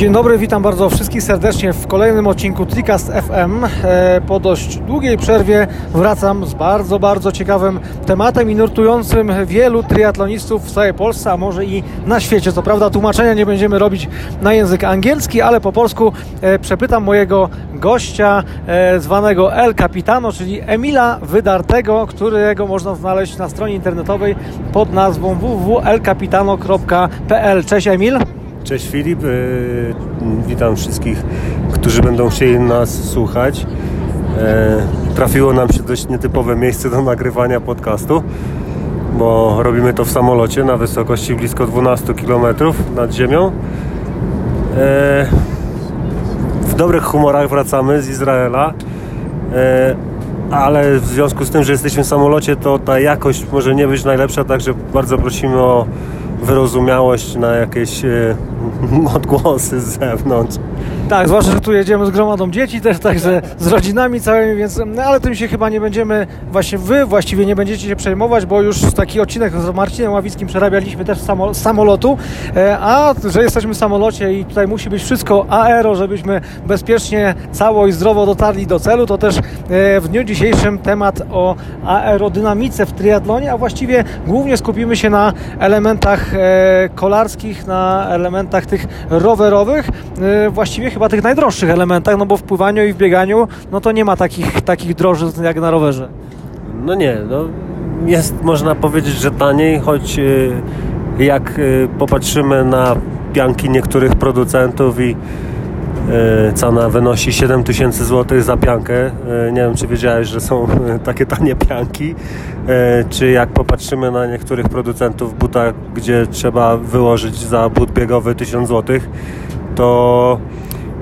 Dzień dobry, witam bardzo wszystkich serdecznie w kolejnym odcinku Tricast FM. E, po dość długiej przerwie wracam z bardzo, bardzo ciekawym tematem i nurtującym wielu triatlonistów w całej Polsce, a może i na świecie. Co prawda tłumaczenia nie będziemy robić na język angielski, ale po polsku e, przepytam mojego gościa e, zwanego El Capitano, czyli Emila Wydartego, którego można znaleźć na stronie internetowej pod nazwą www.elcapitano.pl. Cześć Emil. Cześć Filip, y, witam wszystkich, którzy będą chcieli nas słuchać. E, trafiło nam się dość nietypowe miejsce do nagrywania podcastu, bo robimy to w samolocie na wysokości blisko 12 km nad ziemią. E, w dobrych humorach wracamy z Izraela, e, ale w związku z tym, że jesteśmy w samolocie, to ta jakość może nie być najlepsza, także bardzo prosimy o wyrozumiałość na jakieś e, odgłosy z zewnątrz. Tak, zwłaszcza, że tu jedziemy z gromadą dzieci też, także z rodzinami całymi, więc, no, ale tym się chyba nie będziemy, właśnie wy właściwie nie będziecie się przejmować, bo już taki odcinek z Marcinem Ławickim przerabialiśmy też z samolotu, e, a że jesteśmy w samolocie i tutaj musi być wszystko aero, żebyśmy bezpiecznie, cało i zdrowo dotarli do celu, to też e, w dniu dzisiejszym temat o aerodynamice w triatlonie, a właściwie głównie skupimy się na elementach e, kolarskich, na elementach tych rowerowych, właściwie chyba chyba tych najdroższych elementach, no bo w pływaniu i w bieganiu, no to nie ma takich, takich drożyzn jak na rowerze. No nie, no jest można powiedzieć, że taniej, choć y, jak y, popatrzymy na pianki niektórych producentów i y, cena wynosi 7000 zł za piankę. Nie wiem, czy wiedziałeś, że są takie tanie pianki. Czy jak popatrzymy na niektórych producentów buta, gdzie trzeba wyłożyć za but biegowy 1000 zł, to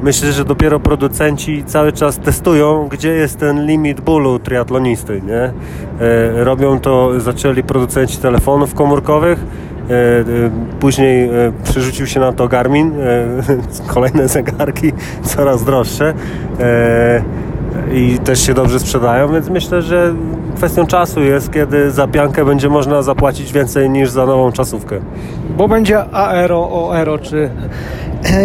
myślę, że dopiero producenci cały czas testują, gdzie jest ten limit bólu triatlonisty, nie? E, robią to, zaczęli producenci telefonów komórkowych, e, e, Później przerzucił się na to Garmin, kolejne zegarki coraz droższe i też się dobrze sprzedają, więc myślę, że kwestią czasu jest, kiedy za piankę będzie można zapłacić więcej niż za nową czasówkę. Bo będzie aero, oero, czy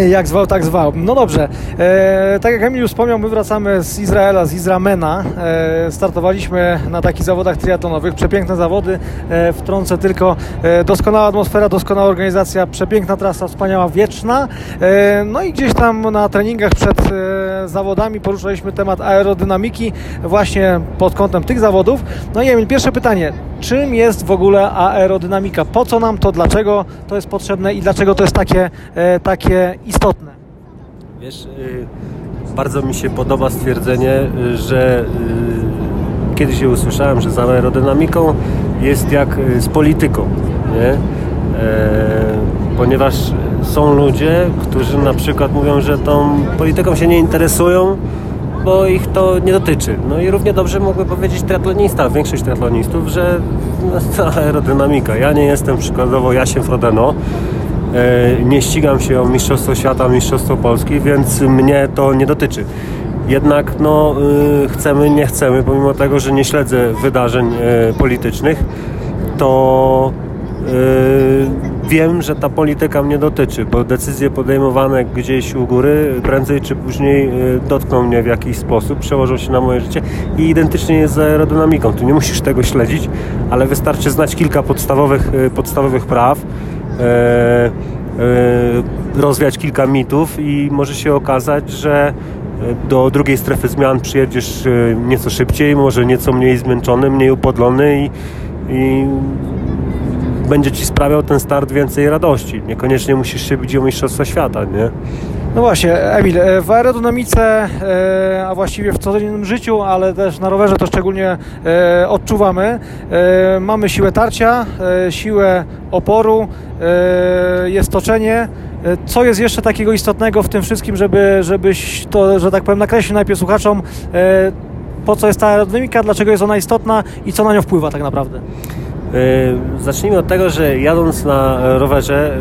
jak zwał, tak zwał. No dobrze, e, tak jak Emil wspomniał, my wracamy z Izraela, z Izramena. E, startowaliśmy na takich zawodach triatlonowych, przepiękne zawody. E, wtrącę tylko e, doskonała atmosfera, doskonała organizacja, przepiękna trasa, wspaniała, wieczna. E, no i gdzieś tam na treningach przed e, zawodami poruszaliśmy temat aerodynamiki właśnie pod kątem tych zawodów. No i Emil, pierwsze pytanie. Czym jest w ogóle aerodynamika? Po co nam to? Dlaczego to jest potrzebne i dlaczego to jest takie, takie istotne? Wiesz, y, bardzo mi się podoba stwierdzenie, y, że y, kiedyś je usłyszałem, że z aerodynamiką jest jak z polityką, nie? E, ponieważ są ludzie, którzy na przykład mówią, że tą polityką się nie interesują, bo ich to nie dotyczy. No i równie dobrze mógłby powiedzieć triatlonista, większość triatlonistów, że no, aerodynamika. Ja nie jestem przykładowo Jasiem Frodeno, nie ścigam się o Mistrzostwo Świata, Mistrzostwo Polski, więc mnie to nie dotyczy. Jednak no, y, chcemy, nie chcemy, pomimo tego, że nie śledzę wydarzeń e, politycznych, to y, wiem, że ta polityka mnie dotyczy, bo decyzje podejmowane gdzieś u góry prędzej czy później y, dotkną mnie w jakiś sposób, przełożą się na moje życie i identycznie jest z aerodynamiką. Tu nie musisz tego śledzić, ale wystarczy znać kilka podstawowych, podstawowych praw E, e, rozwiać kilka mitów i może się okazać, że e, do drugiej strefy zmian przyjedziesz nieco szybciej, może nieco mniej zmęczony, mniej upodlony i, i będzie ci sprawiał ten start więcej radości. Niekoniecznie musisz się bić o Mistrzostwo Świata, nie? No właśnie, Emil, w aerodynamice, a właściwie w codziennym życiu, ale też na rowerze to szczególnie odczuwamy. Mamy siłę tarcia, siłę oporu, jest toczenie. Co jest jeszcze takiego istotnego w tym wszystkim, żeby, żebyś to, że tak powiem, nakreślił najpierw słuchaczom, po co jest ta aerodynamika, dlaczego jest ona istotna i co na nią wpływa tak naprawdę? Zacznijmy od tego, że jadąc na rowerze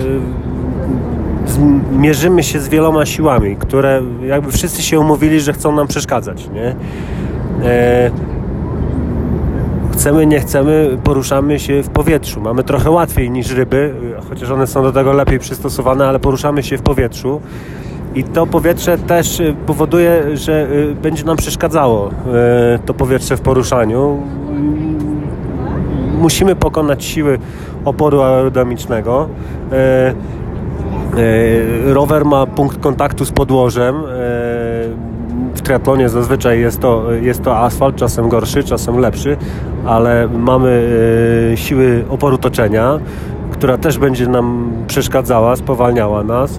mierzymy się z wieloma siłami, które jakby wszyscy się umówili, że chcą nam przeszkadzać. Nie? E, chcemy, nie chcemy, poruszamy się w powietrzu. Mamy trochę łatwiej niż ryby, chociaż one są do tego lepiej przystosowane, ale poruszamy się w powietrzu. I to powietrze też powoduje, że będzie nam przeszkadzało to powietrze w poruszaniu. Musimy pokonać siły oporu aerodynamicznego. Rower ma punkt kontaktu z podłożem. W triatlonie zazwyczaj jest to, jest to asfalt, czasem gorszy, czasem lepszy, ale mamy e, siły oporu toczenia, która też będzie nam przeszkadzała, spowalniała nas. E,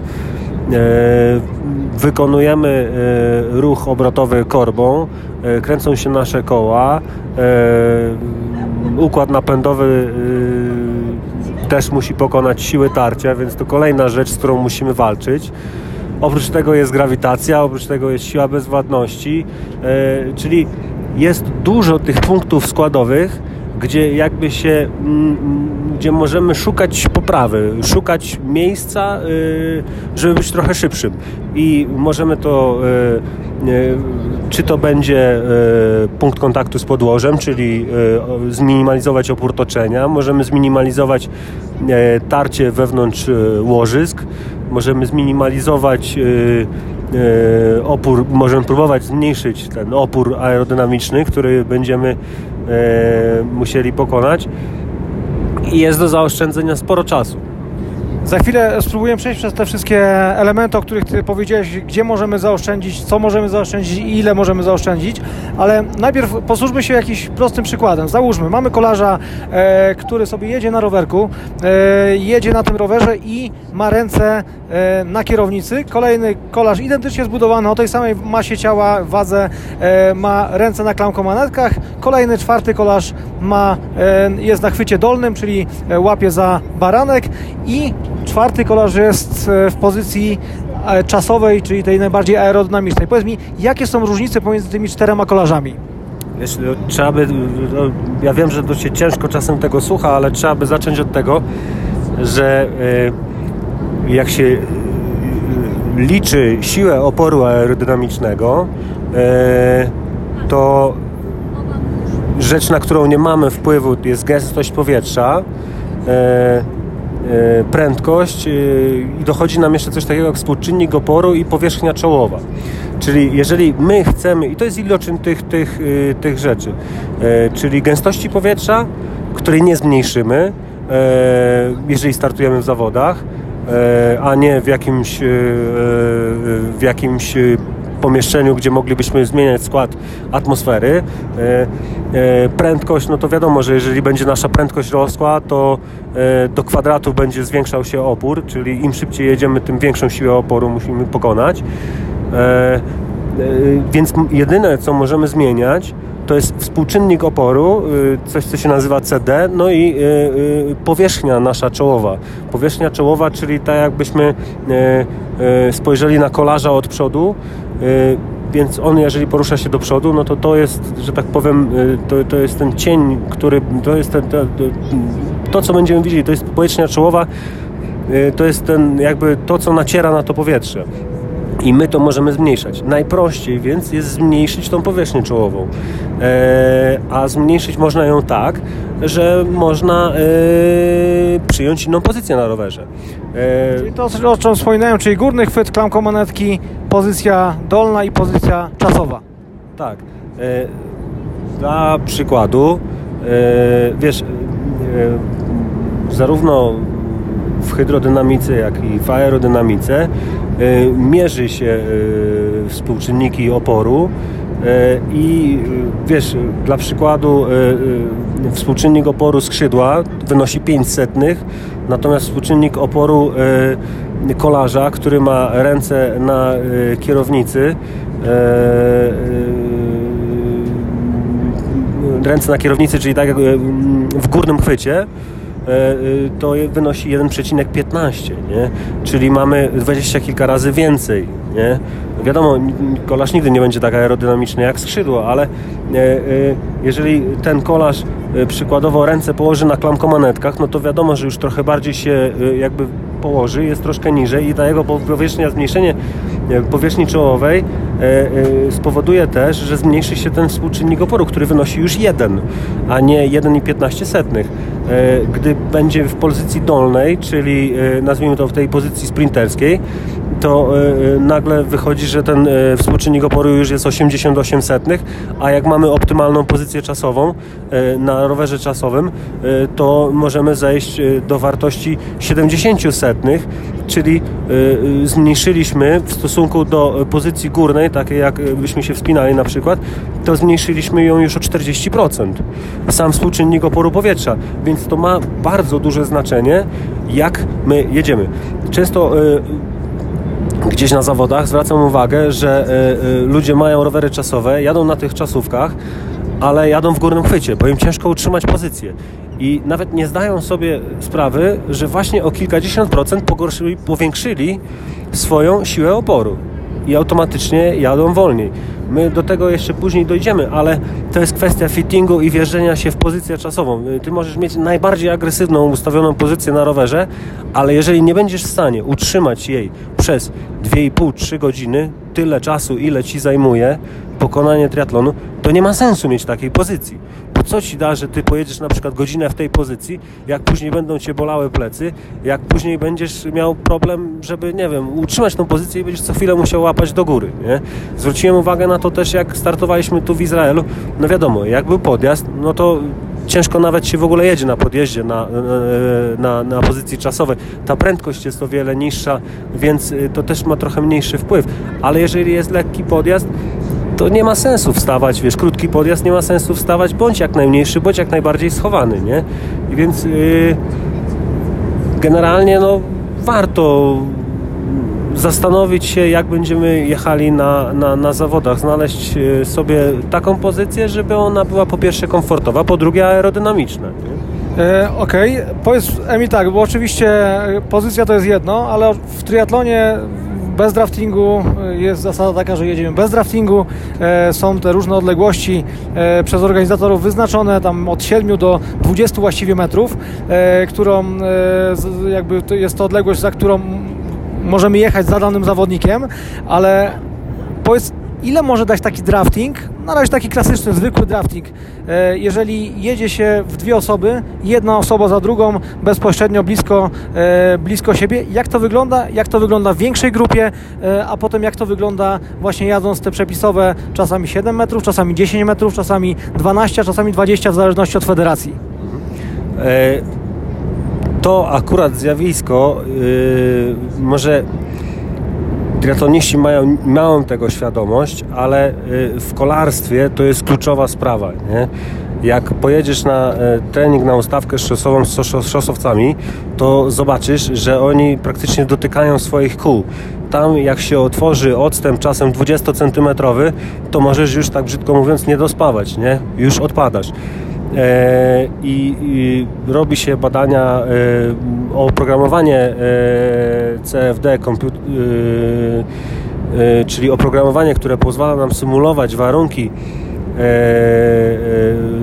wykonujemy e, ruch obrotowy korbą, kręcą się nasze koła, układ napędowy też musi pokonać siły tarcia, więc to kolejna rzecz, z którą musimy walczyć. Oprócz tego jest grawitacja, oprócz tego jest siła bezwładności, e, czyli jest dużo tych punktów składowych, gdzie jakby się, mm, gdzie możemy szukać poprawy, szukać miejsca, e, żeby być trochę szybszym. I możemy to, e, czy to będzie punkt kontaktu z podłożem, czyli zminimalizować opór toczenia, możemy zminimalizować tarcie wewnątrz łożysk, możemy zminimalizować opór, możemy próbować zmniejszyć ten opór aerodynamiczny, który będziemy musieli pokonać. I jest do zaoszczędzenia sporo czasu. Za chwilę spróbuję przejść przez te wszystkie elementy, o których Ty powiedziałeś, gdzie możemy zaoszczędzić, co możemy zaoszczędzić i ile możemy zaoszczędzić, ale najpierw posłużmy się jakimś prostym przykładem. Załóżmy, mamy kolarza, e, który sobie jedzie na rowerku, e, jedzie na tym rowerze i ma ręce e, na kierownicy. Kolejny kolarz identycznie zbudowany, o tej samej masie ciała, wadze, e, ma ręce na klamkomanetkach. Kolejny, czwarty kolarz ma, e, jest na chwycie dolnym, czyli e, łapie za baranek i czwarty kolarz jest e, w pozycji e, czasowej, czyli tej najbardziej aerodynamicznej. Powiedz mi, jakie są różnice pomiędzy tymi czterema kolarzami? Wiesz, no, trzeba by, no, ja wiem, że to się ciężko czasem tego słucha, ale trzeba by zacząć od tego, że y, jak się liczy siłę oporu aerodynamicznego, to rzecz, na którą nie mamy wpływu jest gęstość powietrza, E, prędkość e, i dochodzi nam jeszcze coś takiego jak współczynnik oporu i powierzchnia czołowa. Czyli jeżeli my chcemy, i to jest iloczyn tych, tych, e, tych rzeczy, czyli gęstości powietrza, której nie zmniejszymy, jeżeli startujemy w zawodach, a nie w jakimś, w jakimś pomieszczeniu, gdzie moglibyśmy zmieniać skład atmosfery. E, e, prędkość, no to wiadomo, że jeżeli będzie nasza prędkość rosła, to e, do kwadratu będzie zwiększał się opór, czyli im szybciej jedziemy, tym większą siłę oporu musimy pokonać. Więc jedyne, co możemy zmieniać, to jest współczynnik oporu, coś co się nazywa CD, no i powierzchnia nasza czołowa. Powierzchnia czołowa, czyli tak jakbyśmy spojrzeli na kolarza od przodu, Y, więc on jeżeli porusza się do przodu, no to to jest, że tak powiem, y, to, to jest ten cień, który, to jest ten, to, to co będziemy widzieli, to jest powierzchnia czołowa, y, to jest ten jakby to, co naciera na to powietrze. I my to możemy zmniejszać. Najprościej więc jest zmniejszyć tą powierzchnię czołową. E, a zmniejszyć można ją tak, że można e, przyjąć inną pozycję na rowerze. E, czyli to, o czym wspominałem, czyli górny chwyt, klamką manetki, pozycja dolna i pozycja czasowa. Tak. E, dla przykładu, e, wiesz, e, zarówno w hydrodynamice, jak i w aerodynamice mierzy się współczynniki oporu i wiesz, dla przykładu współczynnik oporu skrzydła wynosi 5 setnych, natomiast współczynnik oporu kolarza, który ma ręce na kierownicy ręce na kierownicy, czyli tak w górnym chwycie, to wynosi 1,15, nie? czyli mamy dwadzieścia kilka razy więcej. Nie? Wiadomo, kolarz nigdy nie będzie tak aerodynamiczny jak skrzydło, ale jeżeli ten kolarz przykładowo ręce położy na klamkomanetkach, no to wiadomo, że już trochę bardziej się jakby położy, jest troszkę niżej i ta jego powierzchnia, zmniejszenie e, powierzchni czołowej e, e, spowoduje też, że zmniejszy się ten współczynnik oporu, który wynosi już 1, a nie 1,15. Gdy będzie w pozycji dolnej, czyli nazwijmy to w tej pozycji sprinterskiej, to nagle wychodzi, że ten współczynnik oporu już jest 88 setnych, a jak mamy optymalną pozycję czasową na rowerze czasowym, to możemy zejść do wartości 70 setnych, czyli zmniejszyliśmy w stosunku do pozycji górnej, takiej jak byśmy się wspinali na przykład, to zmniejszyliśmy ją już o 40%. Sam współczynnik oporu powietrza, więc to ma bardzo duże znaczenie, jak my jedziemy. Często gdzieś na zawodach zwracam uwagę, że y, y, ludzie mają rowery czasowe, jadą na tych czasówkach, ale jadą w górnym chwycie, bo im ciężko utrzymać pozycję. I nawet nie zdają sobie sprawy, że właśnie o kilkadziesiąt procent powiększyli swoją siłę oporu i automatycznie jadą wolniej. My do tego jeszcze później dojdziemy, ale to jest kwestia fittingu i wjeżdżenia się w pozycję czasową. Ty możesz mieć najbardziej agresywną ustawioną pozycję na rowerze, ale jeżeli nie będziesz w stanie utrzymać jej przez 2,5-3 godziny, tyle czasu, ile ci zajmuje pokonanie triatlonu, to nie ma sensu mieć takiej pozycji co ci da, że ty pojedziesz na przykład godzinę w tej pozycji, jak później będą cię bolały plecy, jak później będziesz miał problem, żeby, nie wiem, utrzymać tą pozycję i będziesz co chwilę musiał łapać do góry, nie? Zwróciłem uwagę na to też, jak startowaliśmy tu w Izraelu, no wiadomo, jak był podjazd, no to ciężko nawet się w ogóle jedzie na podjeździe, na, na, na pozycji czasowej. Ta prędkość jest o wiele niższa, więc y, to też ma trochę mniejszy wpływ. Ale jeżeli jest lekki podjazd, to nie ma sensu wstawać, wiesz, krótki podjazd nie ma sensu wstawać, bądź jak najmniejszy, bądź jak najbardziej schowany, nie? I więc yy, generalnie no warto zastanowić się, jak będziemy jechali na, na, na zawodach, znaleźć y, sobie taką pozycję, żeby ona była po pierwsze komfortowa, po drugie aerodynamiczna. E, Okej, okay. powiedz Emi tak, bo oczywiście pozycja to jest jedno, ale w triatlonie bez draftingu e, jest zasada taka, że jedziemy bez draftingu. E, są te różne odległości e, przez organizatorów wyznaczone tam od 7 do 20 właściwie metrów, którą jakby to jest to odległość, za którą możemy jechać za danym zawodnikiem, ale powiedz ile może dać taki drafting? Na razie taki klasyczny, zwykły drafting. E, jeżeli jedzie się w dwie osoby, jedna osoba za drugą, bezpośrednio blisko, e, blisko siebie, jak to wygląda? Jak to wygląda w większej grupie, e, a potem jak to wygląda właśnie jadąc te przepisowe czasami 7 metrów, czasami 10 metrów, czasami 12, czasami 20 w zależności od federacji? To akurat zjawisko yy, może triatloniści mają małą tego świadomość, ale y, w kolarstwie to jest kluczowa sprawa. Nie? Jak pojedziesz na y, trening na ustawkę szosową z szosowcami, to zobaczysz, że oni praktycznie dotykają swoich kół. Tam jak się otworzy odstęp czasem 20 cm, to możesz już tak brzydko mówiąc nie dospawać, nie? Już odpadasz. E, i, i robi się badania e, o oprogramowanie e, CFD, czyli oprogramowanie, które pozwala nam symulować warunki,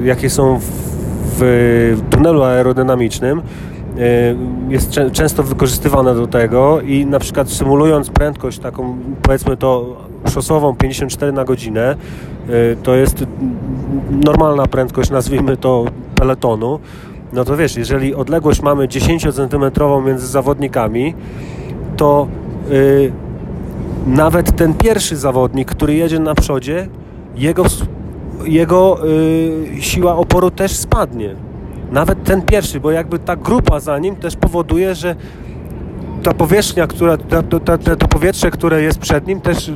jakie są w tunelu aerodynamicznym. Jest często wykorzystywane do tego i na przykład symulując prędkość taką powiedzmy to szosową 54 na godzinę to jest normalna prędkość, nazwijmy to peletonu, no to wiesz, jeżeli odległość mamy 10 cm między zawodnikami, to yy, nawet ten pierwszy zawodnik, który jedzie na przodzie, jego, jego yy, siła oporu też spadnie. Nawet ten pierwszy, bo jakby ta grupa za nim też powoduje, że ta powierzchnia, która, ta, ta, ta, to powietrze, które jest przed nim, też y,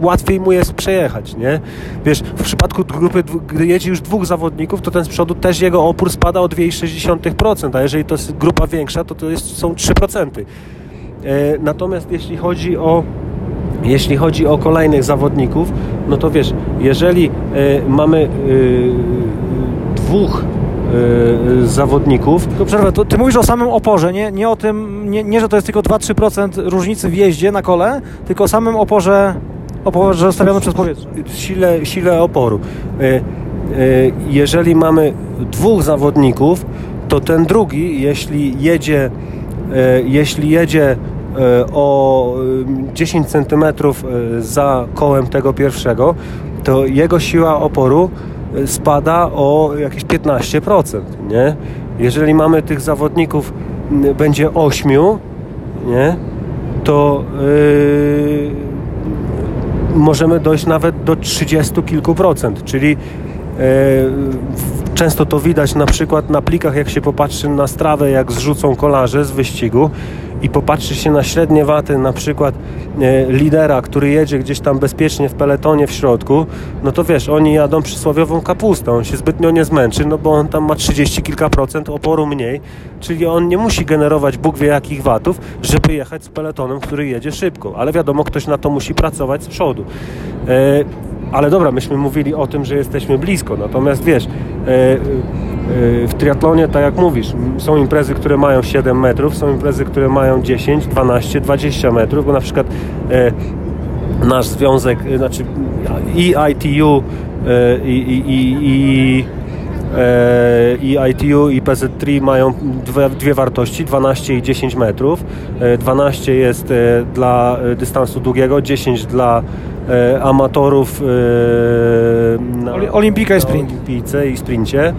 łatwiej mu jest przejechać, nie? Wiesz, w przypadku grupy, gdy jedzie już dwóch zawodników, to ten z przodu też jego opór spada o 2,6%, a jeżeli to jest grupa większa, to to jest, są 3%. E, natomiast jeśli chodzi o jeśli chodzi o kolejnych zawodników, no to wiesz, jeżeli e, mamy e, dwóch Y, zawodników. To przerwę, to ty mówisz o samym oporze, nie, nie o tym, nie, nie że to jest tylko 2-3% różnicy w jeździe na kole, tylko o samym oporze, oporze zostawionym przez powietrze. Sile, sile oporu. Y, y, jeżeli mamy dwóch zawodników, to ten drugi, jeśli jedzie, jeśli jedzie o 10 cm za kołem tego pierwszego, to jego siła oporu spada o jakieś 15%, nie? Jeżeli mamy tych zawodników, będzie 8, nie? To yy, możemy dojść nawet do 30 kilku procent, czyli Często to widać na przykład na plikach, jak się popatrzy na strawę, jak zrzucą kolarze z wyścigu i popatrzy się na średnie waty, na przykład e, lidera, który jedzie gdzieś tam bezpiecznie w peletonie w środku, no to wiesz, oni jadą przysłowiową kapustą, on się zbytnio nie zmęczy, no bo on tam ma 30 kilka procent oporu mniej, czyli on nie musi generować Bóg wie jakich watów, żeby jechać z peletonem, który jedzie szybko, ale wiadomo, ktoś na to musi pracować z przodu. E, ale dobra, myśmy mówili o tym, że jesteśmy blisko, natomiast wiesz, e, e, w triatlonie, tak jak mówisz, są imprezy, które mają 7 metrów, są imprezy, które mają 10, 12, 20 metrów, bo na przykład e, nasz związek, znaczy i ITU i, i, i, i i ITU i PZ3 mają dwie, dwie, wartości 12 i 10 metrów. 12 jest dla dystansu długiego 10 dla amatorów e, na, Olimpika i sprint. Olimpice i sprincie.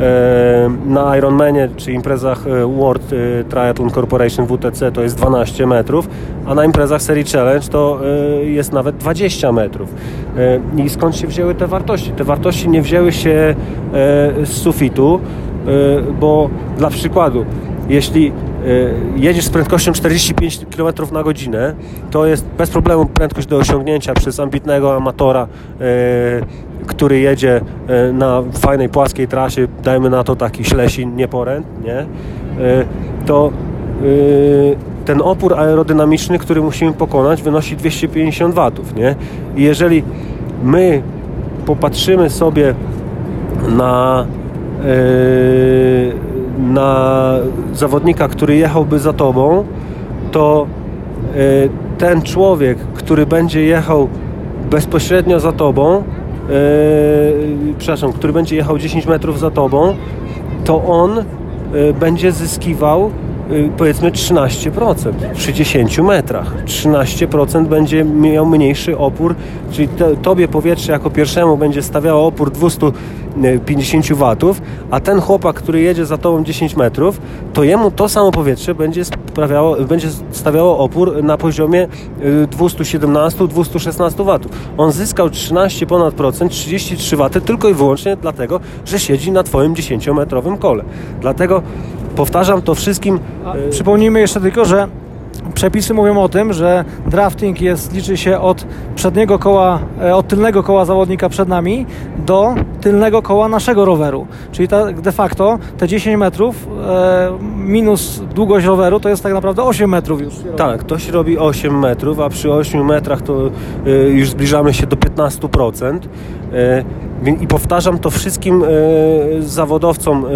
E, na Ironmanie czy imprezach World Triathlon Corporation WTC to jest 12 metrów, a na imprezach serii Challenge to jest nawet 20 metrów. I skąd się wzięły te wartości? Te wartości nie wzięły się z sufitu, bo dla przykładu, jeśli jedziesz z prędkością 45 km na godzinę, to jest bez problemu prędkość do osiągnięcia przez ambitnego amatora, y, który jedzie y, na fajnej, płaskiej trasie, dajmy na to taki ślesin, nieporęt, nie? to ten opór aerodynamiczny, który musimy pokonać, wynosi 250 W. Nie? I jeżeli my popatrzymy sobie na na zawodnika, który jechałby za tobą, to e, ten człowiek, który będzie jechał bezpośrednio za tobą, e, przepraszam, który będzie jechał 10 metrów za tobą, to on e, będzie zyskiwał powiedzmy 13% przy 10 metrach. 13% będzie miał mniejszy opór, czyli to, tobie powietrze jako pierwszemu będzie stawiało opór 250 watów, a ten chłopak, który jedzie za tobą 10 metrów, to jemu to samo powietrze będzie, sprawiało, będzie stawiało opór na poziomie 217-216 y, watów. On zyskał 13 ponad procent, 33 waty tylko i wyłącznie dlatego, że siedzi na twoim 10-metrowym kole. Dlatego Powtarzam to wszystkim. A, przypomnijmy jeszcze tylko, że przepisy mówią o tym, że drafting jest, liczy się od przedniego koła, e, od tylnego koła zawodnika przed nami do tylnego koła naszego roweru. Czyli ta, de facto te 10 metrów e, minus długość roweru to jest tak naprawdę 8 metrów już. Tak, ktoś robi 8 metrów, a przy 8 metrach to e, już zbliżamy się do 15%. E, i powtarzam to wszystkim e, zawodowcom, e,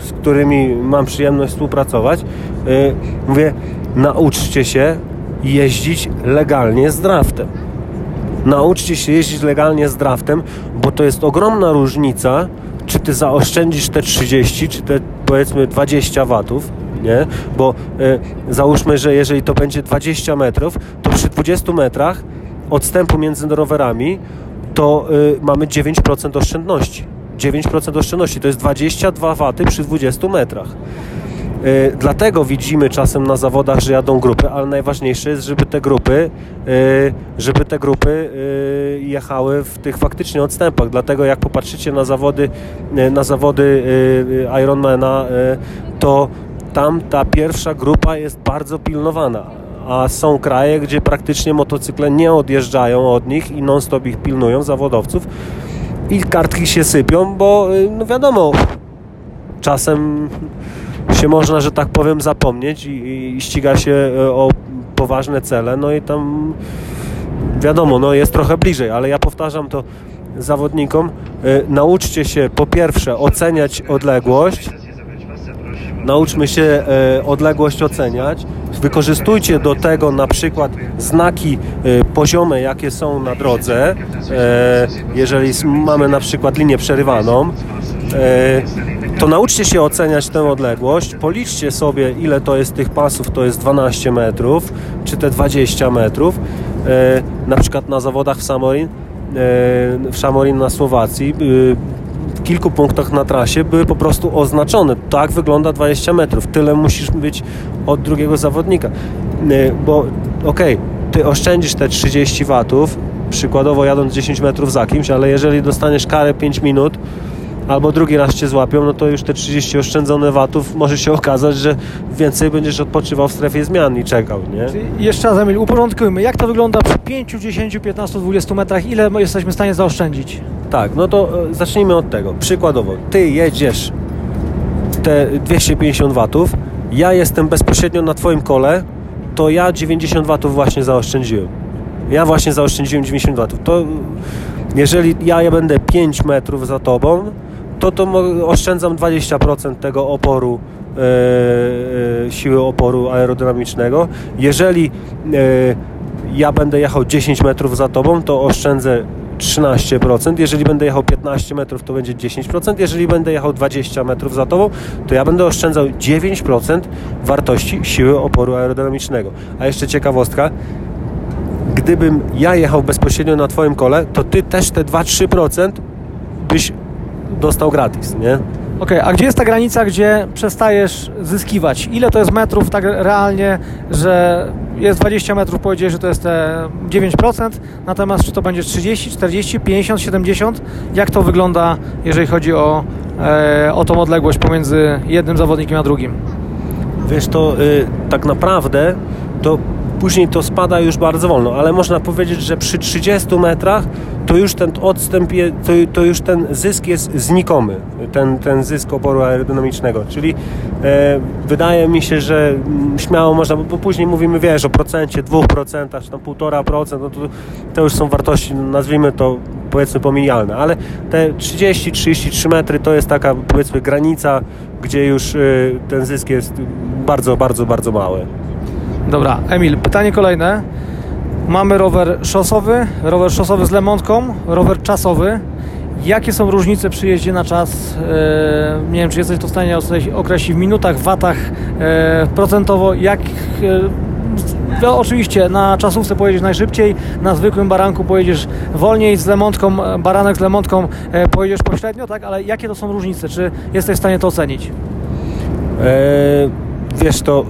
z którymi mam przyjemność współpracować. E, mówię, nauczcie się jeździć legalnie z draftem. Nauczcie się jeździć legalnie z draftem, bo to jest ogromna różnica, czy ty zaoszczędzisz te 30, czy te powiedzmy 20 watów, nie? Bo załóżmy, że jeżeli to będzie 20 metrów, to przy 20 metrach odstępu między rowerami to y, mamy 9% oszczędności. 9% oszczędności to jest 22 waty przy 20 metrach. Y, dlatego widzimy czasem na zawodach, że jadą grupy, ale najważniejsze jest, żeby te grupy, y, żeby te grupy y, jechały w tych faktycznie odstępach. Dlatego jak popatrzycie na zawody, y, na zawody y, Ironmana, to tam ta pierwsza grupa jest bardzo pilnowana a są kraje, gdzie praktycznie motocykle nie odjeżdżają od nich i non-stop ich pilnują, zawodowców. I kartki się sypią, bo y, no wiadomo, czasem się można, że tak powiem, zapomnieć i, i ściga się y, o poważne cele, no i tam wiadomo, no jest trochę bliżej, ale ja powtarzam to zawodnikom, y, nauczcie się po pierwsze oceniać odległość, nauczmy się e, odległość oceniać. Wykorzystujcie do tego na przykład znaki e, poziome, jakie są na drodze, e, jeżeli mamy na przykład linię przerywaną. To nauczcie się oceniać tę odległość, policzcie sobie ile to jest tych pasów, to jest 12 metrów, czy te 20 metrów, na przykład na zawodach w Samorin, w Samorin na Słowacji, kilku punktach na trasie były po prostu oznaczone. Tak wygląda 20 metrów. Tyle musisz być od drugiego zawodnika. Y, bo okej, okay, ty oszczędzisz te 30 watów, przykładowo jadąc 10 metrów za kimś, ale jeżeli dostaniesz karę 5 minut, albo drugi raz cię złapią, no to już te 30 oszczędzone watów może się okazać, że więcej będziesz odpoczywał w strefie zmian i czekał, nie? Jeszcze raz Emil, uporządkujmy, jak to wygląda przy 5, 10, 15, 20 metrach, ile jesteśmy w stanie zaoszczędzić? Tak, no to e, zacznijmy od tego. Przykładowo, ty jedziesz te 250 watów, ja jestem bezpośrednio na twoim kole, to ja 90 watów właśnie zaoszczędziłem. Ja właśnie zaoszczędziłem 90 watów. To jeżeli ja będę 5 metrów za tobą, to to oszczędzam 20% tego oporu, e, e, siły oporu aerodynamicznego. Jeżeli e, ja będę jechał 10 metrów za tobą, to oszczędzę 13%. Jeżeli będę jechał 15 metrów, to będzie 10%. Jeżeli będę jechał 20 metrów za tobą, to ja będę oszczędzał 9% wartości siły oporu aerodynamicznego. A jeszcze ciekawostka, gdybym ja jechał bezpośrednio na Twoim kole, to Ty też te 2-3% byś dostał gratis, nie? Okej, okay, a gdzie jest ta granica, gdzie przestajesz zyskiwać? Ile to jest metrów tak realnie, że jest 20 metrów, powiedziałeś, że to jest te 9%, natomiast czy to będzie 30, 40, 50, 70? Jak to wygląda, jeżeli chodzi o, e, o tą odległość pomiędzy jednym zawodnikiem a drugim? Wiesz, to y, tak naprawdę to później to spada już bardzo wolno, ale można powiedzieć, że przy 30 metrach to już ten odstęp, je, to, to, już ten zysk jest znikomy, ten, ten zysk oporu aerodynamicznego, czyli e, wydaje mi się, że śmiało można, bo później mówimy, wiesz, o procencie, 2%, czy tam 1,5%, no to, to już są wartości, nazwijmy to powiedzmy pomijalne, ale te 30-33 metry to jest taka powiedzmy granica, gdzie już y, ten zysk jest bardzo, bardzo, bardzo mały. Dobra, Emil, pytanie kolejne. Mamy rower szosowy, rower szosowy z lemontką, rower czasowy. Jakie są różnice przy jeździe na czas? E, nie wiem, czy jesteś to w stanie określić w minutach, watach, e, procentowo. Jak no, oczywiście na czasówce pojedziesz najszybciej, na zwykłym baranku pojedziesz wolniej, z lemontką, baranek z lemontką e, pojedziesz pośrednio, tak? Ale jakie to są różnice? Czy jesteś w stanie to ocenić? Eee, wiesz, to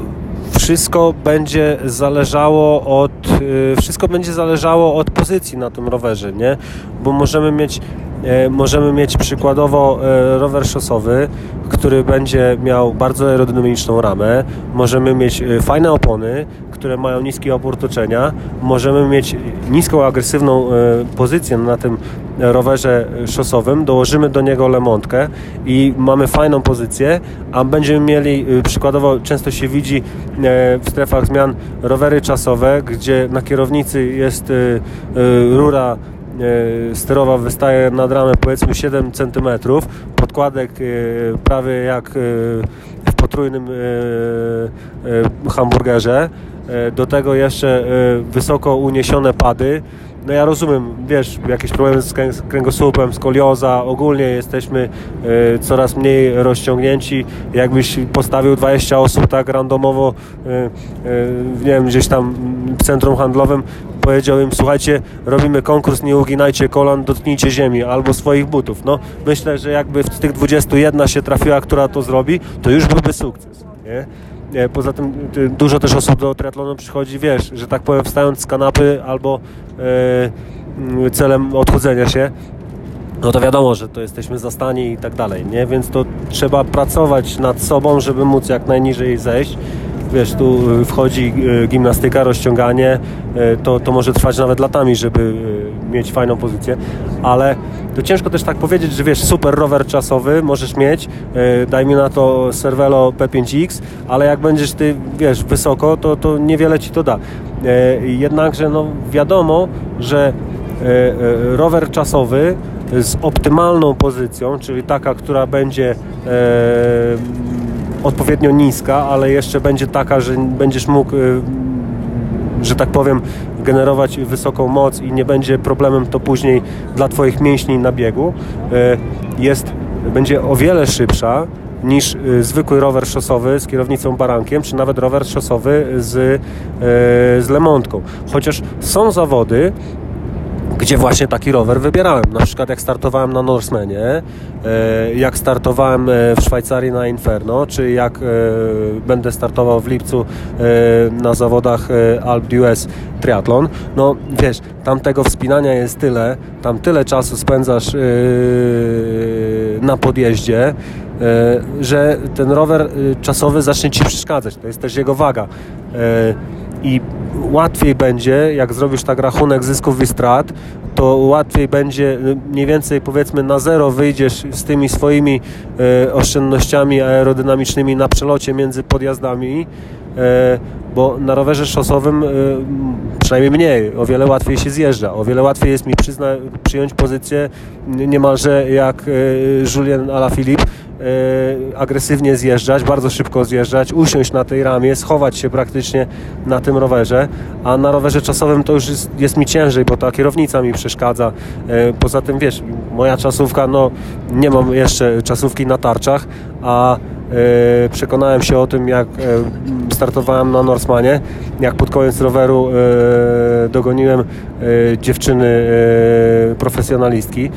wszystko będzie zależało od y, wszystko będzie zależało od pozycji na tym rowerze, nie? Bo możemy mieć e, możemy mieć przykładowo e, rower szosowy, który będzie miał bardzo aerodynamiczną ramę, możemy mieć e, fajne opony, które mają niski opór toczenia, możemy mieć niską agresywną pozycję na tym rowerze szosowym, dołożymy do niego lemontkę i mamy fajną pozycję, a będziemy mieli, y, przykładowo często się widzi e, w strefach zmian rowery czasowe, gdzie na kierownicy jest rura sterowa wystaje nad ramę powiedzmy 7 cm, podkładek prawie jak w potrójnym hamburgerze, do tego jeszcze wysoko uniesione pady, no ja rozumiem, wiesz, jakieś problemy z kręgosłupem, skolioza, ogólnie jesteśmy y, coraz mniej rozciągnięci. Jakbyś postawił 20 osób tak randomowo, nie wiem, gdzieś tam w centrum handlowym, powiedział im, słuchajcie, robimy konkurs, nie uginajcie kolan, dotknijcie ziemi albo swoich butów. No, myślę, że jakby z tych 21 się trafiła, która to zrobi, to już byłby sukces. Nie? Poza tym dużo też osób do triatlonu przychodzi, wiesz, że tak powiem, wstając z kanapy albo e, celem odchudzenia się, no to wiadomo, że to jesteśmy zastani i tak dalej, nie? Więc to trzeba pracować nad sobą, żeby móc jak najniżej zejść wiesz, tu wchodzi e, gimnastyka, rozciąganie, e, to, to może trwać nawet latami, żeby e, mieć fajną pozycję, ale to ciężko też tak powiedzieć, że wiesz, super rower czasowy możesz mieć, daj mi na to Cervelo P5X, ale jak będziesz ty, wiesz, wysoko, to, to niewiele ci to da. Jednakże, no wiadomo, że rower czasowy z optymalną pozycją, czyli taka, która będzie odpowiednio niska, ale jeszcze będzie taka, że będziesz mógł że tak powiem, generować wysoką moc i nie będzie problemem to później dla Twoich mięśni na biegu, y, jest, będzie o wiele szybsza niż y, zwykły rower szosowy z kierownicą barankiem, czy nawet rower szosowy z, z lemontką. Chociaż są zawody, gdzie właśnie taki rower wybierałem. Na przykład jak startowałem na Norsemanie, e, jak startowałem e, w Szwajcarii na Inferno, czy jak e, będę startował w lipcu na zawodach Alp d'Huez Triathlon, no wiesz, tam tego wspinania jest tyle, tam tyle czasu spędzasz na podjeździe, że ten rower czasowy zacznie Ci przeszkadzać. To jest też jego waga. I łatwiej będzie, jak zrobisz tak rachunek zysków i strat, to łatwiej będzie mniej więcej powiedzmy na zero wyjdziesz z tymi swoimi e, oszczędnościami aerodynamicznymi na przelocie między podjazdami, bo na rowerze szosowym e, przynajmniej mniej, o wiele łatwiej się zjeżdża, o wiele łatwiej jest mi przyzna, przyjąć pozycję niemalże jak Julien Alaphilippe, E, agresywnie zjeżdżać, bardzo szybko zjeżdżać, usiąść na tej ramie, schować się praktycznie na tym rowerze, a na rowerze czasowym to już jest, jest mi ciężej, bo ta kierownica mi przeszkadza. E, poza tym, wiesz, moja czasówka, no nie mam jeszcze czasówki na tarczach, a e, przekonałem się o tym, jak startowałem na Norsemanie, jak pod koniec roweru dogoniłem dziewczyny profesjonalistki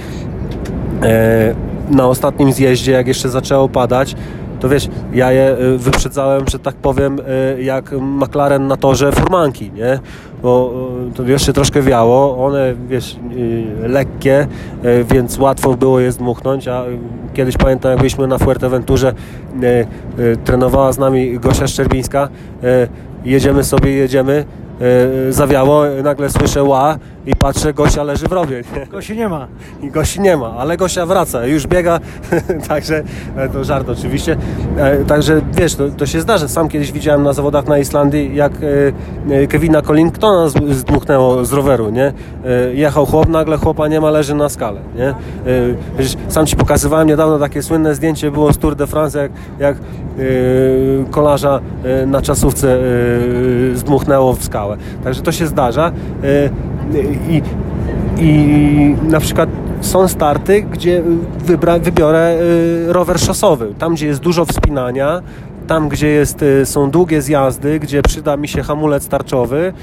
na ostatnim zjeździe, jak jeszcze zaczęło padać, to wiesz, ja je wyprzedzałem, że tak powiem, jak McLaren na torze furmanki, nie? Bo y, to jeszcze troszkę wiało, one, wiesz, lekkie, więc łatwo było je zdmuchnąć, a kiedyś pamiętam, jak byliśmy na Fuerteventurze, trenowała z nami Gosia Szczerbińska, jedziemy sobie, jedziemy, zawiało, nagle słyszę ła, i patrzę, Gosia leży w rowie. Nie? Gosi nie ma. I Gosi nie ma, ale Gosia wraca, już biega, także e, to żart oczywiście. E, także wiesz, to, to, się zdarza. Sam kiedyś widziałem na zawodach na Islandii, jak e, Kevina Collingtona zdmuchnęło z roweru, nie? Jechał chłop, nagle chłopa nie ma, leży na skale, nie? Sam Ci pokazywałem niedawno takie słynne zdjęcie było z Tour de France, jak, jak kolarza na czasówce zdmuchnęło w skałę. Także to się zdarza i, i na przykład są starty, gdzie wybra, wybiorę y, rower szosowy, tam gdzie jest dużo wspinania, tam gdzie jest, y, są długie zjazdy, gdzie przyda mi się hamulec tarczowy,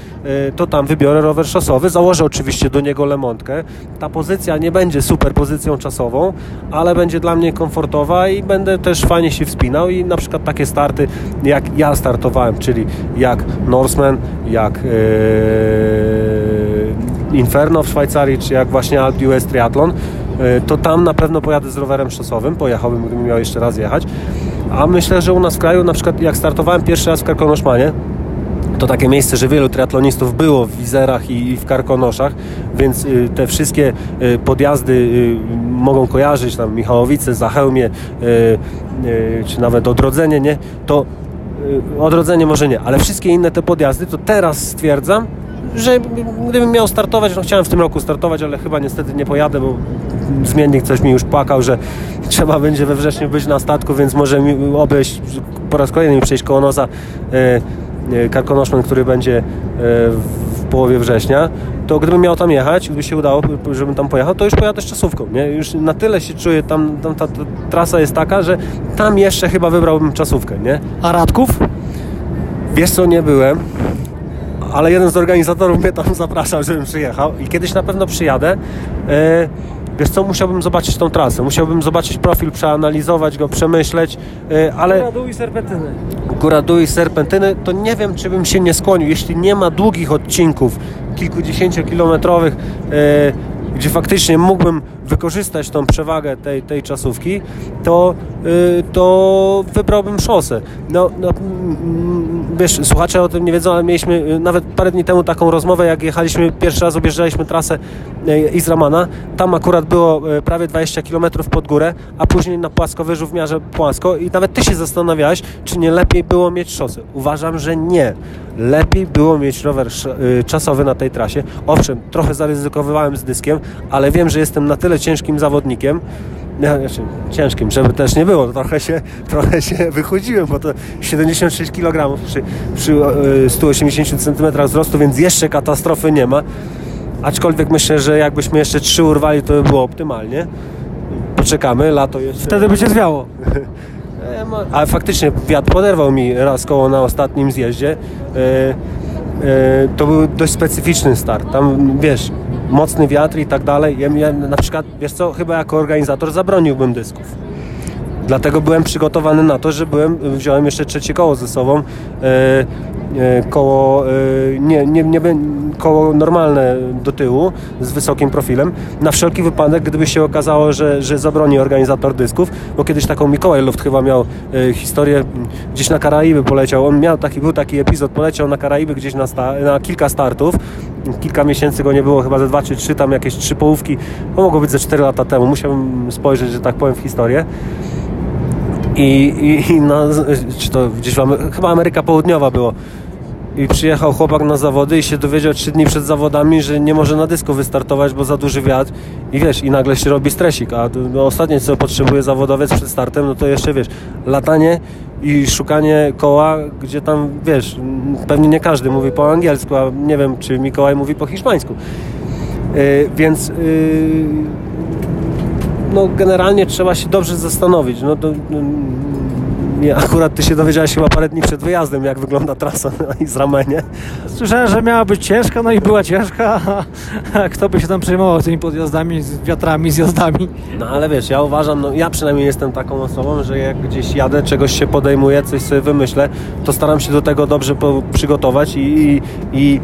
y, to tam wybiorę rower szosowy, założę oczywiście do niego lemontkę. Ta pozycja nie będzie super pozycją czasową, ale będzie dla mnie komfortowa i będę też fajnie się wspinał. I na przykład takie starty jak ja startowałem, czyli jak Norseman, jak yy, Inferno w Szwajcarii, czy jak właśnie Alp US Triathlon, e, to tam na pewno pojadę z rowerem szosowym, pojechałbym, gdybym miał jeszcze raz jechać. A myślę, że u nas w kraju, na przykład jak startowałem pierwszy raz w Karkonoszmanie, to takie miejsce, że wielu triatlonistów było w Wizerach i w Karkonoszach, więc y, te wszystkie y, podjazdy y, mogą kojarzyć, tam Michałowice, Zachełmie, czy nawet Odrodzenie, nie? To Odrodzenie może nie, ale wszystkie inne te podjazdy, to teraz stwierdzam, że gdybym miał startować, no chciałem w tym roku startować, ale chyba niestety nie pojadę, bo zmiennik coś mi już płakał, że trzeba będzie we wrześniu być na statku, więc może mi obejść po raz kolejny przejść koło nosa e, karkonoszmen, który będzie e, w połowie września, to gdybym miał tam jechać, gdyby się udało, żebym tam pojechał, to już pojadę z czasówką, nie? Już na tyle się czuję, tam, tam ta, ta trasa jest taka, że tam jeszcze chyba wybrałbym czasówkę, nie? A Radków? Wiesz co, nie byłem ale jeden z organizatorów mnie tam zapraszał, żebym przyjechał i kiedyś na pewno przyjadę. E, wiesz co, musiałbym zobaczyć tą trasę, musiałbym zobaczyć profil, przeanalizować go, przemyśleć, e, ale... Góra, dół i serpentyny. Góra, dół i serpentyny, to nie wiem, czy bym się nie skłonił, jeśli nie ma długich odcinków, kilkudziesięciokilometrowych, e, gdzie faktycznie mógłbym wykorzystać tą przewagę tej, tej czasówki, to, yy, to wybrałbym szosę. No, no, mm, wiesz, słuchacze o tym nie wiedzą, ale mieliśmy y, nawet parę dni temu taką rozmowę, jak jechaliśmy, pierwszy raz objeżdżaliśmy trasę y, Izramana. Tam akurat było y, prawie 20 km pod górę, a później na płaskowyżu w miarę płasko i nawet ty się zastanawiałeś, czy nie lepiej było mieć szosę. Uważam, że nie. Lepiej było mieć rower czasowy na tej trasie. Owszem, trochę zaryzykowywałem z dyskiem, ale wiem, że jestem na tyle ciężkim zawodnikiem, znaczy, ciężkim, żeby też nie było, trochę się, trochę się wychudziłem, bo to 76 kg przy, przy 180 cm wzrostu, więc jeszcze katastrofy nie ma. Aczkolwiek myślę, że jakbyśmy jeszcze trzy urwali, to by było optymalnie. Poczekamy, lato jeszcze. Wtedy by się zwiało. Ale faktycznie wiatr poderwał mi raz koło na ostatnim zjeździe. E, e, to był dość specyficzny start. Tam wiesz, mocny wiatr i tak dalej. Ja, na przykład, wiesz co, chyba jako organizator zabroniłbym dysków. Dlatego byłem przygotowany na to, że byłem, wziąłem jeszcze trzecie koło ze sobą. E, e, koło, e, nie, nie, nie, koło normalne do tyłu z wysokim profilem. Na wszelki wypadek, gdyby się okazało, że, że zabroni organizator dysków, bo kiedyś taką Mikołaj Luft chyba miał historię, gdzieś na Karaiby poleciał. On miał taki, był taki epizod, poleciał na Karaiby gdzieś na, sta, na kilka startów. Kilka miesięcy go nie było, chyba ze dwa czy trzy, tam jakieś trzy połówki. To mogło być ze cztery lata temu. Musiałbym spojrzeć, że tak powiem, w historię. I, i, i na, czy to gdzieś chyba Ameryka Południowa było. I przyjechał chłopak na zawody i się dowiedział trzy dni przed zawodami, że nie może na dysku wystartować, bo za duży wiatr. I wiesz, i nagle się robi stresik. A no, ostatnie, co potrzebuje zawodowiec przed startem, no to jeszcze wiesz, latanie i szukanie koła, gdzie tam wiesz, pewnie nie każdy mówi po angielsku, a nie wiem, czy Mikołaj mówi po hiszpańsku. Yy, więc. Yy, no generalnie trzeba się dobrze zastanowić. No, to, no, akurat ty się dowiedziałeś chyba parę dni przed wyjazdem, jak wygląda trasa na Izramenie. Słyszałem, że miała być ciężka, no i była ciężka. Kto by się tam przejmował tymi podjazdami, z wiatrami, zjazdami? No ale wiesz, ja uważam, no ja przynajmniej jestem taką osobą, że jak gdzieś jadę, czegoś się podejmuję, coś sobie wymyślę, to staram się do tego dobrze przygotować i, i, i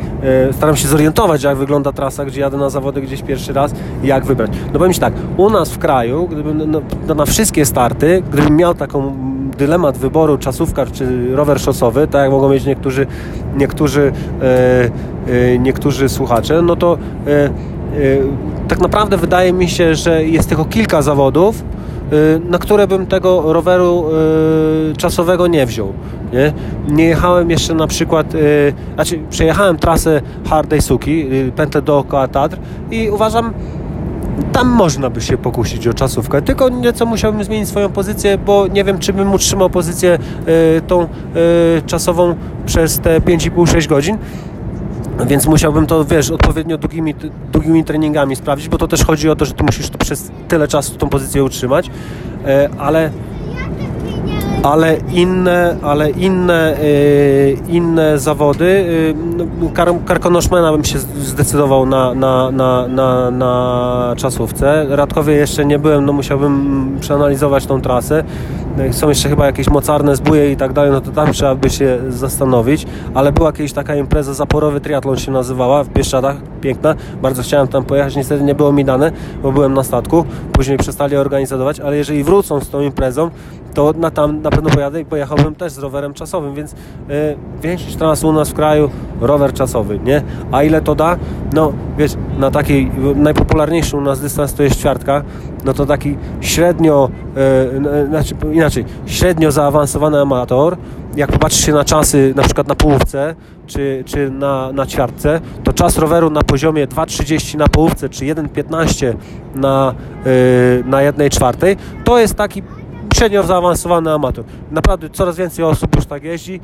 e, staram się zorientować, jak wygląda trasa, gdzie jadę na zawody gdzieś pierwszy raz i jak wybrać. No powiem Ci tak, u nas w kraju, gdybym no, no, na wszystkie starty, gdybym miał taką dylemat wyboru czasówka czy rower szosowy, tak jak mogą mieć niektórzy, niektórzy, e, e, niektórzy słuchacze, no to e, tak naprawdę wydaje mi się, że jest tylko kilka zawodów, na które bym tego roweru czasowego nie wziął. Nie, nie jechałem jeszcze na przykład, znaczy przejechałem trasę Hardej Suki, pętę dookoła Tatr i uważam, tam można by się pokusić o czasówkę, tylko nieco musiałbym zmienić swoją pozycję, bo nie wiem, czy bym utrzymał pozycję y, tą y, czasową przez te 5,5-6 godzin. Więc musiałbym to, wiesz, odpowiednio długimi, długimi treningami sprawdzić, bo to też chodzi o to, że ty musisz to przez tyle czasu tą pozycję utrzymać, y, ale ale inne, ale inne, yy, inne zawody, yy, kar, karkonoszmena bym się zdecydował na, na, na, na, na czasówce. Radkowie jeszcze nie byłem, no musiałbym przeanalizować tą trasę. Są jeszcze chyba jakieś mocarne zbóje i tak dalej, no to tam trzeba by się zastanowić, ale była kiedyś taka impreza, Zaporowy Triathlon się nazywała, w Bieszczadach, piękna, bardzo chciałem tam pojechać, niestety nie było mi dane, bo byłem na statku, później przestali organizować, ale jeżeli wrócą z tą imprezą, to na tam na pewno pojadę i pojechałbym też z rowerem czasowym, więc y, większość tras u nas w kraju rower czasowy, nie? A ile to da? No, wiesz, na takiej najpopularniejszy u nas dystans to jest ćwiartka, no to taki średnio, y, znaczy inaczej, średnio zaawansowany amator, jak popatrzysz się na czasy na przykład na połówce czy, czy na, na ćwiartce, to czas roweru na poziomie 2,30 na połówce czy 1,15 na, yy, na 1 czwartej, to jest taki średnio zaawansowany amator. Naprawdę coraz więcej osób już tak jeździ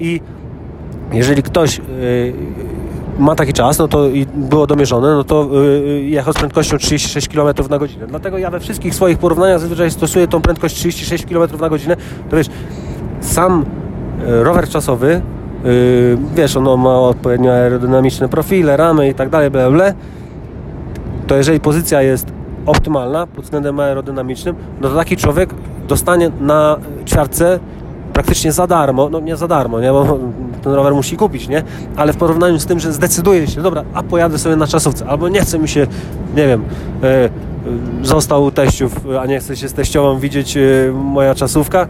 i jeżeli ktoś yy, ma taki czas, no to i było domierzone, no to yy, jechał z prędkością 36 km na godzinę. Dlatego ja we wszystkich swoich porównaniach zazwyczaj stosuję tą prędkość 36 km na godzinę. To wiesz, sam yy, rower czasowy, wiesz, ono ma odpowiednio aerodynamiczne profile, ramy i tak dalej, bla, to jeżeli pozycja jest optymalna pod względem aerodynamicznym, no to taki człowiek dostanie na ćwiartce praktycznie za darmo, no nie za darmo, nie, bo ten rower musi kupić, nie, ale w porównaniu z tym, że zdecyduje się, dobra, a pojadę sobie na czasówce, albo nie chce mi się, nie wiem, e, został teściów, a nie chce się z teściową widzieć e, moja czasówka,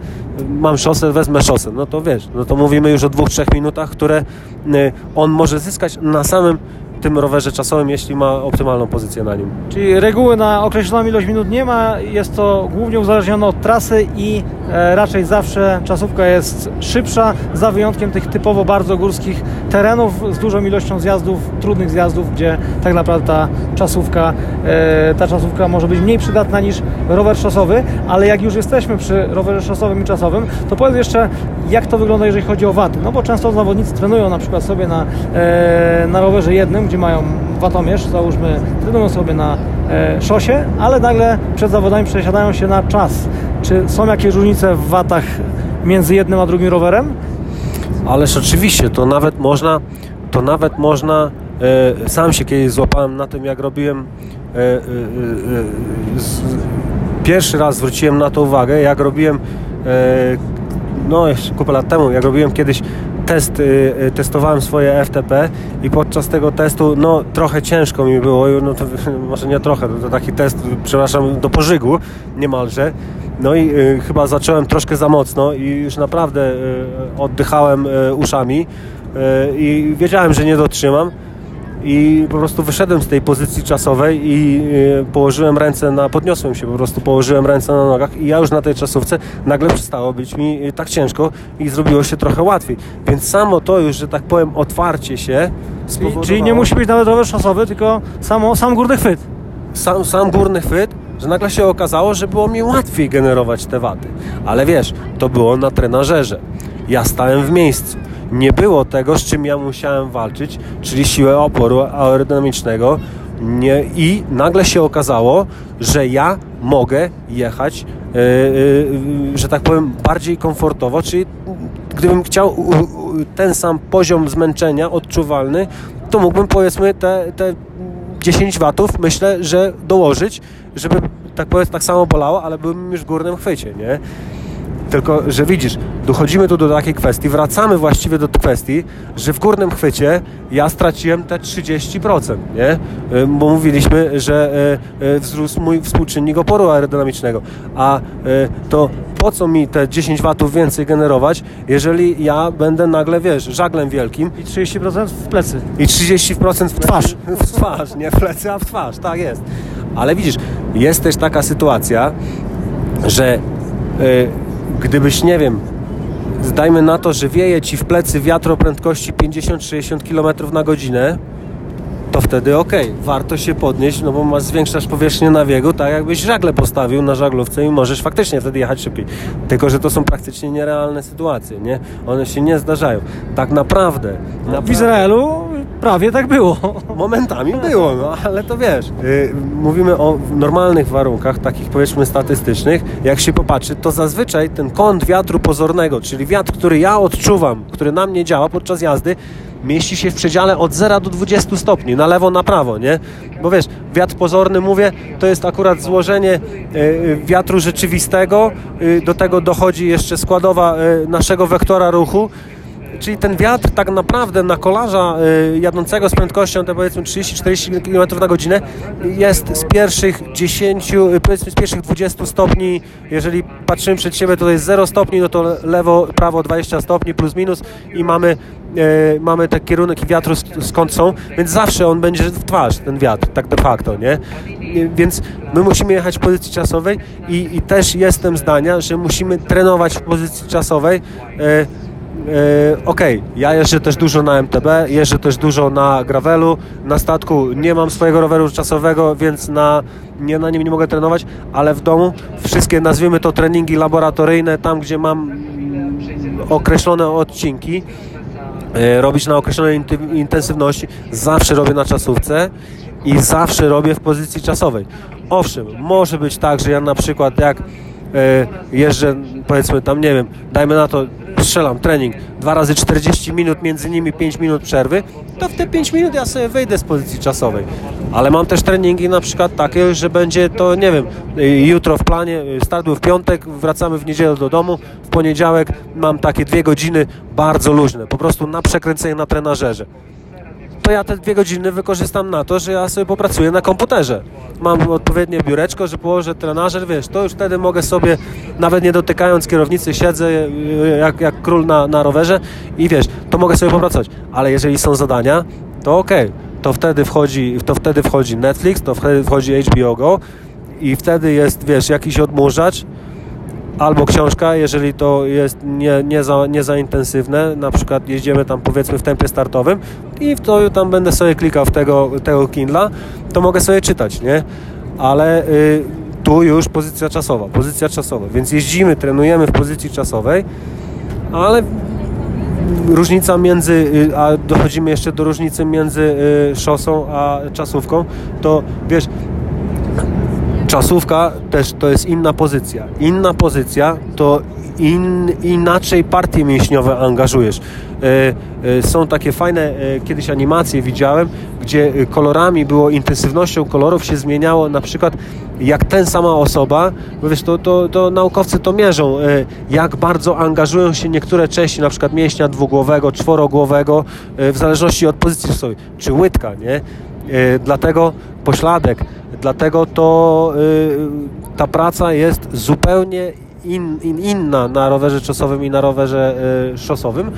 mam szosę, wezmę szosę, no to wiesz, no to mówimy już o dwóch, trzech minutach, które e, on może zyskać na samym tym rowerze czasowym, jeśli ma optymalną pozycję na nim. Czyli reguły na określoną ilość minut nie ma, jest to głównie uzależnione od trasy i e, raczej zawsze czasówka jest szybsza, za wyjątkiem tych typowo bardzo górskich terenów z dużą ilością zjazdów, trudnych zjazdów, gdzie tak naprawdę ta czasówka, e, ta czasówka może być mniej przydatna niż rower szosowy, ale jak już jesteśmy przy rowerze szosowym i czasowym, to powiedz jeszcze, jak to wygląda, jeżeli chodzi o waty. No bo często zawodnicy trenują na przykład sobie na, e, na rowerze jednym, mają watomierz, załóżmy, trenują sobie na e, szosie, ale nagle przed zawodami przesiadają się na czas. Czy są jakieś różnice w watach między jednym a drugim rowerem? Ależ oczywiście, to nawet można, to nawet można e, sam się kiedyś złapałem na tym, jak robiłem e, e, e, z, pierwszy raz zwróciłem na to uwagę, jak robiłem e, no jeszcze kupę lat temu, jak robiłem kiedyś test, y, y, testowałem swoje FTP i podczas tego testu, no trochę ciężko mi było, no to może nie trochę, to, taki test, przepraszam, do pożygu niemalże. No i y, chyba zacząłem troszkę za mocno i już naprawdę y, oddychałem y, uszami i wiedziałem, że nie dotrzymam i po prostu wyszedłem z tej pozycji czasowej i y, położyłem ręce na, podniosłem się po prostu, położyłem ręce na nogach i ja już na tej czasówce nagle przestało być mi y, tak ciężko i zrobiło się trochę łatwiej. Więc samo to już, że tak powiem, otwarcie się Czyli, spowodowało... czyli nie musi być nawet rower szosowy, tylko samo, sam górny chwyt. sam, sam górny chwyt, że nagle się okazało, że było mi łatwiej generować te waty. Ale wiesz, to było na trenażerze. Ja stałem w miejscu. Nie było tego, z czym ja musiałem walczyć, czyli siłę oporu aerodynamicznego. Nie, I nagle się okazało, że ja mogę jechać, yy, yy, że tak powiem, bardziej komfortowo, czyli gdybym chciał ten sam poziom zmęczenia odczuwalny, to mógłbym powiedzmy te, te 10 watów myślę, że dołożyć, żeby tak powiem tak samo bolało, ale byłem już w górnym chwycie, nie? Tylko, że widzisz, dochodzimy tu do takiej kwestii, wracamy właściwie do kwestii, że w górnym chwycie ja straciłem te 30%, nie? Y, Bo mówiliśmy, że y, y, wzrósł mój współczynnik oporu aerodynamicznego, a to po co mi te 10 watów więcej generować, jeżeli ja będę nagle, wiesz, żaglem wielkim I 30% w plecy. i 30% w twarz. W twarz, nie w plecy, a w twarz, tak jest. Ale widzisz, jest też taka sytuacja, że y, gdybyś, nie wiem, zdajmy na to, że wieje ci w plecy wiatr o prędkości 50-60 km na godzinę, to wtedy okej, warto się podnieść, no bo masz, zwiększasz powierzchnię nabiegu, tak jakbyś żagle postawił na żaglówce i możesz faktycznie wtedy jechać szybciej. Tylko, że to są praktycznie nierealne sytuacje, nie? One się nie zdarzają. Tak naprawdę, W naprawdę Izraelu prawie tak było. Momentami było, no ale to wiesz. Yy, mówimy o normalnych warunkach, takich powiedzmy statystycznych. Jak się popatrzy, to zazwyczaj ten kąt wiatru pozornego, czyli wiatr, który ja odczuwam, który na mnie działa podczas jazdy, mieści się w przedziale od 0 do 20 stopni, na lewo, na prawo, nie? Bo wiesz, wiatr pozorny, mówię, to jest akurat złożenie yy, wiatru rzeczywistego, yy, do tego dochodzi jeszcze składowa yy, naszego wektora ruchu, Czyli ten wiatr tak naprawdę na kolarza y, jadącego z prędkością te powiedzmy 30-40 km na godzinę jest z pierwszych 10, y, powiedzmy z pierwszych 20 stopni, jeżeli patrzymy przed siebie to jest 0 stopni, no to lewo, prawo 20 stopni plus minus i mamy, y, mamy ten kierunek wiatru sk- skąd są, więc zawsze on będzie w twarz, ten wiatr, tak de facto, nie? Więc my musimy jechać w pozycji czasowej i, i też jestem zdania, że musimy trenować w pozycji czasowej E, Okej, ja jeżdżę też dużo na MTB, jeżdżę też dużo na gravelu, na statku nie mam swojego roweru czasowego, więc na, nie, na nim nie mogę trenować, ale w domu wszystkie, nazwijmy to treningi laboratoryjne, tam gdzie mam mm, określone odcinki, e, robić na określonej intensywności, zawsze robię na czasówce i zawsze robię w pozycji czasowej. Owszem, może być tak, że ja na przykład jak e, jeżdżę, powiedzmy tam, nie wiem, dajmy na to, strzelam trening, dwa razy 40 minut, między nimi 5 minut przerwy, to w te 5 minut ja sobie wyjdę z pozycji czasowej. Ale mam też treningi na przykład takie, że będzie to, nie wiem, jutro w planie, start w piątek, wracamy w niedzielę do domu, w poniedziałek mam takie dwie godziny bardzo luźne, po prostu na przekręcenie na trenażerze to ja te dwie godziny wykorzystam na to, że ja sobie popracuję na komputerze. Mam odpowiednie biureczko, że położę trenażer, wiesz, to już wtedy mogę sobie, nawet nie dotykając kierownicy, siedzę y, jak, jak król na, na rowerze i wiesz, to mogę sobie popracować. Ale jeżeli są zadania, to okej, to wtedy wchodzi, to wtedy wchodzi Netflix, to wtedy wchodzi HBO Go i wtedy jest, wiesz, jakiś odmurzacz, albo książka, jeżeli to jest nie, nie, za, nie za intensywne, na przykład jeździmy tam powiedzmy w tempie startowym i w to tam będę sobie klikał w tego, tego Kindla, to mogę sobie czytać, nie? Ale y, tu już pozycja czasowa, pozycja czasowa, więc jeździmy, trenujemy w pozycji czasowej, ale różnica między, y, a dochodzimy jeszcze do różnicy między y, szosą a czasówką, to wiesz, czasówka też to jest inna pozycja. Inna pozycja to in, inaczej partie mięśniowe angażujesz. Są takie fajne kiedyś animacje widziałem, gdzie kolorami było, intensywnością kolorów się zmieniało na przykład jak ten sama osoba, bo wiesz, to, to, to naukowcy to mierzą, jak bardzo angażują się niektóre części, na przykład mięśnia dwugłowego, czworogłowego, w zależności od pozycji sobie, czy łydka, nie? Dlatego pośladek, dlatego to ta praca jest zupełnie in, in, inna na rowerze czasowym i na rowerze y, szosowym.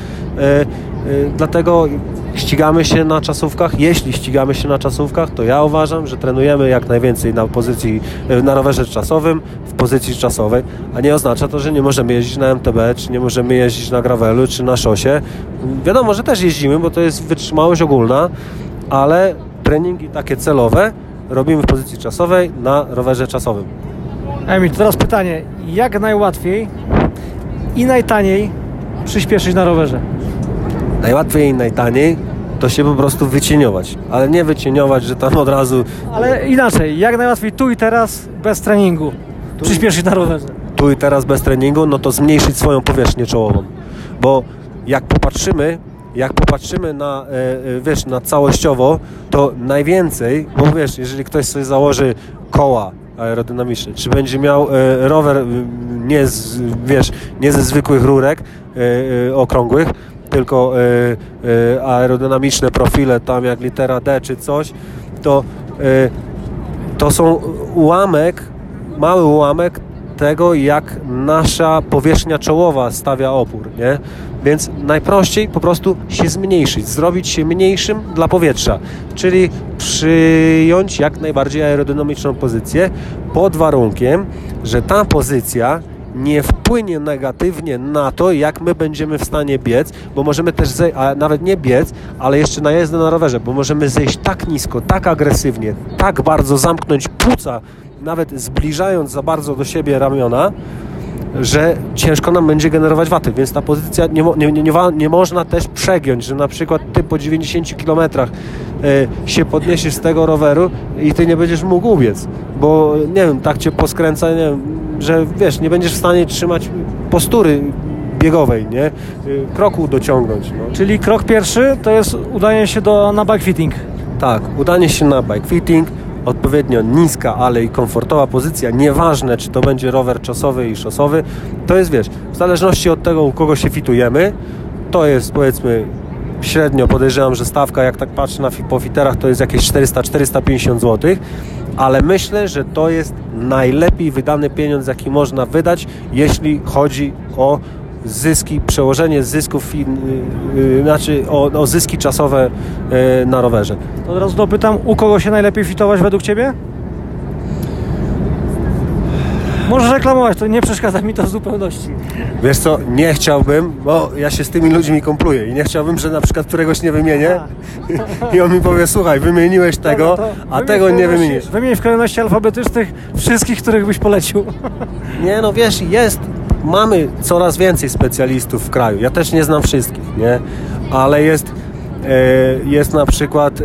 Dlatego ścigamy się na czasówkach. Jeśli ścigamy się na czasówkach, to ja uważam, że trenujemy jak najwięcej na pozycji na rowerze czasowym, w pozycji czasowej, a nie oznacza to, że nie możemy jeździć na MTB, czy nie możemy jeździć na gravelu, czy na szosie. Wiadomo, że też jeździmy, bo to jest wytrzymałość ogólna, ale treningi takie celowe robimy w pozycji czasowej na rowerze czasowym. Emil, teraz pytanie, jak najłatwiej i najtaniej przyspieszyć na rowerze? Najłatwiej i najtaniej to się po prostu wycieniować, ale nie wycieniować, że tam od razu... Ale inaczej, jak najłatwiej tu i teraz bez treningu tu przyspieszyć na rowerze? Tu i teraz bez treningu, no to zmniejszyć swoją powierzchnię czołową, bo jak popatrzymy, jak popatrzymy na, e, e, wiesz, na całościowo, to najwięcej, bo wiesz, jeżeli ktoś sobie założy koła aerodynamiczny. Czy będzie miał e, rower nie, z, wiesz, nie ze zwykłych rurek okrągłych, tylko aerodynamiczne profile, tam jak litera D czy coś, to, to są ułamek, mały ułamek tego, jak nasza powierzchnia czołowa stawia opór, nie? Więc najprościej po prostu się zmniejszyć, zrobić się mniejszym dla powietrza, czyli przyjąć jak najbardziej aerodynamiczną pozycję pod warunkiem, że ta pozycja nie wpłynie negatywnie na to, jak my będziemy w stanie biec, bo możemy też, a nawet nie biec, ale jeszcze na jazdę na rowerze, bo możemy zejść tak nisko, tak agresywnie, tak bardzo zamknąć płuca, nawet zbliżając za bardzo do siebie ramiona, że ciężko nam będzie generować waty, więc ta pozycja nie, nie, nie, nie można też przegiąć, że na przykład ty po 90 km y, się podniesiesz z tego roweru i ty nie będziesz mógł ubiec, bo nie wiem, tak cię poskręca, nie wiem, że wiesz, nie będziesz w stanie trzymać postury biegowej, nie? Y, kroku dociągnąć. No. Czyli krok pierwszy to jest udanie się do, na bike fitting. Tak, udanie się na bike fitting, odpowiednio niska, ale i komfortowa pozycja, nieważne czy to będzie rower czasowy i szosowy, to jest wiesz, w zależności od tego u kogo się fitujemy, to jest powiedzmy średnio podejrzewam, że stawka jak tak patrzę na po fiterach to jest jakieś 400-450 zł, ale myślę, że to jest najlepiej wydany pieniądz jaki można wydać, jeśli chodzi o zyski, przełożenie zysków, yy, znaczy o, o, zyski czasowe yy, na rowerze. To od razu dopytam, u kogo się najlepiej fitować według Ciebie? Możesz reklamować, to nie przeszkadza mi to w zupełności. Wiesz co, nie chciałbym, bo ja się z tymi ludźmi kompluję i nie chciałbym, że na przykład któregoś nie wymienię i on mi powie, słuchaj, wymieniłeś tego, a tego nie wymienisz. Wymień w kolejności alfabetycznych wszystkich, których byś polecił. Nie no, wiesz, jest mamy coraz więcej specjalistów w kraju. Ja też nie znam wszystkich, nie? Ale jest, e, jest na przykład e,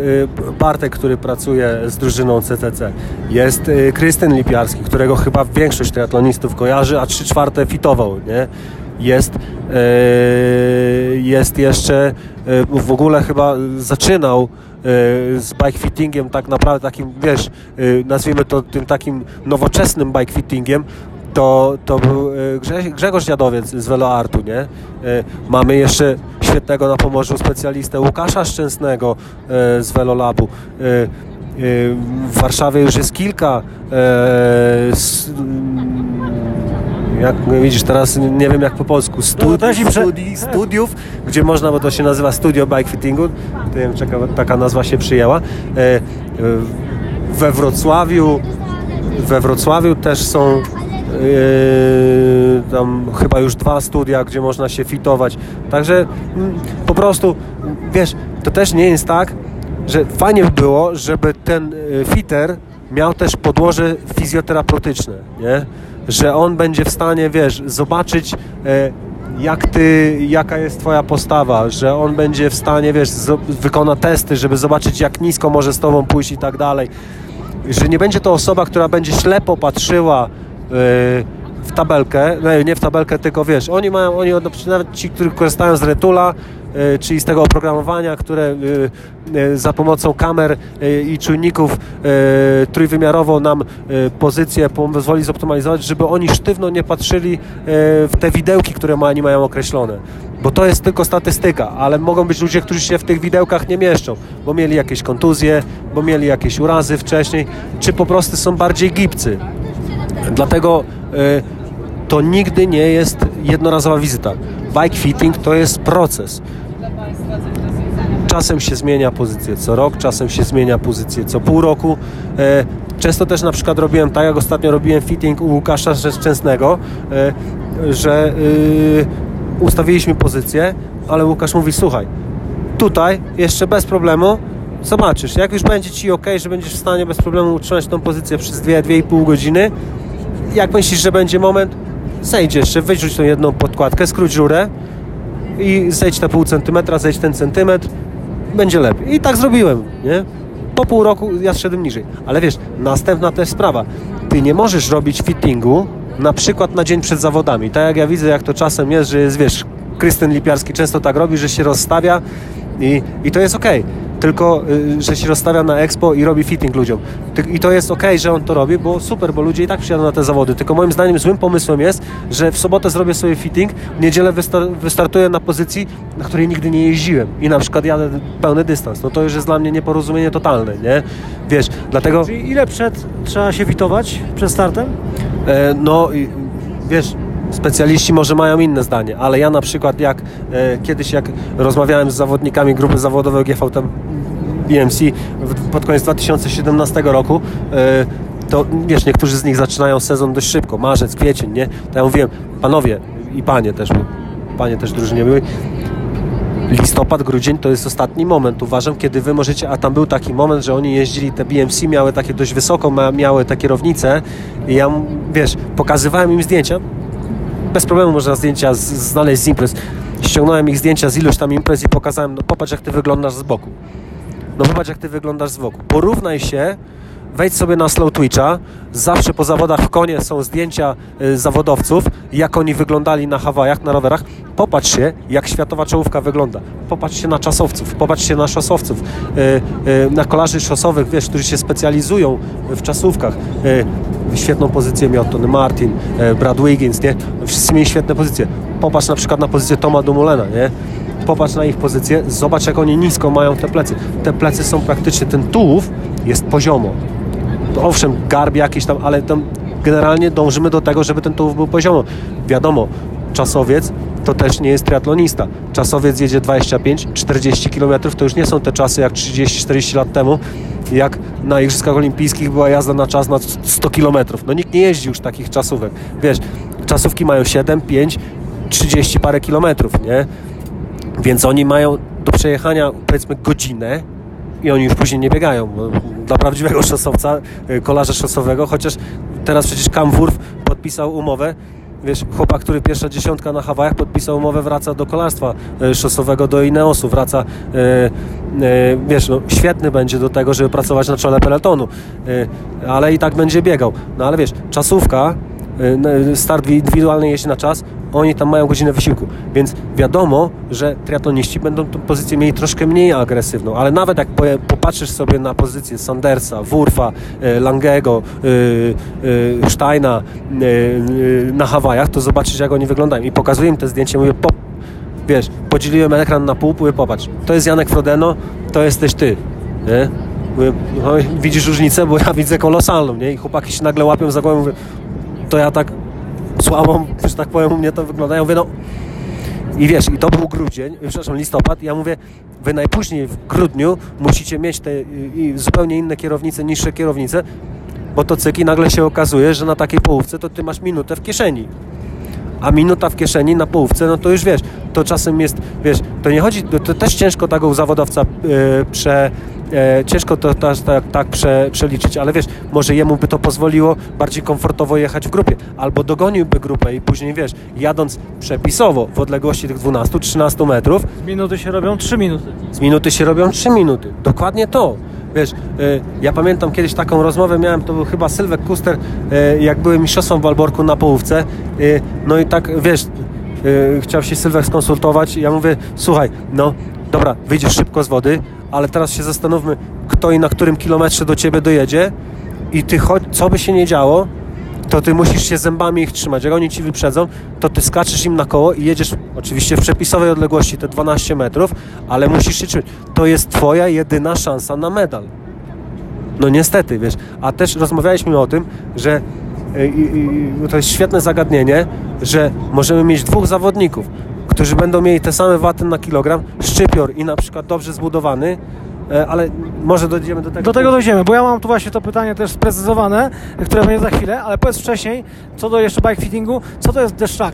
Bartek, który pracuje z drużyną CCC. Jest e, Krystyn Lipiarski, którego chyba większość triatlonistów kojarzy, a trzy czwarte fitował, nie? Jest, jest jeszcze w ogóle chyba zaczynał z bike fittingiem tak naprawdę takim, wiesz, nazwijmy to tym takim nowoczesnym bike fittingiem, to, to był e, Grzegorz Dziadowiec z Veloartu, nie? E, mamy jeszcze świetnego na Pomorzu specjalistę Łukasza Szczęsnego e, z Velolabu. W Warszawie już jest kilka jak widzisz, teraz nie wiem jak po polsku, studi no, studi studiów, gdzie można, bo to się nazywa studio bike fittingu, nie wiem, taka nazwa się przyjęła. We Wrocławiu, we Wrocławiu też są Yy, tam chyba już dwa studia, gdzie można się fitować. Także mm, po prostu, wiesz, to też nie jest tak, że fajnie by było, żeby ten y, fiter miał też podłoże fizjoterapeutyczne, nie? Że on będzie w stanie, wiesz, zobaczyć y, jak ty, jaka jest twoja postawa, że on będzie w stanie, wiesz, wykona testy, żeby zobaczyć jak nisko może z tobą pójść i tak dalej. Że nie będzie to osoba, która będzie ślepo patrzyła w tabelkę, nie, nie w tabelkę, tylko wiesz, oni mają, oni nawet ci, którzy korzystają z Retula, y, czyli z tego oprogramowania, które y, y, za pomocą kamer i czujników trójwymiarowo nam pozycję pozwoli zoptymalizować, żeby oni sztywno nie patrzyli w te widełki, które oni mają określone. Bo to jest tylko statystyka, ale mogą być ludzie, którzy się w tych widełkach nie mieszczą, bo mieli jakieś kontuzje, bo mieli jakieś urazy wcześniej, czy po prostu są bardziej gipcy. Dlatego to nigdy nie jest jednorazowa wizyta. Bike fitting to jest proces. Czasem się zmienia pozycję co rok, czasem się zmienia pozycję co pół roku. E, często też na przykład robiłem tak, jak ostatnio robiłem fitting u Łukasza Szczęsnego, e, że e, ustawiliśmy pozycję, ale Łukasz mówi, słuchaj, tutaj jeszcze bez problemu zobaczysz, jak już będzie Ci ok, że będziesz w stanie bez problemu utrzymać tą pozycję przez 2-2,5 godziny, jak myślisz, że będzie moment, zejdź jeszcze, wyrzuć tą jedną podkładkę, skróć rurę i zejdź na pół centymetra, zejdź ten centymetr, będzie lepiej. I tak zrobiłem, nie? Po pół roku ja zszedłem niżej. Ale wiesz, następna też sprawa. Ty nie możesz robić fittingu na przykład na dzień przed zawodami. Tak jak ja widzę, jak to czasem jest, że jest, wiesz, Krystyn Lipiarski często tak robi, że się rozstawia i, i to jest ok tylko y, że się rozstawia na expo i robi fitting ludziom. I to jest ok, że on to robi, bo super, bo ludzie i tak przyjadą na te zawody. Tylko moim zdaniem złym pomysłem jest, że w sobotę zrobię sobie fitting, w niedzielę wystar wystartuję na pozycji, na której nigdy nie jeździłem i na przykład jadę pełny dystans. No to już jest dla mnie nieporozumienie totalne, nie? Wiesz, dlatego... Czyli ile przed trzeba się witować przed startem? E, no, wiesz, specjaliści może mają inne zdanie, ale ja na przykład jak e, kiedyś jak rozmawiałem z zawodnikami grupy zawodowej GVT BMC pod koniec 2017 roku, e, to wiesz, niektórzy z nich zaczynają sezon dość szybko, marzec, kwiecień, nie? To ja mówiłem, panowie i panie też, panie też drużynie były, listopad, grudzień to jest ostatni moment, uważam, kiedy wy możecie, a tam był taki moment, że oni jeździli, te BMC miały takie dość wysoko, miały te kierownice i ja, wiesz, pokazywałem im zdjęcia, bez problemu można zdjęcia znaleźć z imprez, ściągnąłem ich zdjęcia z iluś tam imprez i pokazałem, no popatrz jak ty wyglądasz z boku. No popatrz jak ty wyglądasz z boku. Porównaj się wejdź sobie na Slow Twitcha. Zawsze po zawodach w konie są zdjęcia y, zawodowców, jak oni wyglądali na Hawajach, na rowerach. Popatrz się, jak światowa czołówka wygląda. Popatrz się na czasowców, popatrz się na szosowców, y, y, na kolarzy szosowych, wiesz, którzy się specjalizują w czasówkach. Świetną pozycję miał Tony Martin, Brad Wiggins, nie? Wszyscy mieli świetne pozycje. Popatrz na przykład na pozycję Toma Dumulena, nie? Popatrz na ich pozycję, zobacz jak oni nisko mają te plecy. Te plecy są praktycznie, ten tułów jest poziomo. To owszem, garb jakiś tam, ale tam generalnie dążymy do tego, żeby ten tułów był poziomo. Wiadomo, czasowiec to też nie jest triatlonista. Czasowiec jedzie 25-40 km, to już nie są te czasy jak 30-40 lat temu, jak na Igrzyskach Olimpijskich była jazda na czas na 100 km. No nikt nie jeździ już takich czasówek. Wiesz, czasówki mają 7, 5, 30 parę kilometrów, nie? Więc oni mają do przejechania powiedzmy godzinę i oni już później nie biegają. Dla prawdziwego szosowca, y, kolarza szosowego, chociaż teraz przecież Kamwurf podpisał umowę wiesz, chłopak, który pierwsza dziesiątka na Hawajach podpisał umowę, wraca do kolarstwa y, szosowego, do Ineosu, wraca, yy, yy, wiesz, no, świetny będzie do tego, żeby pracować na czole peletonu, yy, ale i tak będzie biegał. No ale wiesz, czasówka, start indywidualny jeździ na czas, oni tam mają godzinę wysiłku, więc wiadomo, że triatloniści będą tę pozycję mieli troszkę mniej agresywną, ale nawet jak popatrzysz sobie na pozycję Sandersa, Wurfa, e, Langego, e, e, Steina na Hawajach, to zobaczysz jak oni wyglądają i pokazuję im te zdjęcia, mówię, po, wiesz, podzieliłem ekran na pół, mówię, popatrz, to jest Janek Frodeno, to jesteś ty, nie? Mówię, no, widzisz różnicę, bo ja widzę kolosalną, nie? I chłopaki się nagle łapią za głowę, mówię, to ja tak słabą, że tak powiem, u mnie to wygląda. Ja mówię, no i wiesz, i to był grudzień, przepraszam, listopad, ja mówię, wy najpóźniej w grudniu musicie mieć te zupełnie inne kierownice, niższe kierownice, bo to cyki nagle się okazuje, że na takiej połówce to ty masz minutę w kieszeni. A minuta w kieszeni na połówce, no to już wiesz, to czasem jest, wiesz, to nie chodzi, to, to też ciężko tego zawodowca yy, prze, e, ciężko to tak, tak, tak prze, przeliczyć, ale wiesz, może jemu by to pozwoliło bardziej komfortowo jechać w grupie, albo dogoniłby grupę i później, wiesz, jadąc przepisowo w odległości tych 12-13 metrów. Z minuty się robią 3 minuty. Z minuty się robią 3 minuty, dokładnie to. Wiesz, y, ja pamiętam kiedyś taką rozmowę miałem, to był chyba Sylwek Kuster, y, jak były mistrzostwem w Walborku na połówce. Y, no i tak, wiesz, chciał się Sylwek skonsultować i ja mówię, słuchaj, no dobra, wyjdziesz szybko z wody, ale teraz się zastanówmy, kto i na którym kilometrze do ciebie dojedzie i ty co by się nie działo, to ty musisz się zębami ich trzymać. Jak oni ci wyprzedzą, to ty skaczesz im na koło i jedziesz oczywiście w przepisowej odległości te 12 metrów, ale musisz się trzymać. To jest twoja jedyna szansa na medal. No niestety, wiesz. A też rozmawialiśmy o tym, że to jest świetne zagadnienie, że możemy mieć dwóch zawodników, którzy będą mieli te same waty na kilogram, szczypior i na przykład dobrze zbudowany, E, ale może dojdziemy do tego. Do tego dojdziemy, bo ja mam tu właśnie to pytanie też sprecyzowane, które będzie za chwilę, ale powiedz wcześniej, co do jeszcze bike fittingu, co to jest The Shrug?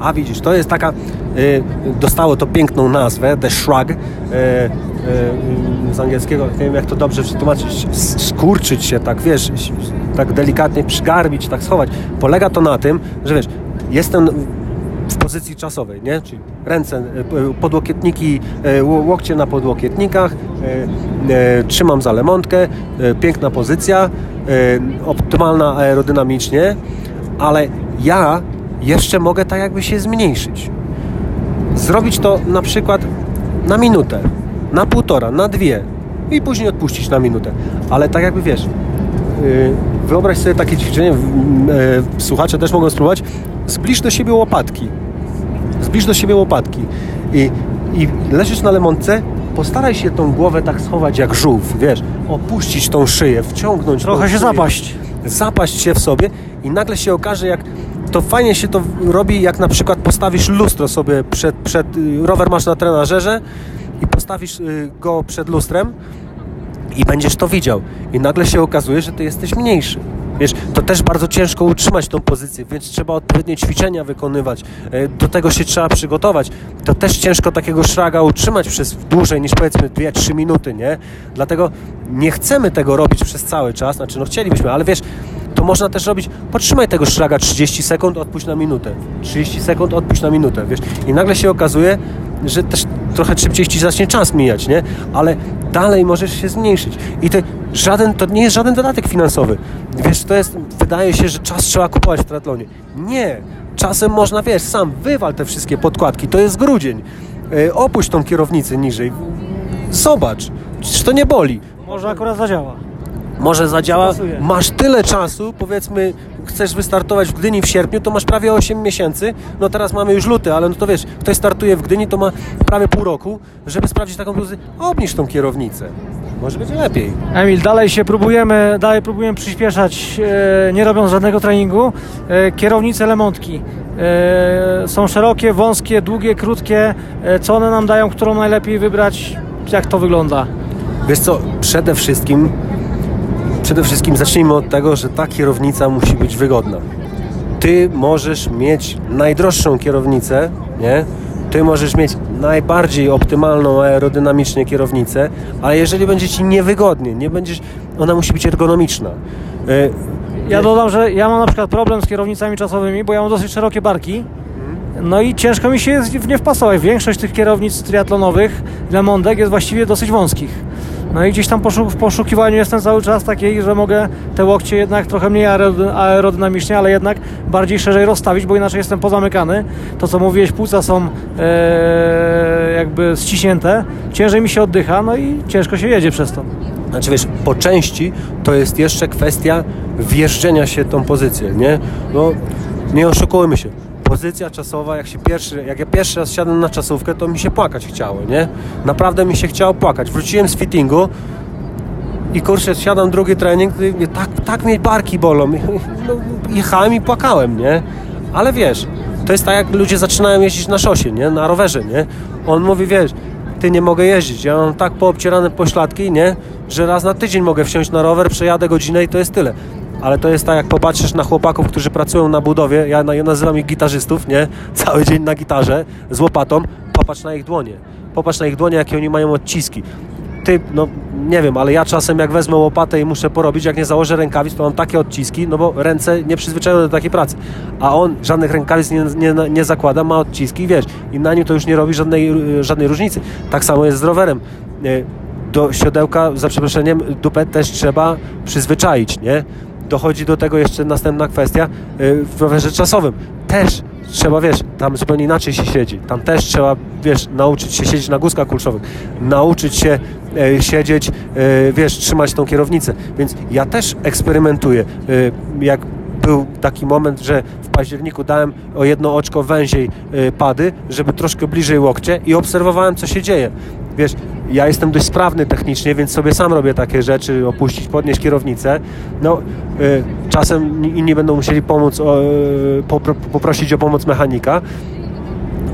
A widzisz, to jest taka, y, dostało to piękną nazwę, The Shrug, y, y, z angielskiego, nie wiem jak to dobrze przetłumaczyć, skurczyć się, tak wiesz, tak delikatnie przygarbić, tak schować. Polega to na tym, że wiesz, jestem w pozycji czasowej, nie? Czyli ręce, e, podłokietniki, e, łokcie na podłokietnikach, e, trzymam za lemontkę, piękna pozycja, optymalna aerodynamicznie, ale ja jeszcze mogę tak jakby się zmniejszyć. Zrobić to na przykład na minutę, na półtora, na dwie i później odpuścić na minutę. Ale tak jakby wiesz, wyobraź sobie takie ćwiczenie, słuchacze też mogą spróbować, zbliż do siebie łopatki. Zbliż do siebie łopatki. I, i leżysz na lemontce, postaraj się tą głowę tak schować jak żółw, wiesz, opuścić tą szyję, wciągnąć Trochę się szyję, zapaść. Zapaść się w sobie i nagle się okaże, jak to fajnie się to robi, jak na przykład postawisz lustro sobie przed, przed y, rower masz na trenażerze i postawisz y, go przed lustrem i będziesz to widział. I nagle się okazuje, że ty jesteś mniejszy. Wiesz, to też bardzo ciężko utrzymać tą pozycję, więc trzeba odpowiednie ćwiczenia wykonywać. E, do tego się trzeba przygotować. To też ciężko takiego szraga utrzymać przez dłużej niż powiedzmy 2-3 minuty, nie? Dlatego nie chcemy tego robić przez cały czas, znaczy no chcielibyśmy, ale wiesz, to można też robić, podtrzymaj tego szraga 30 sekund, odpuść na minutę. 30 sekund, odpuść na minutę, wiesz. I nagle się okazuje, że też trochę szybciej ci zacznie czas mijać, nie? Ale dalej możesz się zmniejszyć. I to, żaden, to nie jest żaden dodatek finansowy. Wiesz, to jest, wydaje się, że czas trzeba kupować w triatlonie. Nie. Czasem można, wiesz, sam wywal te wszystkie podkładki. To jest grudzień. Yy, opuść tą kierownicę niżej. Zobacz. Czy to nie boli. Może akurat zadziała może zadziała. Masz tyle czasu, powiedzmy, chcesz wystartować w Gdyni w sierpniu, to masz prawie 8 miesięcy. No teraz mamy już luty, ale no to wiesz, ktoś startuje w Gdyni, to ma prawie pół roku, żeby sprawdzić taką bluzę. Obniż tą kierownicę. Może będzie lepiej. Emil, dalej się próbujemy, dalej próbujemy przyspieszać, e, nie robiąc żadnego treningu. E, kierownice Lemontki e, są szerokie, wąskie, długie, krótkie. E, co one nam dają, którą najlepiej wybrać? Jak to wygląda? Wiesz co, przede wszystkim Przede wszystkim zacznijmy od tego, że ta kierownica musi być wygodna. Ty możesz mieć najdroższą kierownicę, nie? Ty możesz mieć najbardziej optymalną aerodynamicznie kierownicę, ale jeżeli będzie ci niewygodnie, nie będziesz, ona musi być ergonomiczna. E, ja dodam, że ja mam na przykład problem z kierownicami czasowymi, bo ja mam dosyć szerokie barki. No i ciężko mi się w nie wpasować. Większość tych kierownic triatlonowych Le Mondek jest właściwie dosyć wąskich. No i gdzieś tam w poszukiwaniu jestem cały czas takiej, że mogę te łokcie jednak trochę mniej aerodynamicznie, ale jednak bardziej szerzej rozstawić, bo inaczej jestem pozamykany. To co mówiłeś, płuca są e, jakby ściśnięte, ciężej mi się oddycha, no i ciężko się jedzie przez to. Znaczy wiesz, po części to jest jeszcze kwestia wjeżdżenia się tą pozycję, nie? No, nie oszukujmy się pozycja czasowa, jak się pierwszy, jak ja pierwszy raz siadłem na czasówkę, to mi się płakać chciało, nie? Naprawdę mi się chciało płakać. Wróciłem z fittingu i kurczę, siadam drugi trening, i tak, tak mnie barki bolą. No, jechałem i płakałem, nie? Ale wiesz, to jest tak jak ludzie zaczynają jeździć na szosie, nie? Na rowerze, nie? On mówi, wiesz, ty nie mogę jeździć, ja mam tak poobcierane pośladki, nie? Że raz na tydzień mogę wsiąść na rower, przejadę godzinę i to jest tyle ale to jest tak, jak popatrzysz na chłopaków, którzy pracują na budowie, ja, ja nazywam ich gitarzystów, nie? Cały dzień na gitarze z łopatą, popatrz na ich dłonie. Popatrz na ich dłonie, jakie oni mają odciski. Ty, no nie wiem, ale ja czasem jak wezmę łopatę i muszę porobić, jak nie założę rękawic, to mam takie odciski, no bo ręce nie przyzwyczajone do takiej pracy. A on żadnych rękawic nie, nie, nie zakłada, ma odciski, wiesz, i na nim to już nie robi żadnej, żadnej różnicy. Tak samo jest z rowerem do siodełka, za przeproszeniem, dupę też trzeba przyzwyczaić, nie? Dochodzi do tego jeszcze następna kwestia y, w rowerze czasowym. Też trzeba, wiesz, tam zupełnie inaczej się siedzi. Tam też trzeba, wiesz, nauczyć się siedzieć na guzkach kulszowych, nauczyć się e, siedzieć, e, wiesz, trzymać tą kierownicę. Więc ja też eksperymentuję. E, jak był taki moment, że w październiku dałem o jedno oczko węziej pady, żeby troszkę bliżej łokcie i obserwowałem, co się dzieje. Wiesz, ja jestem dość sprawny technicznie, więc sobie sam robię takie rzeczy, opuścić, podnieść kierownicę. No, y, czasem inni będą musieli pomóc, o, y, popro, poprosić o pomoc mechanika,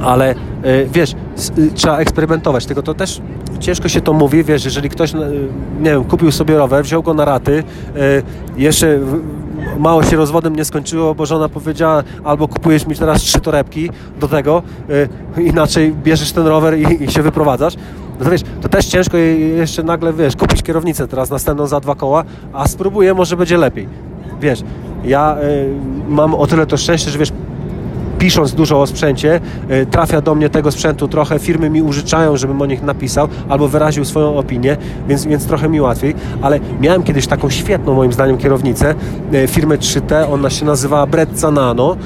ale y, wiesz, y, trzeba eksperymentować, tylko to też ciężko się to mówi, wiesz, jeżeli ktoś, y, nie wiem, kupił sobie rower, wziął go na raty, y, jeszcze mało się rozwodem nie skończyło, bo żona powiedziała, albo kupujesz mi teraz trzy torebki do tego, inaczej bierzesz ten rower i, i się wyprowadzasz. No to wiesz, to też ciężko je- jeszcze nagle, wiesz, kupić kierownicę teraz następną za dwa koła, a spróbuję, może będzie lepiej. Wiesz, ja y, mam o tyle to szczęście, że wiesz, pisząc dużo o sprzęcie, y, trafia do mnie tego sprzętu trochę, firmy mi użyczają, żebym o nich napisał albo wyraził swoją opinię, więc, więc trochę mi łatwiej, ale miałem kiedyś taką świetną moim zdaniem kierownicę y, firmy 3T, ona się nazywała Brezza Nano.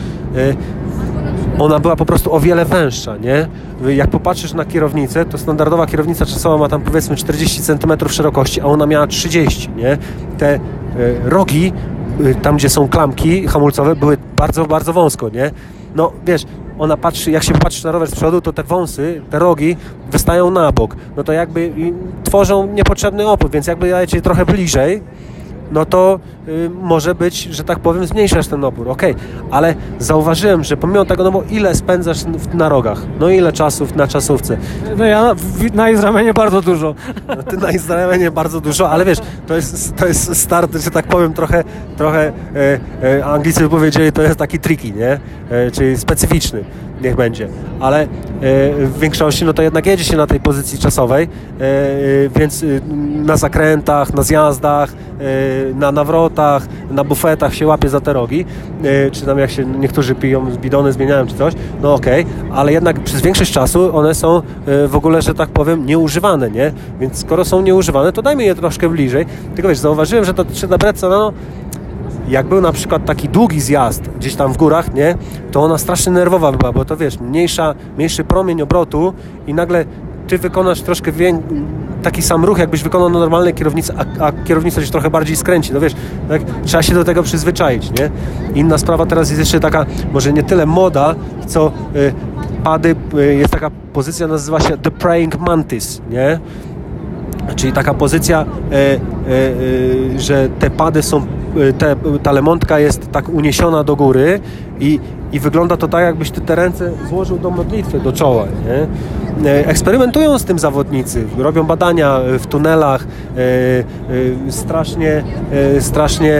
Ona była po prostu o wiele węższa, nie? Jak popatrzysz na kierownicę, to standardowa kierownica czasowa ma tam powiedzmy 40 cm szerokości, a ona miała 30, nie? Te y, rogi, y, tam gdzie są klamki hamulcowe, były bardzo, bardzo wąsko, nie? No wiesz, ona patrzy, jak się popatrzy na rower z przodu, to te wąsy, te rogi wystają na bok. No to jakby tworzą niepotrzebny opór, więc jakby dajecie trochę bliżej, no to y, może być, że tak powiem, zmniejszasz ten opór, okej, ale zauważyłem, że pomimo tego, no bo ile spędzasz w- na rogach, no ile czasu na czasówce, No ja na, na bardzo dużo. no ty na Izraelenie bardzo dużo, ale wiesz, to jest, to jest start, że tak powiem, trochę, trochę e, Anglicy by powiedzieli, to jest taki tricky, nie? E, czyli specyficzny, niech będzie. Ale e, w większości, no to jednak jedzie się na tej pozycji czasowej, e, e, więc na zakrętach, na zjazdach, na nawrotach, na bufetach się łapie za te rogi, czy tam jak się niektórzy piją, bidony zmieniają czy coś, no okej, ale jednak przez większość czasu one są w ogóle, że tak powiem, nieużywane, nie? Więc skoro są nieużywane, to dajmy je troszkę bliżej. Tylko wiesz, zauważyłem, że to 3D Bretza, no jak był na przykład taki długi zjazd gdzieś tam w górach, nie, to ona strasznie nerwowa była, bo to wiesz, mniejsza, mniejszy promień obrotu i nagle ty wykonasz troszkę taki sam ruch, jakbyś wykonał na normalnej kierownicy, a, a kierownica się trochę bardziej skręci, no wiesz, tak, trzeba się do tego przyzwyczaić, nie? Inna sprawa teraz jest jeszcze taka, może nie tyle moda, co y, pady, y, jest taka pozycja, nazywa się The Praying Mantis, nie? Czyli taka pozycja, e, e, e, że te pady są, te, ta lemontka jest tak uniesiona do góry i, i wygląda to tak, jakbyś ty te ręce złożył do modlitwy, do czoła. Nie? Eksperymentują z tym zawodnicy, robią badania w tunelach, strasznie, strasznie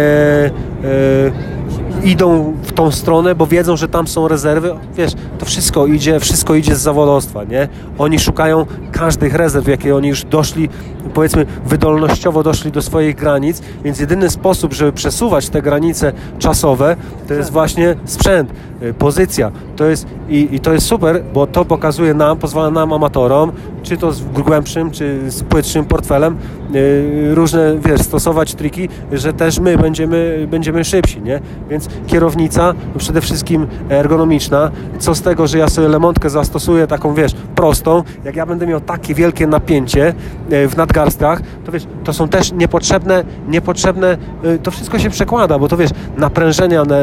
idą w tą stronę, bo wiedzą, że tam są rezerwy. Wiesz, to wszystko idzie, wszystko idzie z zawodowstwa, nie? Oni szukają każdych rezerw, jakie oni już doszli, powiedzmy, wydolnościowo doszli do swoich granic, więc jedyny sposób, żeby przesuwać te granice czasowe, to jest właśnie sprzęt, pozycja. To jest, i, I to jest super, bo to pokazuje nam, pozwala nam, amatorom, czy to z głębszym, czy z płytszym portfelem, y, różne, wiesz, stosować triki, że też my będziemy, będziemy szybsi, nie? Więc kierownica przede wszystkim ergonomiczna. Co z tego, że ja sobie lemontkę zastosuję taką, wiesz, prostą, jak ja będę miał takie wielkie napięcie e, w nadgarstkach, to wiesz, to są też niepotrzebne, niepotrzebne, to wszystko się przekłada, bo to wiesz, naprężenia na,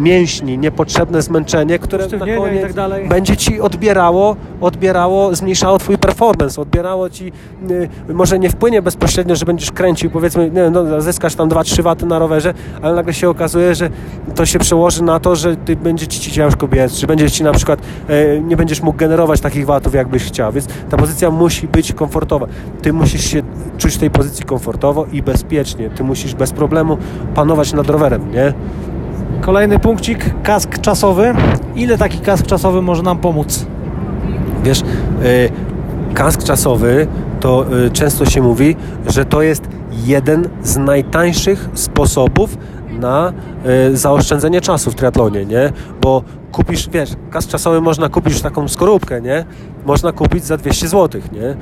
mięśni, niepotrzebne zmęczenie, które na koniec tak będzie ci odbierało, odbierało, zmniejszało twój performance, odbierało ci, y, może nie wpłynie bezpośrednio, że będziesz kręcił, powiedzmy, nie, no, zyskasz tam 2-3 waty na rowerze, ale nagle się okazuje, że to się przełoży na to, że ty będzie ci ciężko biec, czy będzie ci na przykład, e, nie będziesz mógł generować takich watów, jakbyś chciał, więc ta pozycja musi być komfortowa. Ty musisz się czuć w tej pozycji komfortowo i bezpiecznie. Ty musisz bez problemu panować nad rowerem, nie? Kolejny punkcik, kask czasowy. Ile taki kask czasowy może nam pomóc? Wiesz, y, kask czasowy to y, często się mówi, że to jest jeden z najtańszych sposobów na y, zaoszczędzenie czasu w triatlonie, nie? Bo kupisz, wiesz, kask czasowy można kupić już taką skorupkę, nie? Można kupić za 200 zł, nie?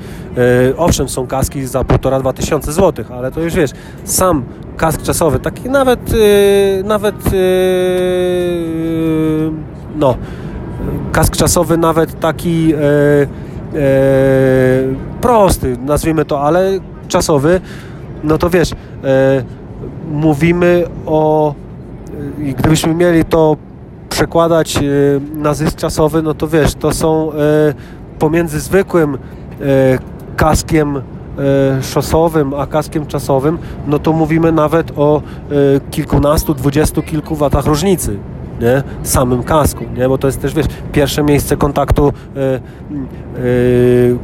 Y, owszem, są kaski za 1,5-2 tysiące złotych, ale to już wiesz, sam kask czasowy, taki nawet, y, nawet, y, no, kask czasowy nawet taki e, e, prosty, nazwijmy to, ale czasowy, no to wiesz, mówimy o, i gdybyśmy mieli to przekładać e, na zysk czasowy, no to wiesz, to są e, pomiędzy zwykłym kaskiem szosowym, a kaskiem czasowym, no to mówimy nawet o kilkunastu, dwudziestu kilku watach różnicy nie? samym kasku, nie? bo to jest też, wiesz, pierwsze miejsce kontaktu y, y,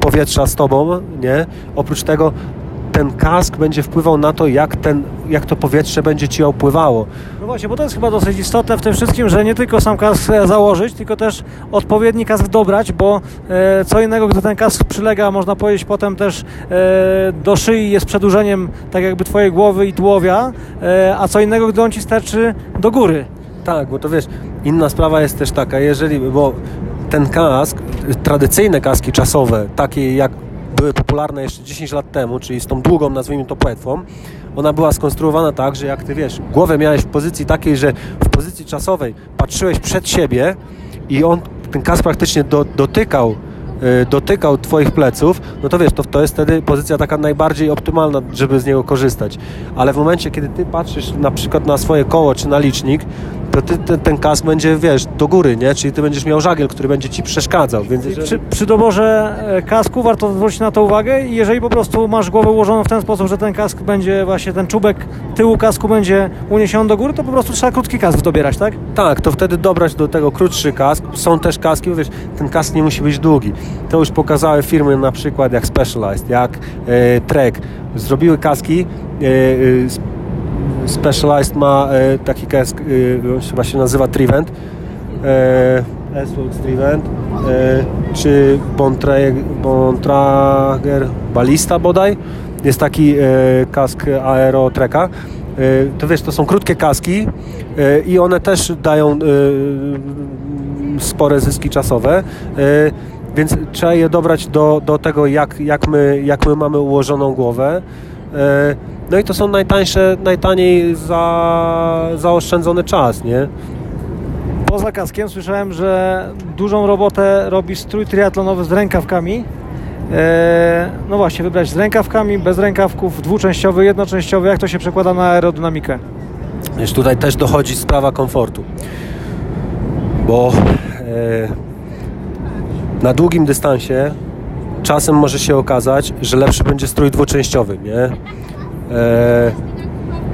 powietrza z tobą, nie? Oprócz tego ten kask będzie wpływał na to, jak, ten, jak to powietrze będzie ci opływało. No właśnie, bo to jest chyba dosyć istotne w tym wszystkim, że nie tylko sam kask e, założyć, tylko też odpowiedni kask dobrać, bo e, co innego, gdy ten kask przylega, można powiedzieć potem też e, do szyi jest przedłużeniem tak jakby twojej głowy i tułowia, e, a co innego, gdy on ci sterczy do góry. Tak, bo to wiesz, inna sprawa jest też taka, jeżeli, bo ten kask, tradycyjne kaski czasowe, takie jak były popularne jeszcze 10 lat temu, czyli z tą długą, nazwijmy to płetwą, ona była skonstruowana tak, że jak ty wiesz, głowę miałeś w pozycji takiej, że w pozycji czasowej patrzyłeś przed siebie i on, ten kask praktycznie do, dotykał dotykał Twoich pleców, no to wiesz, to, to jest wtedy pozycja taka najbardziej optymalna, żeby z niego korzystać. Ale w momencie, kiedy Ty patrzysz na przykład na swoje koło czy na licznik, to ty, ten, ten kask będzie, wiesz, do góry, nie? Czyli Ty będziesz miał żagiel, który będzie Ci przeszkadzał. Więc jeżeli... Przy, przy doborze e, kasku warto zwrócić na to uwagę i jeżeli po prostu masz głowę ułożoną w ten sposób, że ten kask będzie właśnie, ten czubek tyłu kasku będzie uniesiony do góry, to po prostu trzeba krótki kask dobierać, tak? Tak, to wtedy dobrać do tego krótszy kask. Są też kaski, wiesz, ten kask nie musi być długi. To już pokazały firmy na przykład jak Specialized, jak e, Trek. Zrobiły kaski, e, e, Specialized ma e, taki kask, e, on się nazywa Trivent, e, S-Works Trivent, e, czy Bontrager, Ballista bodaj. Jest taki e, kask Aero Treka. To wiesz, to są krótkie kaski i one też dają spore zyski czasowe. Więc trzeba je dobrać do, do tego, jak, jak, my, jak my mamy ułożoną głowę. E, no i to są najtańsze, najtaniej za, zaoszczędzony czas, nie? Poza kaskiem słyszałem, że dużą robotę robi strój triatlonowy z rękawkami. E, no właśnie, wybrać z rękawkami, bez rękawków, dwuczęściowy, jednoczęściowy. Jak to się przekłada na aerodynamikę? Wiesz, tutaj też dochodzi sprawa komfortu. Bo e, na długim dystansie czasem może się okazać, że lepszy będzie strój dwuczęściowy, nie? E,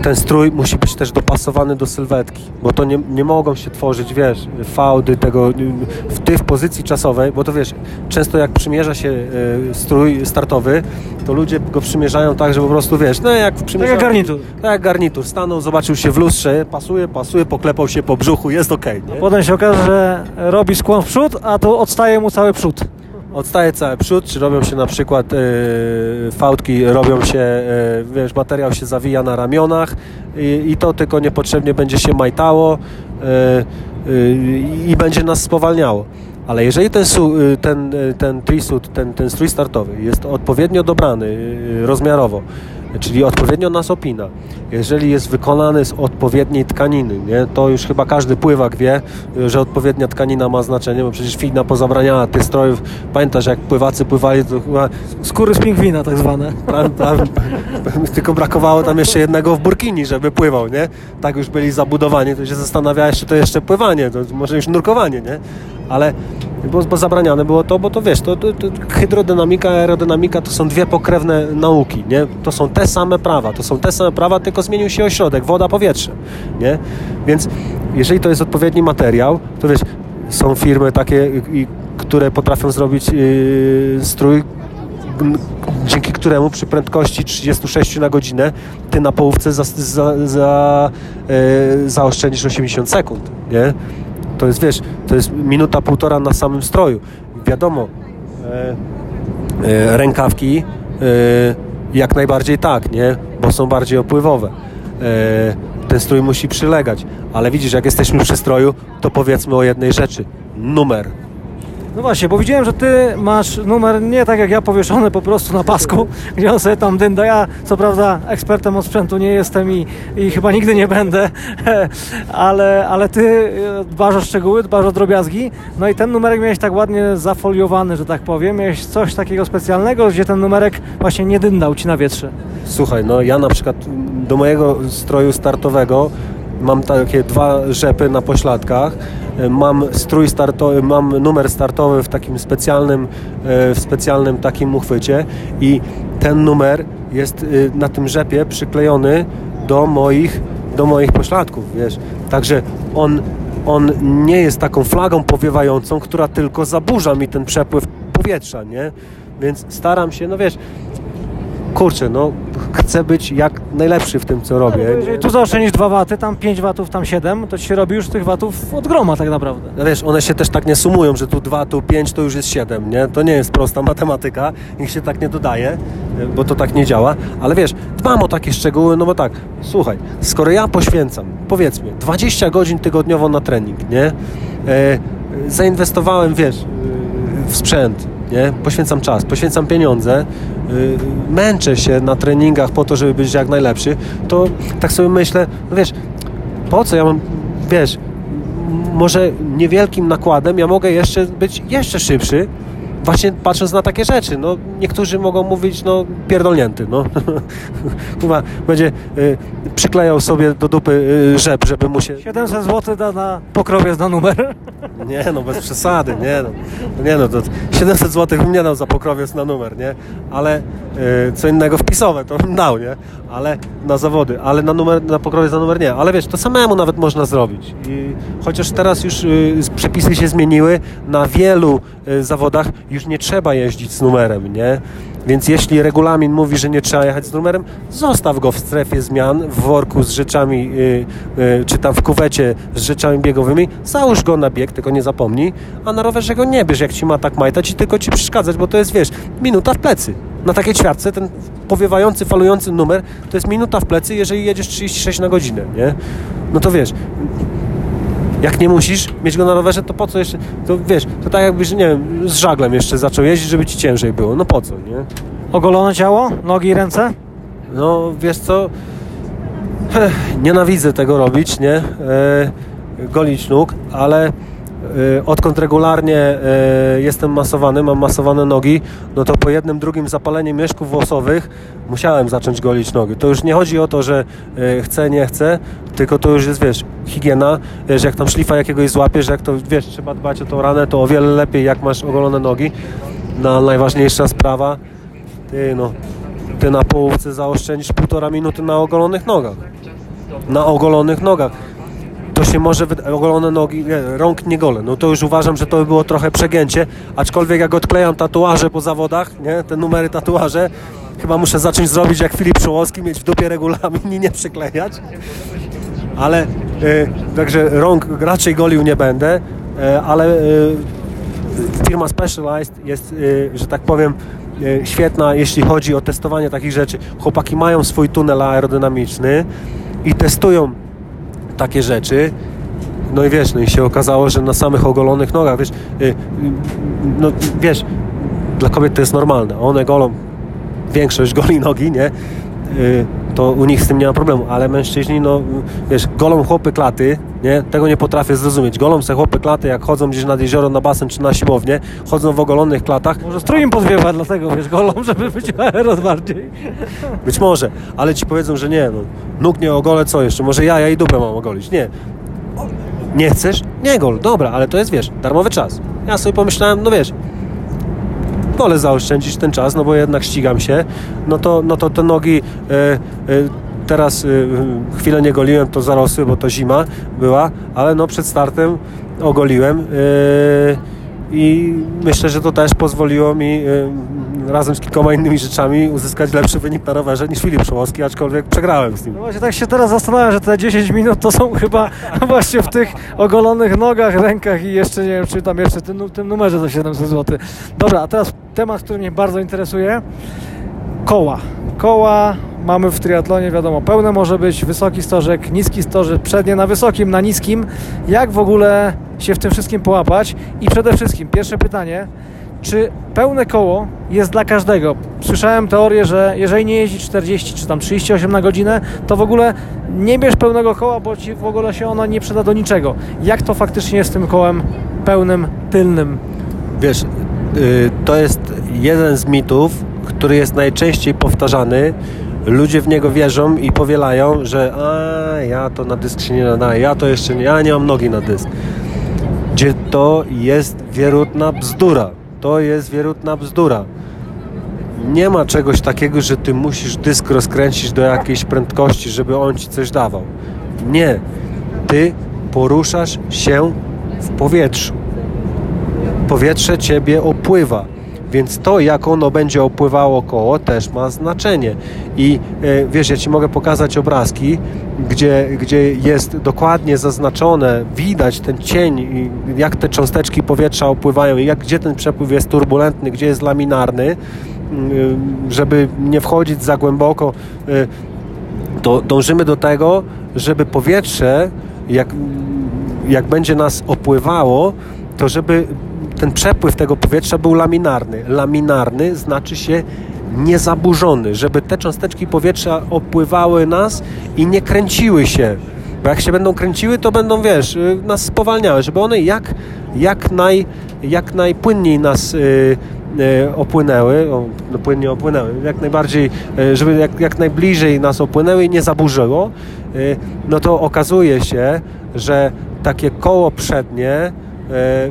ten strój musi być też dopasowany do sylwetki, bo to nie, nie mogą się tworzyć, wiesz, fałdy tego, w ty w pozycji czasowej, bo to wiesz, często jak przymierza się e, strój startowy, to ludzie go przymierzają tak, że po prostu, wiesz, no jak Tak przymierza... jak garnitur. Tak jak garnitur, stanął, zobaczył się w lustrze, pasuje, pasuje, poklepał się po brzuchu, jest okej, nie? Potem się okaże, że robi skłon w przód, a to odstaje mu cały przód. Odstaje cały przód, czy robią się na przykład e, fałdki, robią się, e, wiesz, materiał się zawija na ramionach i, i to tylko niepotrzebnie będzie się majtało e, i będzie nas spowalniało. Ale jeżeli ten, ten, ten trisuit, ten, ten strój startowy jest odpowiednio dobrany rozmiarowo, czyli odpowiednio nas opina, jeżeli jest wykonany z odpowiedniej tkaniny, nie, to już chyba każdy pływak wie, że odpowiednia tkanina ma znaczenie, bo przecież FINA pozabraniała tych strojów. Pamiętasz, jak pływacy pływali, to chyba Skóry z pingwina tak zwane. tam, tam, tylko brakowało tam jeszcze jednego w burkini, żeby pływał, nie? Tak już byli zabudowani, to się zastanawiałeś, czy to jeszcze pływanie, to może już nurkowanie, nie? Ale bo, bo zabraniane było to, bo to wiesz, to, to, to hydrodynamika, aerodynamika to są dwie pokrewne nauki, nie? To są te same prawa, to są te same prawa, tylko zmienił się ośrodek, woda, powietrze, nie? Więc jeżeli to jest odpowiedni materiał, to wiesz, są firmy takie, i, które potrafią zrobić yy, strój, dzięki któremu przy prędkości 36 na godzinę ty na połówce za, za, za, yy, zaoszczędzisz 80 sekund, nie? To jest, wiesz, to jest minuta, półtora na samym stroju. Wiadomo, e, e, rękawki jak najbardziej tak, nie? Bo są bardziej opływowe. E, ten strój musi przylegać. Ale widzisz, jak jesteśmy przy stroju, to powiedzmy o jednej rzeczy. Numer. No właśnie, bo widziałem, że ty masz numer nie tak jak ja powieszony po prostu na pasku, gdzie on sobie tam dynda. Ja co prawda ekspertem od sprzętu nie jestem i, i chyba nigdy nie będę, ale, ale ty e, dbasz o szczegóły, dbasz o drobiazgi. No i ten numerek miałeś tak ładnie zafoliowany, że tak powiem. Miałeś coś takiego specjalnego, gdzie ten numerek właśnie nie dyndał ci na wietrze. Słuchaj, no ja na przykład do mojego stroju startowego mam takie dwa rzepy na pośladkach, mam strój startowy, mam numer startowy w takim specjalnym, e, w specjalnym takim uchwycie i ten numer jest e, na tym rzepie przyklejony do moich, do moich pośladków, wiesz. Także on, on nie jest taką flagą powiewającą, która tylko zaburza mi ten przepływ powietrza, nie? Więc staram się, no wiesz, kurczę, no chcę być jak najlepszy w tym, co robię. No, jeżeli tu zaoszczędzisz 2 waty, tam 5 watów, tam 7, to ci się robi już tych watów od groma tak naprawdę. No wiesz, one się też tak nie sumują, że tu 2, tu 5, to już jest 7, nie? To nie jest prosta matematyka, ich się tak nie dodaje, bo to tak nie działa, ale wiesz, dbam o takie szczegóły, no bo tak, słuchaj, skoro ja poświęcam, powiedzmy, 20 godzin tygodniowo na trening, nie? E, zainwestowałem, wiesz, w sprzęt, nie? Poświęcam czas, poświęcam pieniądze, męczę się na treningach po to, żeby być jak najlepszy, to tak sobie myślę, no wiesz, po co ja mam, wiesz, może niewielkim nakładem ja mogę jeszcze być jeszcze szybszy, właśnie patrząc na takie rzeczy, no niektórzy mogą mówić, no pierdolnięty, no. Chyba będzie y, przyklejał sobie do dupy y, rzep, żeby mu się... 700 zł da na pokrowiec na numer. Nie no, bez przesady, nie no, nie no, to 700 zł bym nie dał za pokrowiec na numer, nie, ale y, co innego wpisowe to bym dał, nie, ale na zawody, ale na numer, na pokrowiec na numer nie, ale wiesz, to samemu nawet można zrobić. I chociaż teraz już y, przepisy się zmieniły, na wielu y, zawodach już nie trzeba jeździć z numerem, nie? Więc jeśli regulamin mówi, że nie trzeba jechać z numerem, zostaw go w strefie zmian, w worku z rzeczami, yy, yy, czy tam w kuwecie z rzeczami biegowymi, załóż go na bieg, tylko nie zapomnij, a na rowerze go nie bierz, jak ci ma tak majtać i tylko ci przeszkadzać, bo to jest, wiesz, minuta w plecy. Na takiej ćwiartce ten powiewający, falujący numer to jest minuta w plecy, jeżeli jedziesz 36 na godzinę, nie? No to wiesz, jak nie musisz mieć go na rowerze, to po co jeszcze? To wiesz, to tak jakbyś, nie wiem, z żaglem jeszcze zaczął jeździć, żeby ci ciężej było. No po co, nie? Ogolone ciało? Nogi i ręce? No, wiesz co? Nienawidzę tego robić, nie? E, golić nóg, ale odkąd regularnie y, jestem masowany, mam masowane nogi, no to po jednym, drugim zapaleniu mieszków włosowych musiałem zacząć golić nogi. To już nie chodzi o to, że y, chcę, nie chcę, tylko to już jest, wiesz, higiena, wiesz, jak tam szlifa jakiegoś złapiesz, jak to, wiesz, trzeba dbać o tą ranę, to o wiele lepiej, jak masz ogolone nogi. No, najważniejsza sprawa, ty no, ty na połówce zaoszczędzisz półtora minuty na ogolonych nogach. Na ogolonych nogach to się może ogolone nogi, nie, rąk nie gole. No to już uważam, że to by było trochę przegięcie, aczkolwiek jak odklejam tatuaże po zawodach, nie, te numery tatuaże, chyba muszę zacząć zrobić jak Filip Szołowski, mieć w dupie regulamin i nie przyklejać. Ale y, także rąk raczej golił nie będę, y, ale y, firma Specialized jest, że tak powiem, świetna, jeśli chodzi o testowanie takich rzeczy. Chłopaki mają swój tunel aerodynamiczny i testują takie rzeczy. No i wiesz, no i się okazało, że na samych ogolonych nogach, wiesz, yy, no wiesz, dla kobiet to jest normalne. One golą, większość goli nogi, nie? Yy, to u nich z tym nie ma problemu, ale mężczyźni, no wiesz, golą chłopy klaty, nie? Tego nie potrafię zrozumieć. Golą se chłopy klaty, jak chodzą gdzieś nad jezioro, na basen czy na siłownię, chodzą w ogolonych klatach. Może strój im podwiewa, dlatego wiesz, golą, żeby być aeros bardziej. Być może, ale ci powiedzą, że nie, no, nóg nie ogolę, co jeszcze? Może ja, ja i dupę mam ogolić. Nie. Nie chcesz? Nie gol. Dobra, ale to jest, wiesz, darmowy czas. Ja sobie pomyślałem, no wiesz, wolę zaoszczędzić ten czas, no bo jednak ścigam się, no to, no to te nogi e, e, teraz e, chwilę nie goliłem, to zarosły, bo to zima była, ale no przed startem ogoliłem i myślę, że to też pozwoliło mi razem z kilkoma innymi rzeczami uzyskać lepszy wynik na rowerze niż Filip Szołowski, aczkolwiek przegrałem z nim. No właśnie tak się teraz zastanawiam, że te 10 minut to są chyba właśnie w tych ogolonych nogach, rękach i jeszcze nie wiem, czy tam jeszcze tym, tym numerze za 700 zł. Dobra, a teraz temat, który mnie bardzo interesuje. Koła. Koła mamy w triatlonie, wiadomo, pełne może być, wysoki stożek, niski stożek, przednie na wysokim, na niskim. Jak w ogóle się w tym wszystkim połapać? I przede wszystkim, pierwsze pytanie, czy pełne koło jest dla każdego? Słyszałem teorię, że jeżeli nie jeździ 40 czy tam 38 na godzinę, to w ogóle nie bierz pełnego koła, bo ci w ogóle się ono nie przyda do niczego. Jak to faktycznie jest z tym kołem pełnym, tylnym? Wiesz, yy, to jest jeden z mitów, który jest najczęściej powtarzany. Ludzie w niego wierzą i powielają, że a ja to na dysk się nie nadaję, ja to jeszcze nie, ja nie mam nogi na dysk. Gdzie to jest wierutna bzdura. To jest wierutna bzdura. Nie ma czegoś takiego, że ty musisz dysk rozkręcić do jakiejś prędkości, żeby on ci coś dawał. Nie. Ty poruszasz się w powietrzu. Powietrze ciebie opływa więc to, jak ono będzie opływało koło, też ma znaczenie. I e, wiesz, ja Ci mogę pokazać obrazki, gdzie, gdzie jest dokładnie zaznaczone, widać ten cień, jak te cząsteczki powietrza opływają, jak, gdzie ten przepływ jest turbulentny, gdzie jest laminarny, mm, żeby nie wchodzić za głęboko, e, to dążymy do tego, żeby powietrze, jak, jak będzie nas opływało, to żeby ten przepływ tego powietrza był laminarny. Laminarny znaczy się niezaburzony, żeby te cząsteczki powietrza opływały nas i nie kręciły się. Bo jak się będą kręciły, to będą, wiesz, y, nas spowalniały, żeby one jak, jak, naj, jak najpłynniej nas yy, yy, opłynęły, o, no płynnie opłynęły, jak najbardziej, żeby jak, jak najbliżej nas opłynęły i nie zaburzyło, y, no to okazuje się, że takie koło przednie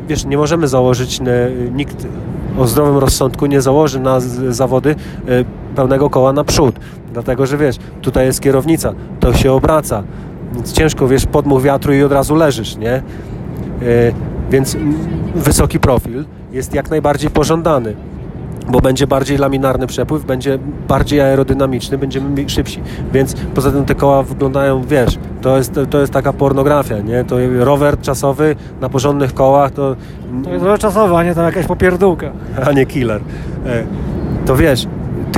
wiesz, nie możemy założyć, nikt o zdrowym rozsądku nie założy na zawody e, pełnego koła naprzód, dlatego, że wiesz, tutaj jest kierownica, to się obraca, więc ciężko, wiesz, podmuch wiatru i od razu leżysz, nie? E, więc wysoki profil jest jak najbardziej pożądany bo będzie bardziej laminarny przepływ, będzie bardziej aerodynamiczny, będziemy szybsi. Więc poza tym te koła wyglądają, wiesz, to jest, to jest taka pornografia, nie? To rower czasowy na porządnych kołach to... To jest rower czasowy, a nie tam jakaś popierdółka. A nie killer. E, to wiesz,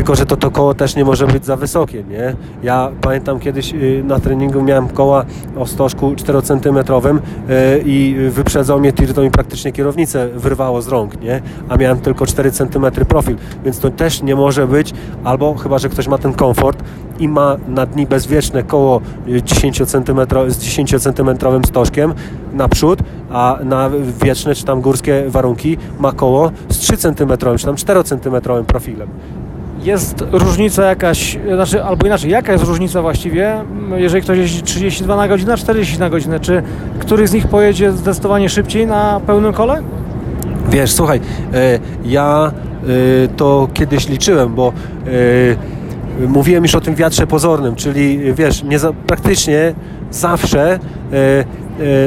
tylko, że to, to koło też nie może być za wysokie, nie? Ja pamiętam kiedyś y, na treningu miałem koła o stożku 4 cm y, i wyprzedzał mnie tir, to mi praktycznie kierownicę wyrwało z rąk, nie? A miałem tylko 4 cm profil, więc to też nie może być, albo chyba, że ktoś ma ten komfort i ma na dni bezwieczne koło 10 cm, z 10 cm stożkiem naprzód, a na wieczne czy tam górskie warunki ma koło z 3 cm czy tam 4 cm profilem. Jest różnica jakaś, znaczy, albo inaczej, jaka jest różnica właściwie, jeżeli ktoś jeździ 32 na godzinę, 40 na godzinę? Czy któryś z nich pojedzie zdecydowanie szybciej na pełnym kole? Wiesz, słuchaj, e, ja e, to kiedyś liczyłem, bo e, mówiłem już o tym wiatrze pozornym, czyli wiesz, nie za, praktycznie zawsze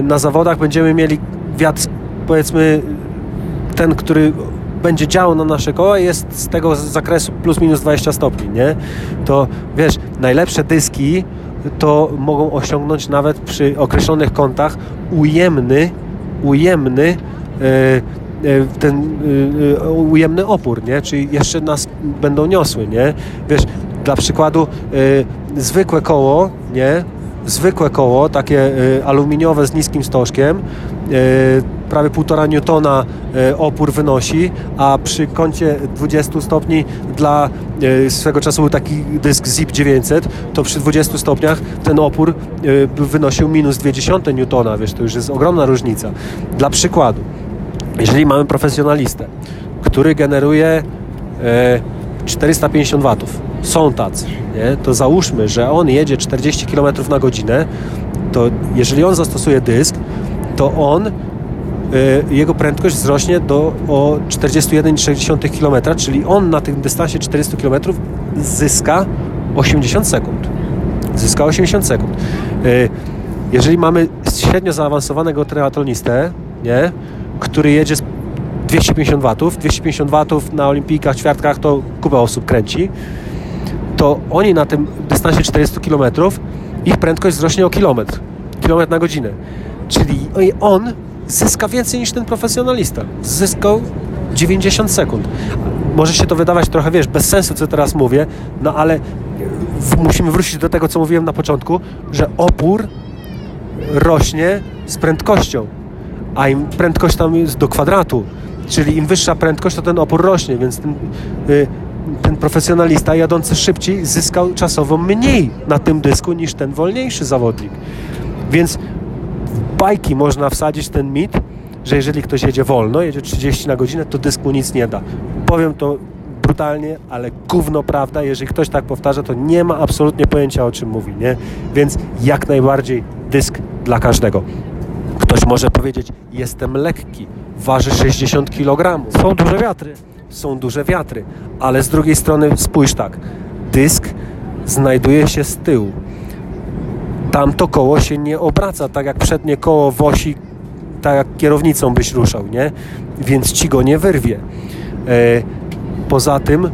na zawodach będziemy mieli wiatr, powiedzmy, ten, który będzie działo na nasze koła jest z tego zakresu plus minus 20 stopni, nie? To wiesz, najlepsze dyski to mogą osiągnąć nawet przy określonych kątach ujemny, ujemny e, e, ten e, ujemny opór, nie? Czyli jeszcze nas będą niosły, nie? Wiesz, dla przykładu zwykłe koło, nie? Zwykłe koło, takie y, aluminiowe z niskim stożkiem, y, prawie 1,5 newtona y, opór wynosi, a przy kącie 20 stopni dla swego czasu był taki dysk ZIP 900, to przy 20 stopniach ten opór wynosił minus 0,2 newtona, wiesz, to już jest ogromna różnica. Dla przykładu, jeżeli mamy profesjonalistę, który generuje 450 watów, są tacy, nie? to załóżmy, że on jedzie 40 km na godzinę, to jeżeli on zastosuje dysk, to on y, jego prędkość wzrośnie do o 41,6 km, czyli on na tym dystansie 400 km zyska 80 sekund. Zyska 80 sekund. Y, jeżeli mamy średnio zaawansowanego triatlonistę, nie, który jedzie 250 watów, 250 watów na olimpijkach, ćwiartkach to kupa osób kręci, to oni na tym dystansie 400 km ich prędkość wzrośnie o kilometr, kilometr na godzinę. Czyli on zyska więcej niż ten profesjonalista. Zyskał 90 sekund. Może się to wydawać trochę, wiesz, bez sensu, co teraz mówię, no ale musimy wrócić do tego, co mówiłem na początku, że opór rośnie z prędkością, a im prędkość tam jest do kwadratu, czyli im wyższa prędkość, to ten opór rośnie, więc ten, y, ten profesjonalista jadący szybciej zyskał czasowo mniej na tym dysku niż ten wolniejszy zawodnik. Więc w bajki można wsadzić ten mit, że jeżeli ktoś jedzie wolno, jedzie 30 na godzinę, to dysk mu nic nie da. Powiem to brutalnie, ale gówno prawda, jeżeli ktoś tak powtarza, to nie ma absolutnie pojęcia o czym mówi, nie? Więc jak najbardziej dysk dla każdego. Ktoś może powiedzieć, jestem lekki, waży 60 kg. Są duże wiatry. Są duże wiatry, ale z drugiej strony spójrz tak, dysk znajduje się z tyłu. Tamto koło się nie obraca, tak jak przednie koło w osi, tak jak kierownicą byś ruszał, nie? Więc ci go nie wyrwie. E, poza tym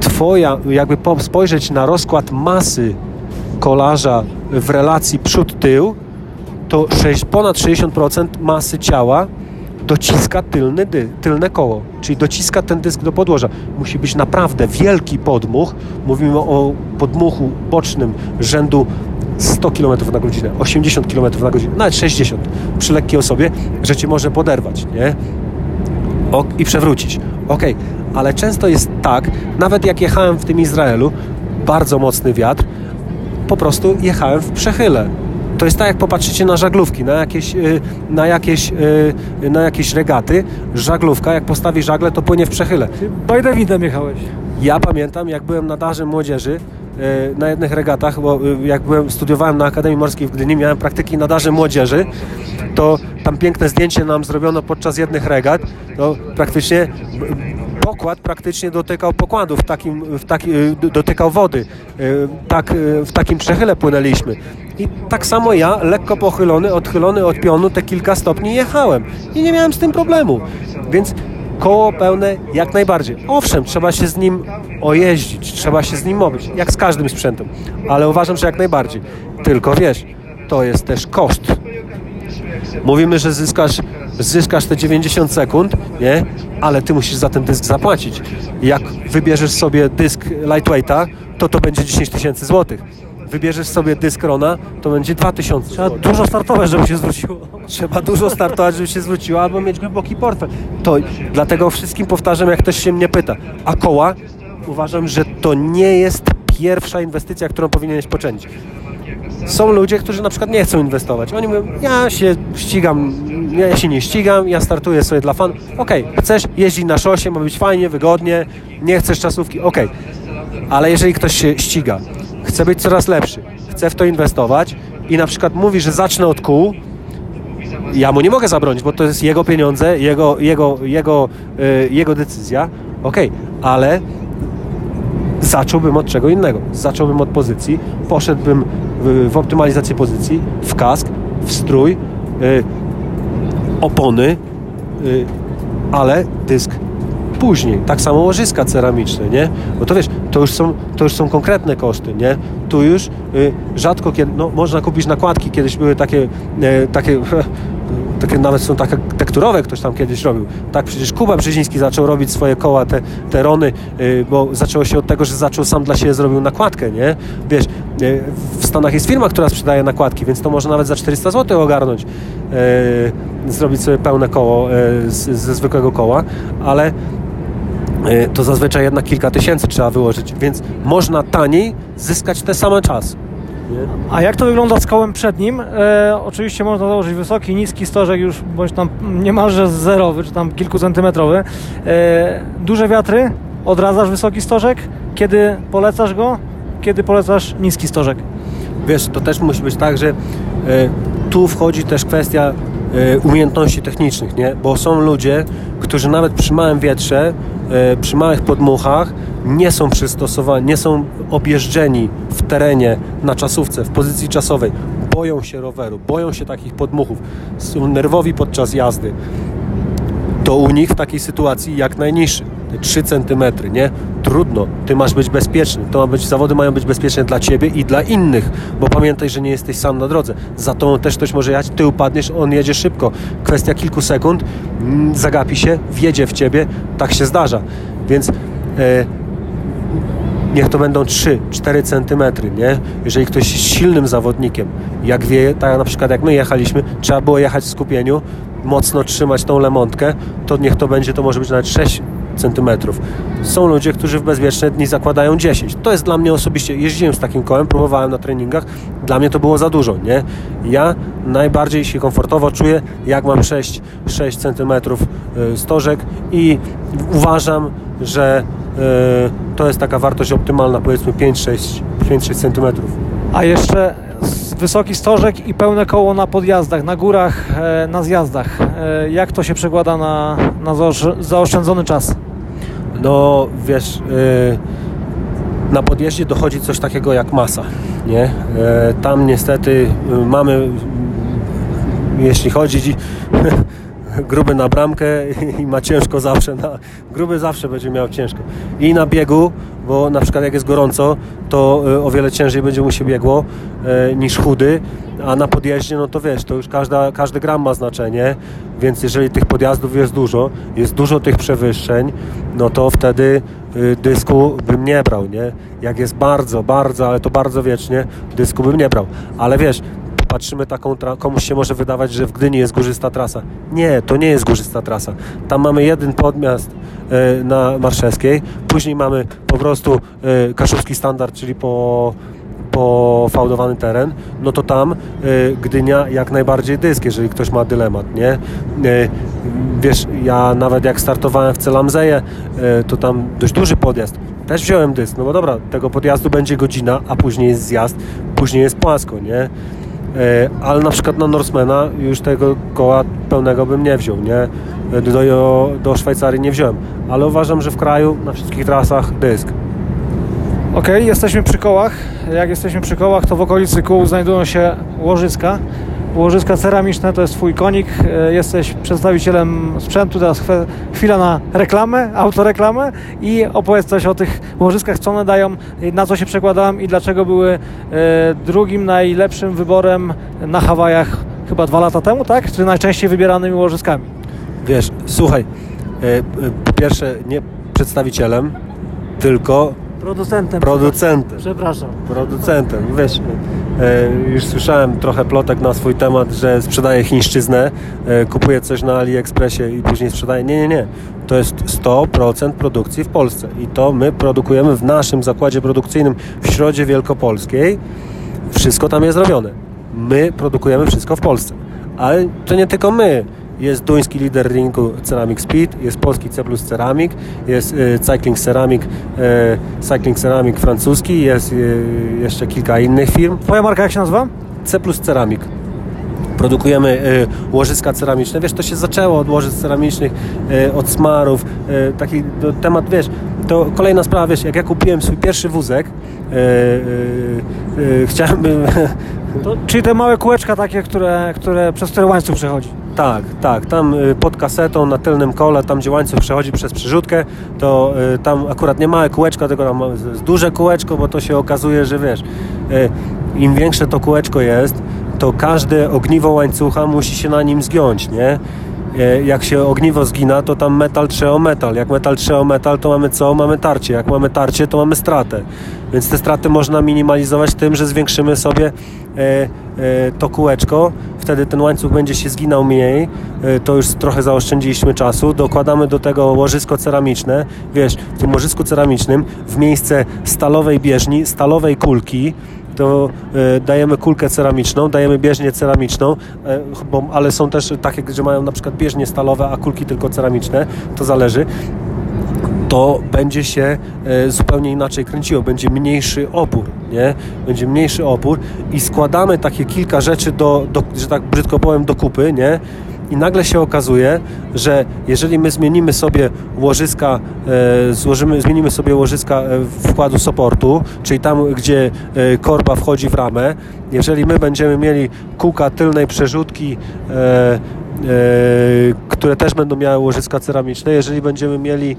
twoja, jakby spojrzeć na rozkład masy kolarza w relacji przód-tył, to 6, ponad 60% masy ciała dociska tylny dy, tylne koło, czyli dociska ten dysk do podłoża. Musi być naprawdę wielki podmuch. Mówimy o podmuchu bocznym rzędu 100 km na godzinę, 80 km na godzinę, nawet 60 przy lekkiej osobie, że cię może poderwać, nie? O, I przewrócić. Ok, ale często jest tak, nawet jak jechałem w tym Izraelu, bardzo mocny wiatr, po prostu jechałem w przechyle to jest tak, jak popatrzycie na żaglówki, na jakieś, y, na jakieś, y, na jakieś regaty. Żaglówka, jak postawi żagle, to płynie w przechyle. By Davidem jechałeś. Ja pamiętam, jak byłem na darze młodzieży, y, na jednych regatach, bo jak byłem, studiowałem na Akademii Morskiej w Gdyni, miałem praktyki na darze młodzieży, to tam piękne zdjęcie nam zrobiono podczas jednych regat, to praktycznie pokład praktycznie dotykał pokładów, w takim, w taki, dotykał wody. Tak, w takim przechyle płynęliśmy. I tak samo ja, lekko pochylony, odchylony od pionu, te kilka stopni jechałem. I nie miałem z tym problemu. Więc koło pełne jak najbardziej. Owszem, trzeba się z nim ojeździć, trzeba się z nim mobić, jak z każdym sprzętem. Ale uważam, że jak najbardziej. Tylko wiesz, to jest też koszt. Mówimy, że zyskasz, zyskasz te 90 sekund, nie? Ale ty musisz za ten dysk zapłacić. Jak wybierzesz sobie dysk lightweighta, to to będzie 10 tysięcy złotych wybierzesz sobie dysk Rona, to będzie 2000 Trzeba dużo startować, żeby się zwróciło. Trzeba dużo startować, żeby się zwróciło, albo mieć głęboki portfel. To dlatego wszystkim powtarzam, jak ktoś się mnie pyta. A koła? Uważam, że to nie jest pierwsza inwestycja, którą powinieneś poczynić. Są ludzie, którzy na przykład nie chcą inwestować. Oni mówią, ja się ścigam, ja się nie ścigam, ja startuję sobie dla fanów. Okej, okay, chcesz jeździć na szosie, ma być fajnie, wygodnie, nie chcesz czasówki, okej. Okay. Ale jeżeli ktoś się ściga, chce być coraz lepszy, chce w to inwestować. I na przykład mówi, że zacznę od kół, ja mu nie mogę zabronić, bo to jest jego pieniądze, jego, jego, jego, yy, jego decyzja, okej, okay, ale zacząłbym od czego innego. Zacząłbym od pozycji, poszedłbym w, w optymalizację pozycji, w kask, w strój, yy, opony, yy, ale dysk później. Tak samo łożyska ceramiczne, nie? Bo to wiesz, to już są, to już są konkretne koszty, nie? Tu już y, rzadko kiedy, no można kupić nakładki, kiedyś były takie, y, takie takie nawet są takie tekturowe, ktoś tam kiedyś robił. Tak, przecież Kuba Brzeziński zaczął robić swoje koła, te, te rony, yy, bo zaczęło się od tego, że zaczął sam dla siebie zrobił nakładkę, nie? Wiesz, yy, w Stanach jest firma, która sprzedaje nakładki, więc to można nawet za 400 zł ogarnąć, yy, zrobić sobie pełne koło z, ze zwykłego koła, ale E, to zazwyczaj jednak kilka tysięcy trzeba wyłożyć, więc można taniej zyskać ten sam czas. A jak to wygląda z kołem przednim? E, oczywiście można założyć wysoki, niski stożek już, bądź tam niemalże zerowy, czy tam kilkucentymetrowy. E, duże wiatry, odradzasz wysoki stożek. Kiedy polecasz go? Kiedy polecasz niski stożek? Wiesz, to też musi być tak, że e, tu wchodzi też kwestia e, umiejętności technicznych, nie? Bo są ludzie, którzy nawet przy małym wietrze E, przy małych podmuchach nie są przystosowani, nie są objeżdżeni w terenie na czasówce, w pozycji czasowej. Boją się roweru, boją się takich podmuchów, są nerwowi podczas jazdy. To u nich w takiej sytuacji jak najniższy. 3 cm, nie? Trudno, ty masz być bezpieczny. To ma być, zawody mają być bezpieczne dla ciebie i dla innych, bo pamiętaj, że nie jesteś sam na drodze. Za to też ktoś może jechać, ty upadniesz, on jedzie szybko. Kwestia kilku sekund, mm, zagapi się, wjedzie w ciebie, tak się zdarza. Więc e, niech to będą 3-4 centymetry, nie? Jeżeli ktoś jest silnym zawodnikiem, jak wie, tak na przykład jak my jechaliśmy, trzeba było jechać w skupieniu, mocno trzymać tą lemontkę, to niech to będzie, to może być nawet 6 centymetrów. Są ludzie, którzy w bezpieczne dni zakładają 10. To jest dla mnie osobiście, jeździłem z takim kołem, próbowałem na treningach, dla mnie to było za dużo, nie? Ja najbardziej się komfortowo czuję, jak mam 6, 6 centymetrów y, stożek i uważam, że y, to jest taka wartość optymalna, powiedzmy 5-6 centymetrów. A jeszcze wysoki stożek i pełne koło na podjazdach, na górach, e, na zjazdach. E, jak to się przekłada na, na zaoszczędzony czas? No wiesz, y, na podjeździe dochodzi coś takiego jak masa. Nie? E, tam niestety y, mamy, jeśli chodzi gruby na bramkę i ma ciężko zawsze. Na, gruby zawsze będzie miał ciężko. I na biegu, bo na przykład jak jest gorąco, to y, o wiele ciężej będzie mu się biegło e, niż chudy, a na podjeździe, no to wiesz, to już każda, każdy gram ma znaczenie, więc jeżeli tych podjazdów jest dużo, jest dużo tych przewyższeń, no to wtedy y, dysku bym nie brał, nie? Jak jest bardzo, bardzo, ale to bardzo wiecznie, dysku bym nie brał. Ale wiesz, patrzymy taką, komuś się może wydawać, że w Gdyni jest górzysta trasa. Nie, to nie jest górzysta trasa. Tam mamy jeden podmiast e, na Marszewskiej, później mamy po prostu e, kaszubski standard, czyli po pofałdowany teren, no to tam y, Gdynia jak najbardziej dysk, jeżeli ktoś ma dylemat, nie? Y, wiesz, ja nawet jak startowałem w Celamzeje, y, to tam dość duży podjazd, też wziąłem dysk, no bo dobra, tego podjazdu będzie godzina, a później jest zjazd, później jest płasko, nie? E, ale na przykład na Norsemana już tego koła pełnego bym nie wziął, nie? Do, do Szwajcarii nie wziąłem, ale uważam, że w kraju na wszystkich trasach dysk. Ok, jesteśmy przy kołach. Jak jesteśmy przy kołach, to w okolicy kół znajdują się łożyska. Łożyska ceramiczne to jest Twój konik. E, jesteś przedstawicielem sprzętu. Teraz chwila na reklamę, autoreklamę i opowiedz coś o tych łożyskach, co one dają, na co się przekładałem i dlaczego były e, drugim najlepszym wyborem na Hawajach chyba dwa lata temu, tak? Czy najczęściej wybieranymi łożyskami? Wiesz, słuchaj, e, po pierwsze nie przedstawicielem, tylko Producentem. Producentem. Przepraszam. Producentem. Wiesz, e, już słyszałem trochę plotek na swój temat, że sprzedaje chińszczyznę, e, kupuje coś na AliExpressie i później sprzedaje. Nie, nie, nie. To jest 100% produkcji w Polsce i to my produkujemy w naszym zakładzie produkcyjnym w Środzie Wielkopolskiej. Wszystko tam jest robione. My produkujemy wszystko w Polsce. Ale to nie tylko my jest duński lider rynku Ceramic Speed, jest polski C plus Ceramic, jest y, Cycling Ceramic, y, Cycling Ceramic francuski, jest y, jeszcze kilka innych firm. Twoja marka jak się nazywa? C plus Ceramic produkujemy y, łożyska ceramiczne. Wiesz, to się zaczęło od łożysk ceramicznych, y, od smarów. Y, taki to, temat, wiesz, to kolejna sprawa, wiesz, jak ja kupiłem swój pierwszy wózek, chciałem... To, czyli te małe kółeczka takie, które, które, przez które łańcuch przechodzi. Tak, tak. Tam y, pod kasetą na tylnym kole, tam gdzie łańcuch przechodzi przez przyrzutkę, to y, tam akurat nie małe kółeczko, tylko tam duże kółeczko, bo to się okazuje, że wiesz, y, im większe to kółeczko jest, to każde ogniwo łańcucha musi się na nim zgiąć, nie? Jak się ogniwo zgina, to tam metal trze o metal. Jak metal trze o metal, to mamy co? Mamy tarcie. Jak mamy tarcie, to mamy stratę. Więc te straty można minimalizować tym, że zwiększymy sobie e, e, to kółeczko, wtedy ten łańcuch będzie się zginał mniej, e, to już trochę zaoszczędziliśmy czasu. Dokładamy do tego łożysko ceramiczne. Wiesz, w tym łożysku ceramicznym w miejsce stalowej bieżni, stalowej kulki, to dajemy kulkę ceramiczną, dajemy bieżnię ceramiczną, bo, ale są też takie, że mają na przykład bieżnie stalowe, a kulki tylko ceramiczne, to zależy to będzie się e, zupełnie inaczej kręciło, będzie mniejszy opór, nie? Będzie mniejszy opór i składamy takie kilka rzeczy do, do że tak brzydko powiem, do kupy, nie? I nagle się okazuje, że jeżeli my zmienimy sobie łożyska, e, złożymy, zmienimy sobie łożyska e, wkładu supportu, czyli tam, gdzie e, korba wchodzi w ramę, jeżeli my będziemy mieli kółka tylnej przerzutki które też będą miały łożyska ceramiczne. Jeżeli będziemy mieli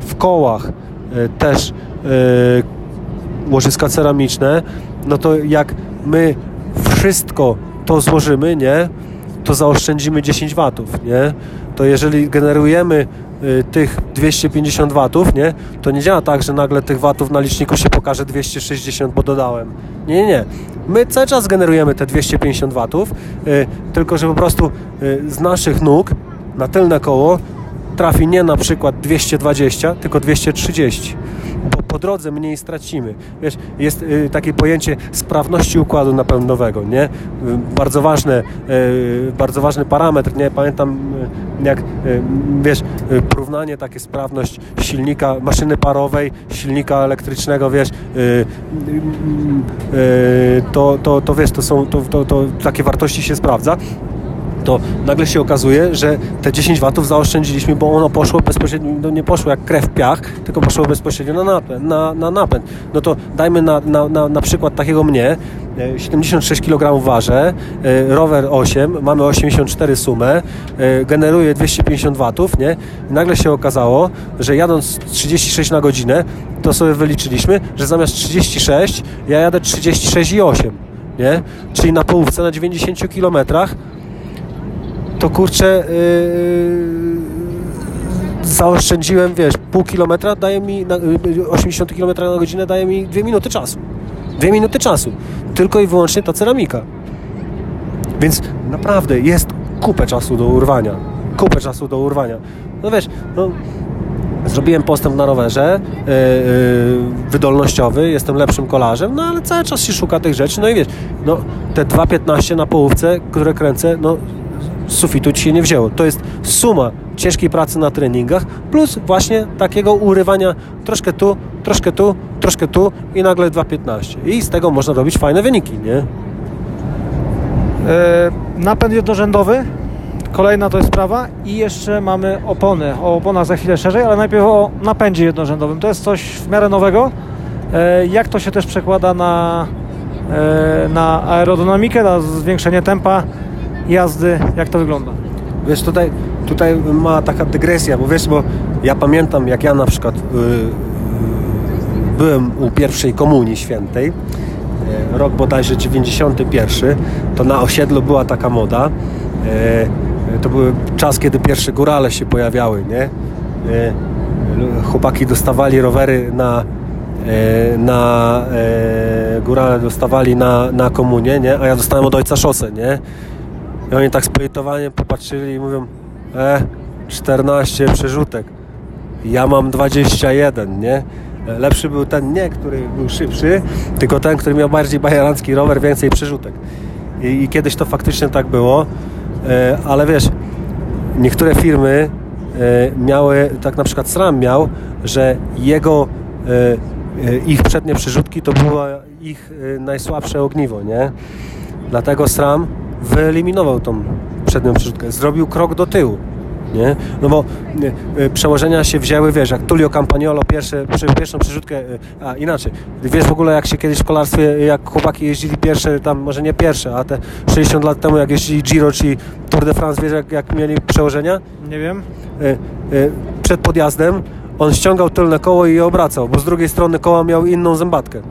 w kołach też łożyska ceramiczne, no to jak my wszystko to złożymy, nie, to zaoszczędzimy 10 watów, nie? To jeżeli generujemy y, tych 250 watów, nie, to nie działa tak, że nagle tych watów na liczniku się pokaże 260, bo dodałem. Nie, nie, nie. My cały czas generujemy te 250 watów, y, tylko że po prostu y, z naszych nóg na tylne koło trafi nie na przykład 220, tylko 230 bo po drodze mniej stracimy. Wiesz, jest y, takie pojęcie sprawności układu napędowego, nie? Y, bardzo ważne, y, bardzo ważny parametr, nie? Pamiętam jak, wiesz, porównanie takie sprawność silnika, maszyny parowej, silnika elektrycznego, wiesz, to, to, to wiesz, to są, to, to, to takie wartości się sprawdza to nagle się okazuje, że te 10 watów zaoszczędziliśmy, bo ono poszło bezpośrednio, no nie poszło jak krew w piach, tylko poszło bezpośrednio na napęd. Na, na napęd. No to dajmy na, na, na, na przykład takiego mnie, 76 kg ważę, e, rower 8, mamy 84 sumę, e, generuje 250 watów, nie? I nagle się okazało, że jadąc 36 na godzinę, to sobie wyliczyliśmy, że zamiast 36 ja jadę 36,8, nie? Czyli na połówce na 90 kilometrach to kurczę yy, zaoszczędziłem, wiesz, pół kilometra daje mi, na, 80 km na godzinę daje mi dwie minuty czasu. Dwie minuty czasu. Tylko i wyłącznie ta ceramika. Więc naprawdę jest kupę czasu do urwania. Kupę czasu do urwania. No wiesz, no, zrobiłem postęp na rowerze yy, yy, wydolnościowy, jestem lepszym kolarzem, no ale cały czas się szuka tych rzeczy. No i wiesz, no, te 2.15 na połówce, które kręcę, no sufitu ci się nie wzięło. To jest suma ciężkiej pracy na treningach, plus właśnie takiego urywania troszkę tu, troszkę tu, troszkę tu i nagle 2.15. I z tego można robić fajne wyniki, nie? E, napęd jednorzędowy, kolejna to jest sprawa i jeszcze mamy opony. O oponach za chwilę szerzej, ale najpierw o napędzie jednorzędowym. To jest coś w miarę nowego. E, jak to się też przekłada na, e, na aerodynamikę, na zwiększenie tempa jazdy, jak to wygląda? Wiesz, tutaj, tutaj ma taka dygresja, bo wiesz, bo ja pamiętam, jak ja na przykład yy, byłem u pierwszej komunii świętej, yy, rok bodajże 91, to na osiedlu była taka moda. Yy, to był czas, kiedy pierwsze górale się pojawiały, nie? Chłopaki dostawali rowery na na górale dostawali na, na komunię, nie? A ja dostałem od ojca szosę, nie? I oni tak z pojedytowaniem popatrzyli i mówią e, 14 przerzutek. Ja mam 21, nie? Lepszy był ten nie, który był szybszy, tylko ten, który miał bardziej bajerancki rower, więcej przerzutek. I, i kiedyś to faktycznie tak było, e, ale wiesz, niektóre firmy e, miały, tak na przykład SRAM miał, że jego e, ich przednie przerzutki to było ich najsłabsze ogniwo, nie? Dlatego SRAM wyeliminował tą przednią przerzutkę, zrobił krok do tyłu. Nie? No bo y, przełożenia się wzięły, wiesz, jak Tullio Campagnolo pierwsze, pierwszą przerzutkę, y, a inaczej, wiesz w ogóle jak się kiedyś w kolarstwie, jak chłopaki jeździli pierwsze, tam może nie pierwsze, a te 60 lat temu jak jeździli Giro czy Tour de France, wiesz jak, jak mieli przełożenia? Nie wiem. Y, przed podjazdem on ściągał tylne koło i je obracał, bo z drugiej strony koła miał inną zębatkę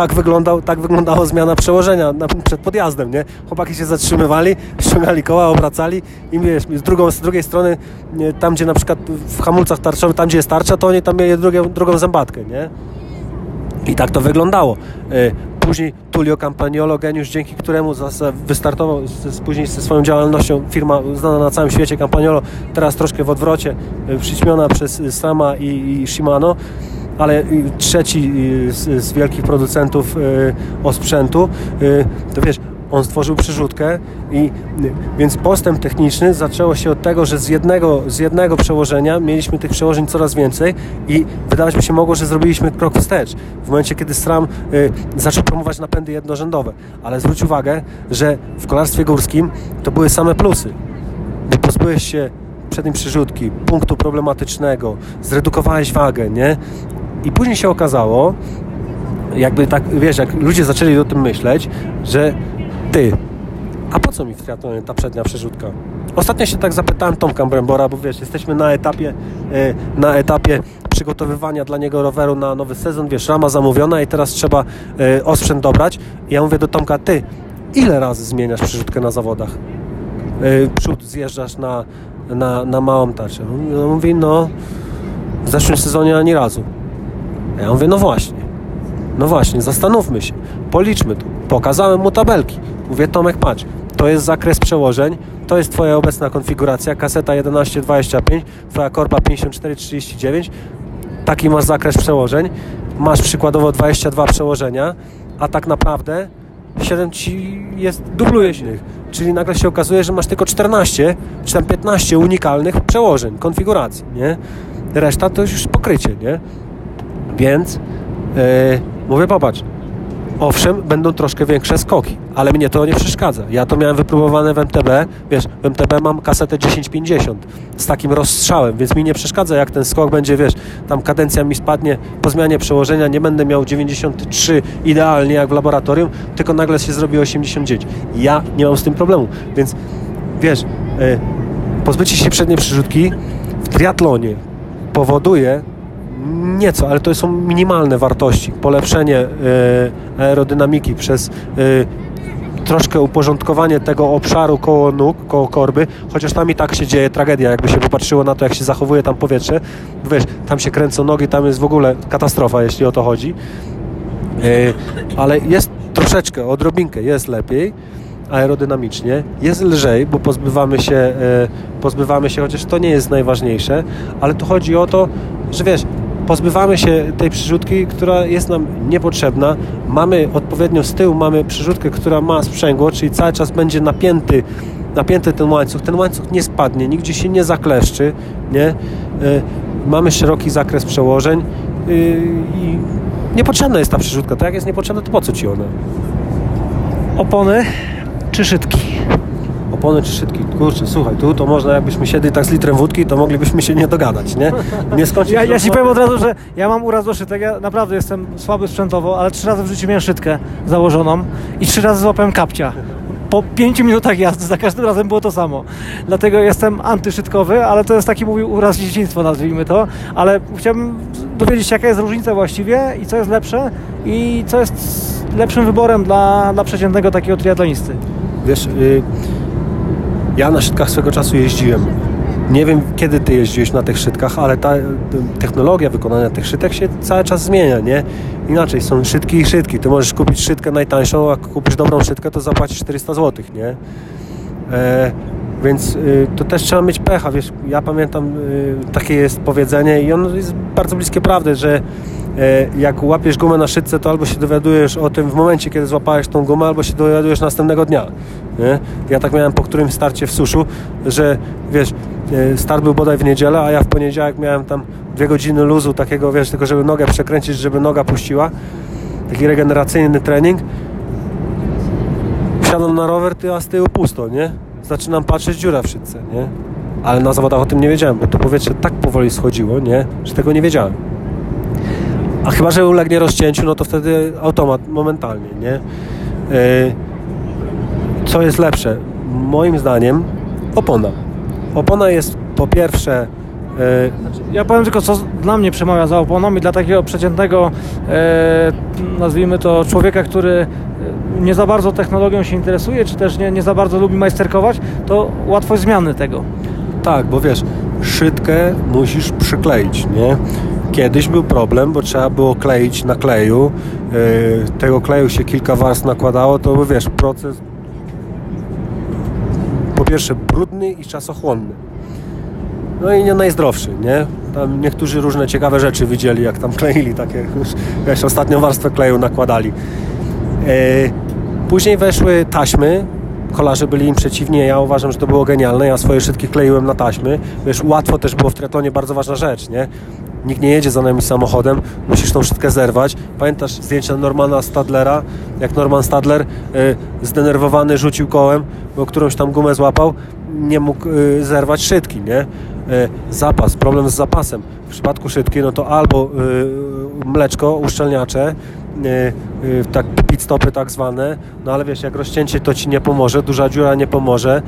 tak, wyglądał, tak wyglądała zmiana przełożenia na, przed podjazdem, nie? Chłopaki się zatrzymywali, ściągali koła, obracali i wiesz, z, drugą, z drugiej strony, nie, tam gdzie na przykład w hamulcach tarczowych, tam gdzie jest tarcza, to oni tam mieli drugie, drugą zębatkę, nie? I tak to wyglądało. E, później Tullio Campagnolo, geniusz, dzięki któremu wystartował z, później ze swoją działalnością firma znana na całym świecie Campagnolo, teraz troszkę w odwrocie, e, przyćmiona przez Sama i, i Shimano ale trzeci z, z wielkich producentów y, osprzętu, y, to wiesz, on stworzył przerzutkę i więc postęp techniczny zaczęło się od tego, że z jednego, z jednego przełożenia mieliśmy tych przełożeń coraz więcej i wydawać mi się mogło, że zrobiliśmy krok wstecz w momencie, kiedy SRAM y, zaczął promować napędy jednorzędowe. Ale zwróć uwagę, że w kolarstwie górskim to były same plusy, bo pozbyłeś się przedniej przerzutki, punktu problematycznego, zredukowałeś wagę, nie? I później się okazało, jakby tak, wiesz, jak ludzie zaczęli o tym myśleć, że ty, a po co mi w triatlonie ta przednia przerzutka? Ostatnio się tak zapytałem Tomka Brembora, bo wiesz, jesteśmy na etapie, e, na etapie przygotowywania dla niego roweru na nowy sezon, wiesz, rama zamówiona i teraz trzeba e, osprzęt dobrać. I ja mówię do Tomka, ty, ile razy zmieniasz przerzutkę na zawodach? E, przód zjeżdżasz na na, na małą tarczę. On mówi, no w zeszłym sezonie ani razu. Ja mówię, no właśnie. No właśnie, zastanówmy się, policzmy to. Pokazałem mu tabelki. Mówię, Tomek, patrz, to jest zakres przełożeń, to jest Twoja obecna konfiguracja, kaseta 1125, Twoja korba 5439, taki masz zakres przełożeń, masz przykładowo 22 przełożenia, a tak naprawdę 7 ci jest dubluje się. Czyli nagle się okazuje, że masz tylko 14 czy tam 15 unikalnych przełożeń, konfiguracji, nie? Reszta to już pokrycie, nie? Więc yy, mówię, popatrz, owszem, będą troszkę większe skoki, ale mnie to nie przeszkadza. Ja to miałem wypróbowane w MTB, wiesz, w MTB mam kasetę 1050 z takim rozstrzałem, więc mi nie przeszkadza, jak ten skok będzie, wiesz, tam kadencja mi spadnie po zmianie przełożenia, nie będę miał 93 idealnie jak w laboratorium, tylko nagle się zrobi 89. Ja nie mam z tym problemu, więc wiesz, yy, pozbycie się przedniej przyrzutki w triatlonie powoduje nieco, ale to są minimalne wartości. Polepszenie e, aerodynamiki przez e, troszkę uporządkowanie tego obszaru koło nóg, koło korby, chociaż tam i tak się dzieje tragedia, jakby się popatrzyło na to, jak się zachowuje tam powietrze. Wiesz, tam się kręcą nogi, tam jest w ogóle katastrofa, jeśli o to chodzi. E, ale jest troszeczkę, odrobinkę jest lepiej aerodynamicznie, jest lżej, bo pozbywamy się, pozbywamy się, chociaż to nie jest najważniejsze, ale tu chodzi o to, że wiesz, pozbywamy się tej przyrzutki, która jest nam niepotrzebna. Mamy odpowiednio z tyłu, mamy przyrzutkę, która ma sprzęgło, czyli cały czas będzie napięty, napięty ten łańcuch. Ten łańcuch nie spadnie, nigdzie się nie zakleszczy, nie? Y, mamy szeroki zakres przełożeń y, i niepotrzebna jest ta przyrzutka. Tak jak jest niepotrzebna, to po co Ci ona? Opony czy szydki? Opony czy szybki. Kurczę, słuchaj, tu to można, jakbyśmy siedli tak z litrem wódki, to moglibyśmy się nie dogadać, nie? Nie skończyć. Ja, ja ci powiem od razu, że ja mam uraz do szytek, ja naprawdę jestem słaby sprzętowo, ale trzy razy w życiu miałem szytkę założoną i trzy razy złapałem kapcia po pięciu minutach jazdy za każdym razem było to samo. Dlatego jestem antyszytkowy, ale to jest taki mój uraz dzieciństwa, nazwijmy to. Ale chciałbym dowiedzieć się, jaka jest różnica właściwie i co jest lepsze i co jest lepszym wyborem dla, dla przeciętnego takiego triatlonisty. Wiesz, yy, ja na szczytkach swego czasu jeździłem. Nie wiem, kiedy ty jeździłeś na tych szczytkach, ale ta technologia wykonania tych szytek się cały czas zmienia, nie? Inaczej, są szydki i szydki. Ty możesz kupić szydkę najtańszą, a kupisz dobrą szydkę, to zapłacisz 400 zł, nie? E, więc y, to też trzeba mieć pecha, wiesz, ja pamiętam, y, takie jest powiedzenie i ono jest bardzo bliskie prawdy, że jak łapiesz gumę na szydce, to albo się dowiadujesz o tym w momencie, kiedy złapałeś tą gumę, albo się dowiadujesz następnego dnia. Nie? Ja tak miałem po którymś starcie w suszu, że wiesz, e, start był bodaj w niedzielę, a ja w poniedziałek miałem tam dwie godziny luzu takiego, wiesz, tylko żeby nogę przekręcić, żeby noga puściła. Taki regeneracyjny trening. Wsiadam na rower, a z tyłu pusto, nie? Zaczynam patrzeć, dziura w szydce, nie? Ale na zawodach o tym nie wiedziałem, bo to powietrze tak powoli schodziło, nie? Że tego nie wiedziałem. A chyba, że ulegnie rozcięciu, no to wtedy automat momentalnie, nie? E, co jest lepsze? Moim zdaniem opona. Opona jest po pierwsze e, znaczy, ja powiem tylko, co dla mnie przemawia za oponą i dla takiego przeciętnego, e, nazwijmy to, człowieka, który nie za bardzo technologią się interesuje, czy też nie, nie za bardzo lubi majsterkować, to łatwość zmiany tego. Tak, bo wiesz, szydkę musisz przykleić, nie? Kiedyś był problem, bo trzeba było kleić na kleju. Yy, tego kleju się kilka warstw nakładało, to był, wiesz, proces po pierwsze brudny i czasochłonny. No i nie najzdrowszy, nie? Tam niektórzy różne ciekawe rzeczy widzieli, jak tam kleili takie, wiesz, ostatnią warstwę kleju nakładali. Yy, później weszły taśmy, kolarze byli im przeciwni, ja uważam, że to było genialne, ja swoje szybki kleiłem na taśmy, wiesz, łatwo też było w triatlonie, bardzo ważna rzecz, nie? nikt nie jedzie za nami samochodem, musisz tą szybkę zerwać. Pamiętasz zdjęcia Normana Stadlera, jak Norman Stadler y, zdenerwowany rzucił kołem, bo którąś tam gumę złapał, nie mógł y, zerwać szydki, nie? Y, zapas, problem z zapasem. W przypadku szydki, no to albo y, mleczko, uszczelniacze, tak pit stopy tak zwane, no ale wiesz, jak rozcięcie to ci nie pomoże, duża dziura nie pomoże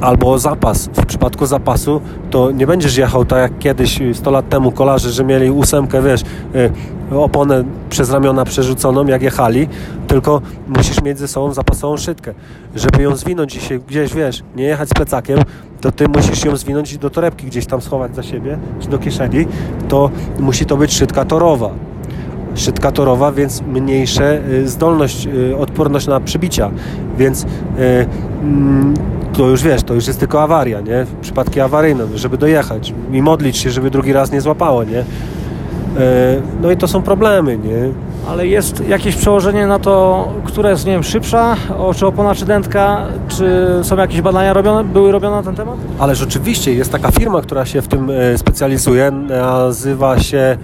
albo zapas. W przypadku zapasu to nie będziesz jechał tak jak kiedyś 100 lat temu kolarze, że mieli ósemkę, wiesz, oponę przez ramiona przerzuconą, jak jechali, tylko musisz mieć ze sobą zapasową szydkę. Żeby ją zwinąć i się gdzieś, wiesz, nie jechać z plecakiem, to ty musisz ją zwinąć do torebki gdzieś tam schować za siebie, czy do kieszeni, to musi to być szydka torowa szydka torowa, więc mniejsze y, zdolność, y, odporność na przybicia, więc y, mm, to już wiesz, to już jest tylko awaria, nie? Przypadki awaryjne, żeby dojechać i modlić się, żeby drugi raz nie złapało, nie? No i to są problemy, nie? Ale jest jakieś przełożenie na to, która jest, nie wiem, szybsza, czy opona, czy dętka, czy są jakieś badania robione, były robione na ten temat? Ale rzeczywiście jest taka firma, która się w tym specjalizuje, nazywa się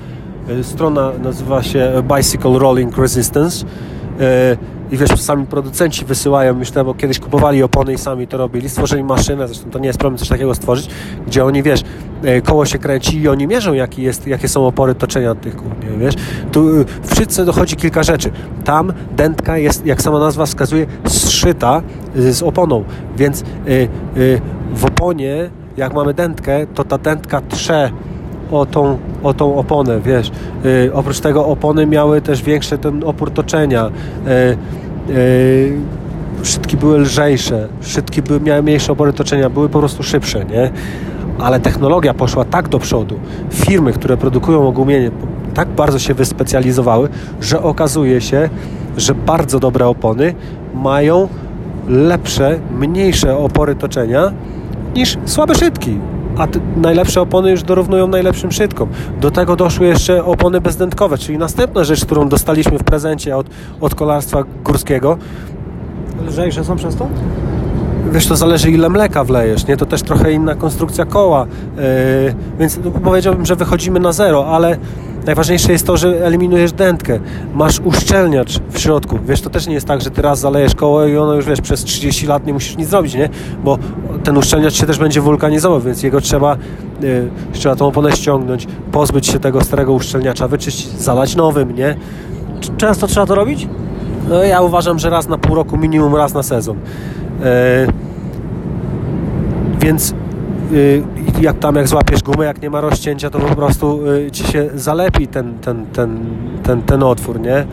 strona nazywa się Bicycle Rolling Resistance e, i wiesz, sami producenci wysyłają już bo kiedyś kupowali opony i sami to robili, stworzyli maszynę, zresztą to nie jest problem coś takiego stworzyć, gdzie oni, wiesz, e, koło się kręci i oni mierzą, jaki jest, jakie są opory toczenia tych kół, nie, wiesz. Tu w szydce dochodzi kilka rzeczy. Tam dętka jest, jak sama nazwa wskazuje, zszyta z oponą, więc w oponie, jak mamy dętkę, to ta dętka trze o tą, o tą oponę, wiesz. Yy, oprócz tego opony miały też większy ten opór toczenia. Yy, yy, szybki były lżejsze, szybki były, miały mniejsze opory toczenia, były po prostu szybsze, nie? Ale technologia poszła tak do przodu. Firmy, które produkują ogumienie, tak bardzo się wyspecjalizowały, że okazuje się, że bardzo dobre opony mają lepsze, mniejsze opory toczenia niż słabe szybki a najlepsze opony już dorównują najlepszym szydkom. Do tego doszły jeszcze opony bezdętkowe, czyli następna rzecz, którą dostaliśmy w prezencie od, od kolarstwa górskiego. Lżejsze są przez to? Wiesz, to zależy ile mleka wlejesz, nie? To też trochę inna konstrukcja koła, yy, więc no, powiedziałbym, że wychodzimy na zero, ale Najważniejsze jest to, że eliminujesz dętkę. Masz uszczelniacz w środku. Wiesz, to też nie jest tak, że ty raz zalejesz koło i ono już, wiesz, przez 30 lat nie musisz nic zrobić, nie? Bo ten uszczelniacz się też będzie wulkanizował, więc jego trzeba, yy, trzeba tą oponę ściągnąć, pozbyć się tego starego uszczelniacza, wyczyścić, zalać nowym, nie? Często trzeba to robić? No ja uważam, że raz na pół roku, minimum raz na sezon. Yy, więc jak tam jak złapiesz gumę, jak nie ma rozcięcia, to po prostu y, ci się zalepi ten, ten, ten, ten, ten otwór, nie?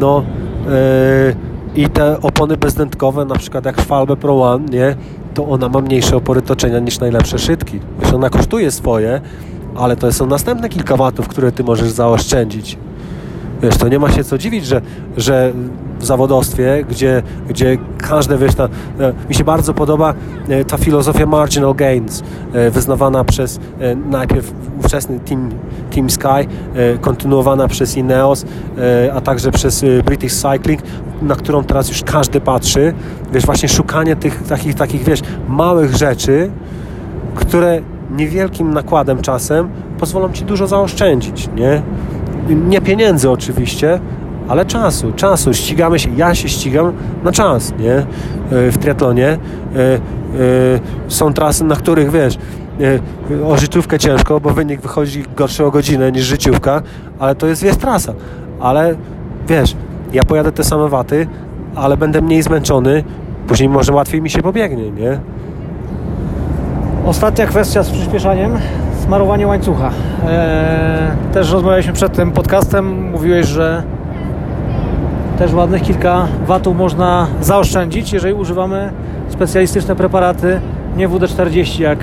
No y, i te opony bezdętkowe, na przykład jak Falbe Pro One, nie? To ona ma mniejsze opory toczenia niż najlepsze szydki. Wiesz, ona kosztuje swoje, ale to są następne kilka watów, które ty możesz zaoszczędzić. Wiesz, to nie ma się co dziwić, że, że w zawodowstwie, gdzie, gdzie każde, wiesz, ta, e, mi się bardzo podoba e, ta filozofia marginal gains, e, wyznawana przez najpierw ówczesny Team, team Sky, kontynuowana przez Ineos, a także przez British Cycling, na którą teraz już każdy patrzy. Wiesz, właśnie szukanie tych takich, takich wiesz, małych rzeczy, które niewielkim nakładem czasem pozwolą Ci dużo zaoszczędzić, nie? Nie pieniędzy oczywiście, ale czasu, czasu. Ścigamy się, ja się ścigam na czas, nie? E, w triatlonie e, e, są trasy, na których, wiesz, o życiówkę ciężko, bo wynik wychodzi gorszy o godzinę niż życiówka, ale to jest, jest trasa. Ale, wiesz, ja pojadę te same waty, ale będę mniej zmęczony, później może łatwiej mi się pobiegnie, nie? Ostatnia kwestia z przyspieszaniem smarowanie łańcucha. Eee, też rozmawialiśmy przed tym podcastem. Mówiłeś, że też ładnych kilka watów można zaoszczędzić, jeżeli używamy specjalistyczne preparaty, nie WD-40, jak,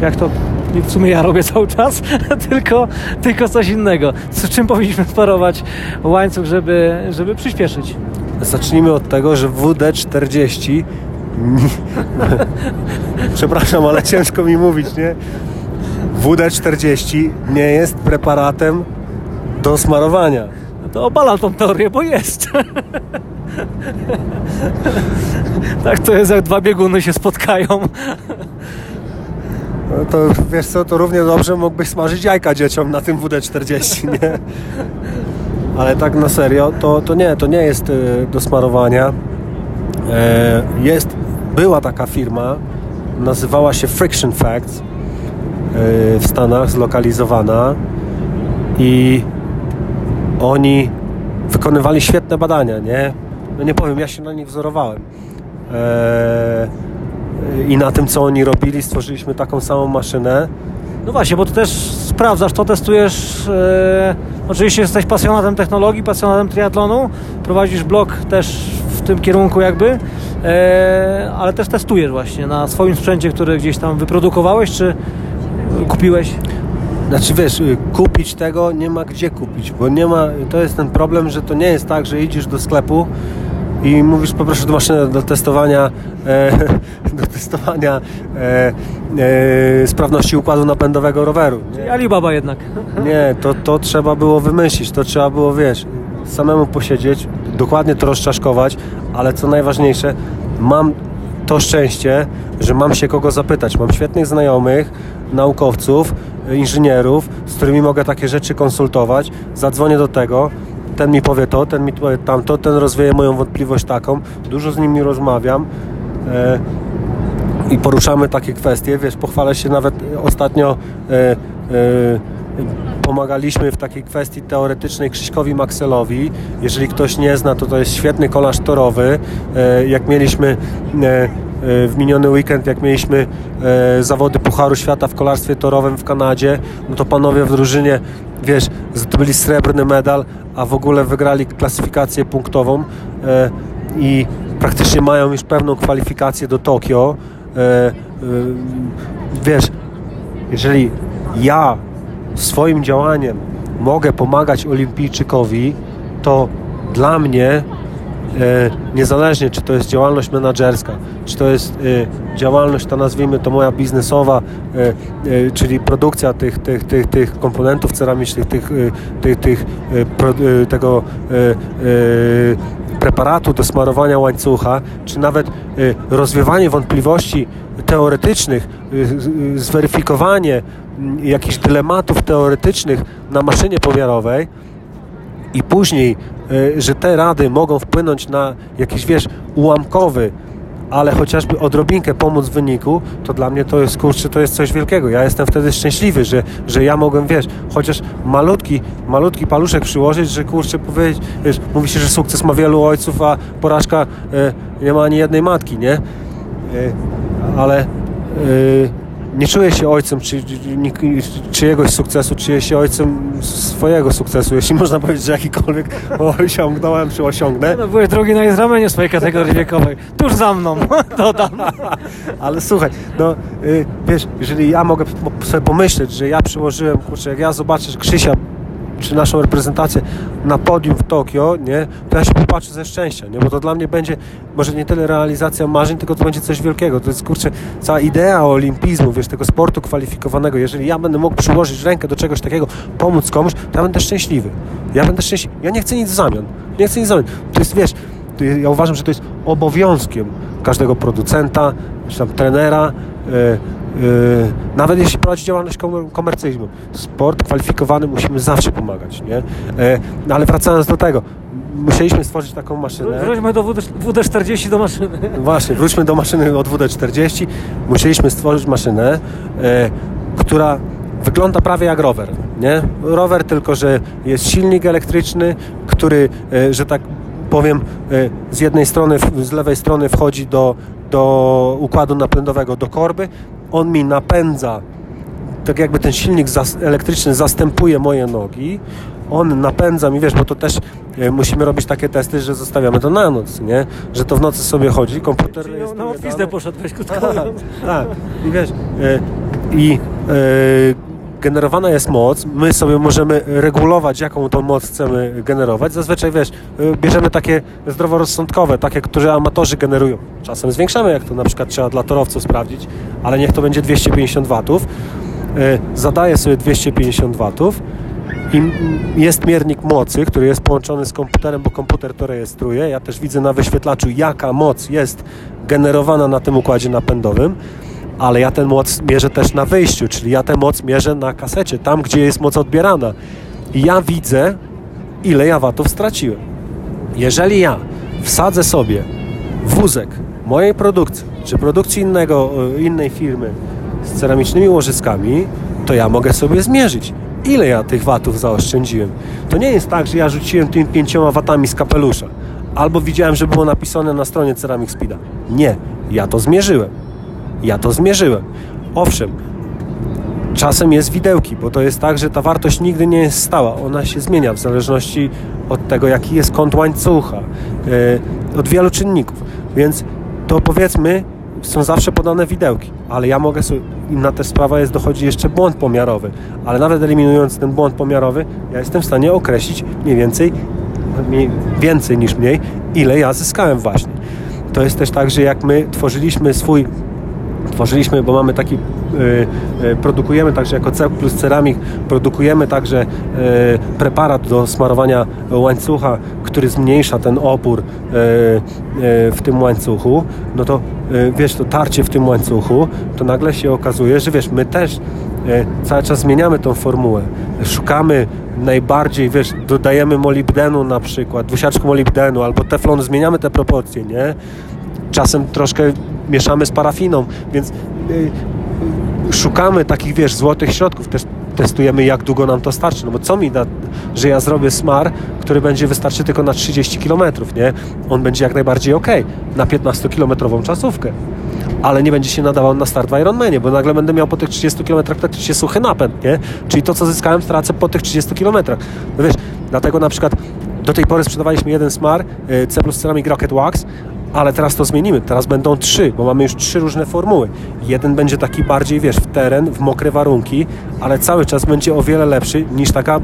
jak to w sumie ja robię cały czas, tylko, tylko coś innego. Z czym powinniśmy sparować łańcuch, żeby, żeby przyspieszyć? Zacznijmy od tego, że WD-40 przepraszam, ale ciężko mi mówić, nie? WD-40 nie jest preparatem do smarowania. No to obalam tą teorię, bo jest. tak to jest, jak dwa bieguny się spotkają. No to wiesz co, to równie dobrze mógłbyś smażyć jajka dzieciom na tym WD-40, nie? Ale tak na serio, to, to nie, to nie jest y, do smarowania. E, jest, była taka firma, nazywała się Friction Facts w Stanach zlokalizowana i oni wykonywali świetne badania, nie? No nie powiem, ja się na nich wzorowałem. Eee, i na tym, co oni robili, stworzyliśmy taką samą maszynę. No właśnie, bo ty też sprawdzasz to, testujesz. E, oczywiście jesteś pasjonatem technologii, pasjonatem triatlonu, prowadzisz blog też w tym kierunku jakby, e, ale też testujesz właśnie na swoim sprzęcie, który gdzieś tam wyprodukowałeś, czy kupiłeś? Znaczy wiesz, y, kupić tego nie ma gdzie kupić, bo nie ma, to jest ten problem, że to nie jest tak, że idziesz do sklepu i mówisz poproszę maszynę do testowania e, do testowania e, e, sprawności układu napędowego roweru. Nie? Alibaba jednak. Nie, to, to trzeba było wymyślić, to trzeba było, wiesz, samemu posiedzieć, dokładnie to rozczaszkować, ale co najważniejsze, mam to szczęście, że mam się kogo zapytać. Mam świetnych znajomych, naukowców, inżynierów, z którymi mogę takie rzeczy konsultować. Zadzwonię do tego, ten mi powie to, ten mi powie tamto, ten rozwieje moją wątpliwość taką. Dużo z nimi rozmawiam. E, i poruszamy takie kwestie. Wiesz, pochwalę się nawet ostatnio e, e, pomagaliśmy w takiej kwestii teoretycznej Krzyśkowi Makselowi. Jeżeli ktoś nie zna, to to jest świetny kolarz torowy. Jak mieliśmy w miniony weekend, jak mieliśmy e, zawody Pucharu Świata w kolarstwie torowym w Kanadzie, no to panowie w drużynie, wiesz, zdobyli srebrny medal, a w ogóle wygrali klasyfikację punktową e, i praktycznie mają już pewną kwalifikację do Tokio. E, wiesz, jeżeli ja swoim działaniem mogę pomagać olimpijczykowi, to dla mnie niezależnie czy to jest działalność menedżerska, czy to jest e, działalność, ta nazwijmy to moja biznesowa, e, czyli produkcja tych, tych, tych, tych komponentów ceramicznych, tych, tych, tych, tego preparatu do smarowania łańcucha, czy nawet rozwiewanie wątpliwości teoretycznych, zweryfikowanie jakichś dylematów teoretycznych na maszynie pomiarowej i później E, że te rady mogą wpłynąć na jakiś, wiesz, ułamkowy, ale chociażby odrobinkę pomóc w wyniku, to dla mnie to jest, kurczę, to jest coś wielkiego. Ja jestem wtedy szczęśliwy, że, że ja mogłem, wiesz, chociaż malutki, malutki paluszek przyłożyć, że kurczę powiedzieć, wiesz, mówi się, że sukces ma wielu ojców, a porażka e, nie ma ani jednej matki, nie? E, ale e, nie czuję się ojcem czy, czyjegoś sukcesu, czuję się ojcem swojego sukcesu, jeśli można powiedzieć, że jakikolwiek osiągnąłem czy osiągnę. No, byłeś drogi na ramieniu swojej kategorii wiekowej, tuż za mną, dodam. Ale słuchaj, no y, wiesz, jeżeli ja mogę sobie pomyśleć, że ja przyłożyłem, kurczę, jak ja zobaczę, Krzysia czy naszą reprezentację na podium w Tokio, nie, to ja się popatrzę ze szczęścia, nie, bo to dla mnie będzie może nie tyle realizacja marzeń, tylko to będzie coś wielkiego. To jest, kurczę, cała idea olimpizmu, wiesz, tego sportu kwalifikowanego. Jeżeli ja będę mógł przyłożyć rękę do czegoś takiego, pomóc komuś, to ja będę szczęśliwy. Ja będę szczęśliwy. Ja nie chcę nic w zamian. Nie chcę nic w zamian. To jest, wiesz, ja uważam, że to jest obowiązkiem każdego producenta, czy tam trenera, Yy, nawet jeśli prowadzi działalność komercyjną. Sport kwalifikowany musimy zawsze pomagać, nie? Yy, no ale wracając do tego, musieliśmy stworzyć taką maszynę. Wróćmy do WD-40 do maszyny. Właśnie, wróćmy do maszyny od WD-40. Musieliśmy stworzyć maszynę, yy, która wygląda prawie jak rower, nie? Rower tylko, że jest silnik elektryczny, który, że tak powiem, z jednej strony, z lewej strony wchodzi do, do układu napędowego, do korby, on mi napędza, tak jakby ten silnik elektryczny zastępuje moje nogi, on napędza mi, wiesz, bo to też e, musimy robić takie testy, że zostawiamy to na noc, nie? Że to w nocy sobie chodzi, komputer... Czyli jest na ofizdę poszedłeś, krótko tak, tak, i wiesz, e, i e, generowana jest moc, my sobie możemy regulować, jaką tą moc chcemy generować. Zazwyczaj, wiesz, y, bierzemy takie zdroworozsądkowe, takie, które amatorzy generują. Czasem zwiększamy, jak to na przykład trzeba dla torowców sprawdzić, ale niech to będzie 250 watów. Y, zadaję sobie 250 watów i jest miernik mocy, który jest połączony z komputerem, bo komputer to rejestruje. Ja też widzę na wyświetlaczu, jaka moc jest generowana na tym układzie napędowym ale ja tę moc mierzę też na wyjściu, czyli ja tę moc mierzę na kasecie, tam gdzie jest moc odbierana. I ja widzę, ile ja watów straciłem. Jeżeli ja wsadzę sobie wózek mojej produkcji, czy produkcji innego, e, innej firmy z ceramicznymi łożyskami, to ja mogę sobie zmierzyć, ile ja tych watów zaoszczędziłem. To nie jest tak, że ja rzuciłem tymi pięcioma watami z kapelusza, albo widziałem, że było napisane na stronie Ceramic Speeda. Nie, ja to zmierzyłem Ja to zmierzyłem. Owszem, czasem jest widełki, bo to jest tak, że ta wartość nigdy nie jest stała. Ona się zmienia w zależności od tego, jaki jest kąt łańcucha, yy, od wielu czynników. Więc to powiedzmy, są zawsze podane widełki, ale ja mogę sobie, inna też sprawa jest, dochodzi jeszcze błąd pomiarowy, ale nawet eliminując ten błąd pomiarowy, ja jestem w stanie określić mniej więcej, mniej, więcej niż mniej, ile ja zyskałem właśnie. To jest też tak, że jak my tworzyliśmy swój tworzyliśmy, bo mamy taki, y, y, produkujemy także jako C plus Ceramik, produkujemy także y, preparat do smarowania łańcucha, który zmniejsza ten opór w tym łańcuchu, no to wiesz, to tarcie w tym łańcuchu, to nagle się okazuje, że wiesz, my też cały czas zmieniamy tą formułę. Szukamy najbardziej, wiesz, dodajemy molibdenu na przykład, dwusiaczku molibdenu albo teflon, zmieniamy te proporcje, nie? Czasem troszkę mieszamy z parafiną, więc yy, szukamy takich, wiesz, złotych środków. Też testujemy, jak długo nam to starczy. No bo co mi da, że ja zrobię smar, który będzie wystarczy tylko na 30 km, nie? On będzie jak najbardziej ok na 15-kilometrową czasówkę. Ale nie będzie się nadawał na start w Ironmanie, bo nagle będę miał po tych 30 km praktycznie suchy napęd, nie? Czyli to, co zyskałem, stracę po tych 30 km. No wiesz, dlatego na przykład do tej pory sprzedawaliśmy jeden smar y, C plus Ceramic Rocket Wax, ale teraz to zmienimy. Teraz będą trzy, bo mamy już trzy różne formuły. Jeden będzie taki bardziej, wiesz, w teren, w mokre warunki, ale cały czas będzie o wiele lepszy niż taka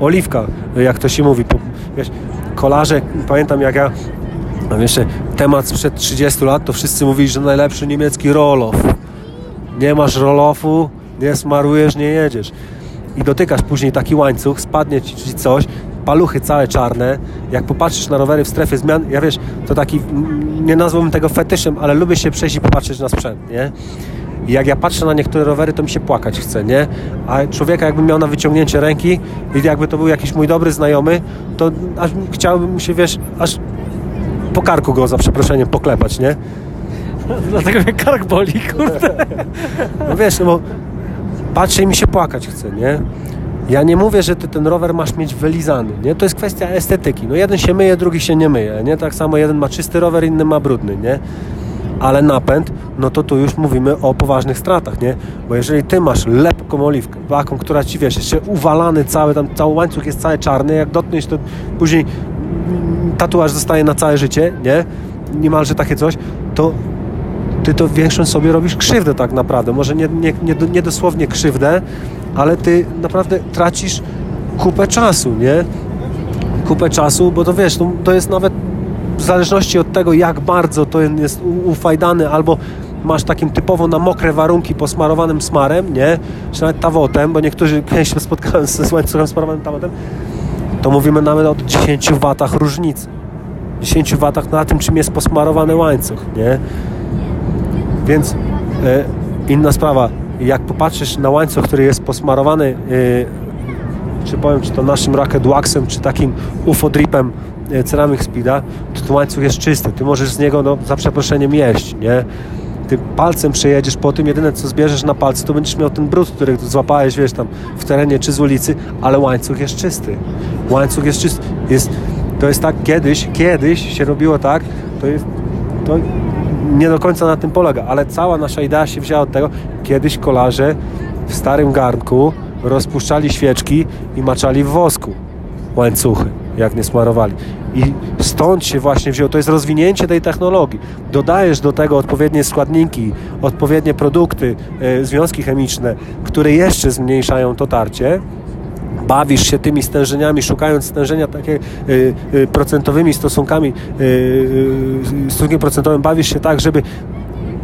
oliwka, jak to się mówi. Wiesz, kolarze, pamiętam jak ja mam jeszcze temat sprzed 30 lat, to wszyscy mówili, że najlepszy niemiecki roloff. Nie masz roloffu, nie smarujesz, nie jedziesz. I dotykasz później taki łańcuch, spadnie ci coś, paluchy całe czarne. Jak popatrzysz na rowery w strefie zmian, ja wiesz, to taki, nie nazwałbym tego fetyszem, ale lubię się przejść i popatrzeć na sprzęt, nie? I jak ja patrzę na niektóre rowery, to mi się płakać chce, nie? A człowieka jakbym miał na wyciągnięcie ręki i jakby to był jakiś mój dobry znajomy, to aż chciałbym mu się, wiesz, aż po karku go za przeproszeniem poklepać, nie? Dlatego mnie kark boli, kurde. No wiesz, no bo patrzę i mi się płakać chce, nie? Ja nie mówię, że ty ten rower masz mieć wylizany, nie? To jest kwestia estetyki. No jeden się myje, drugi się nie myje, nie? Tak samo jeden ma czysty rower, inny ma brudny, nie? Ale napęd, no to tu już mówimy o poważnych stratach, nie? Bo jeżeli ty masz lepką oliwkę, taką, która ci, wiesz, jeszcze uwalany cały, tam cały łańcuch jest cały czarny, jak dotkniesz, to później tatuaż zostaje na całe życie, nie? Niemalże takie coś, to ty to większą sobie robisz krzywdę tak naprawdę. Może nie, nie, nie, nie dosłownie krzywdę, ale ty naprawdę tracisz kupę czasu, nie? Kupę czasu, bo to wiesz, to, to jest nawet w zależności od tego, jak bardzo to jest ufajdany albo masz takim typowo na mokre warunki posmarowanym smarem, nie? Czy nawet tawotem, bo niektórzy kiedyś się spotkałem z łańcuchem smarowanym tawotem, to mówimy nawet o 10 watach różnicy. 10 watach na tym, czym jest posmarowany łańcuch, nie? Więc e, inna sprawa, jak popatrzysz na łańcuch, który jest posmarowany, yy, czy powiem, czy to naszym Rocket Waxem, czy takim UFO Dripem yy, Ceramic Speeda, to ten łańcuch jest czysty. Ty możesz z niego, no, za przeproszeniem jeść, nie? Ty palcem przejedziesz po tym, jedyne co zbierzesz na palcu, to będziesz miał ten brud, który złapałeś, wiesz, tam w terenie czy z ulicy, ale łańcuch jest czysty. Łańcuch jest czysty. Jest, to jest tak, kiedyś, kiedyś się robiło tak, to jest, to nie do końca na tym polega, ale cała nasza idea się wzięła od tego, kiedyś kolarze w starym garnku rozpuszczali świeczki i maczali w wosku łańcuchy, jak nie smarowali. I stąd się właśnie wzięło, to jest rozwinięcie tej technologii. Dodajesz do tego odpowiednie składniki, odpowiednie produkty, e, związki chemiczne, które jeszcze zmniejszają to tarcie, bawisz się tymi stężeniami, szukając stężenia takie y, y, procentowymi stosunkami, y, stosunkiem procentowym, bawisz się tak, żeby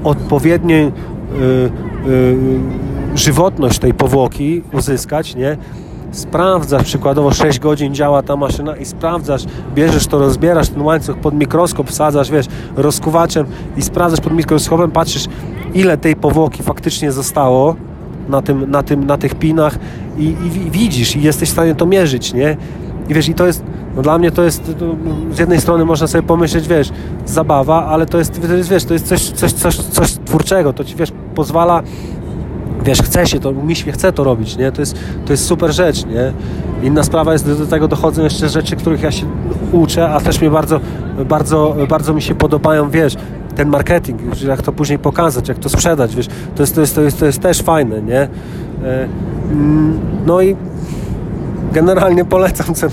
odpowiednie żywotność tej powłoki uzyskać, nie? sprawdzasz, przykładowo 6 godzin działa ta maszyna i sprawdzasz, bierzesz to, rozbierasz ten łańcuch pod mikroskop, wsadzasz, wiesz, rozkuwaczem i sprawdzasz pod mikroskopem, patrzysz, ile tej powłoki faktycznie zostało, na, tym, na, tym, na tych pinach i, i widzisz i jesteś w stanie to mierzyć, nie? I wiesz, i to jest, no dla mnie to jest, z jednej strony można sobie pomyśleć, wiesz, zabawa, ale to jest, to jest wiesz, to jest coś, coś, coś, coś twórczego, to ci, wiesz, pozwala, wiesz, chce się to, mi się chce to robić, nie? To jest, to jest super rzecz, nie? Inna sprawa jest, do tego dochodzą jeszcze rzeczy, których ja się uczę, a też mnie bardzo, bardzo, bardzo mi się podobają, wiesz, ten marketing, jak to później pokazać, jak to sprzedać, wiesz, to jest, to jest, to jest, to jest też fajne, nie? E, mm, no i generalnie polecam C.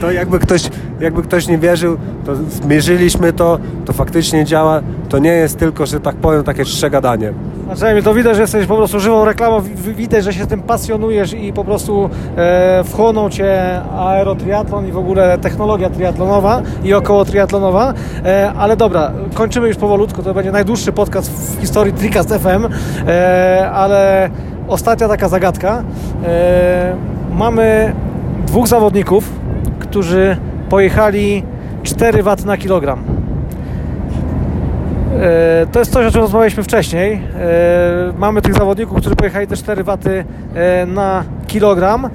To jakby ktoś, jakby ktoś nie wierzył, to zmierzyliśmy to, to faktycznie działa. To nie jest tylko, że tak powiem, takie czcze gadanie. Znaczy, to widać, że jesteś po prostu żywą reklamą, widać, że się tym pasjonujesz i po prostu e, wchłonął Cię aerotriatlon i w ogóle technologia triatlonowa i około triatlonowa. E, ale dobra, kończymy już powolutku, to będzie najdłuższy podcast w historii Tricast FM, e, ale ostatnia taka zagadka. E, mamy dwóch zawodników, którzy pojechali 4 W na kilogram. E, to jest coś, o czym rozmawialiśmy wcześniej. E, mamy tych zawodników, którzy pojechali te 4 W na kilogram.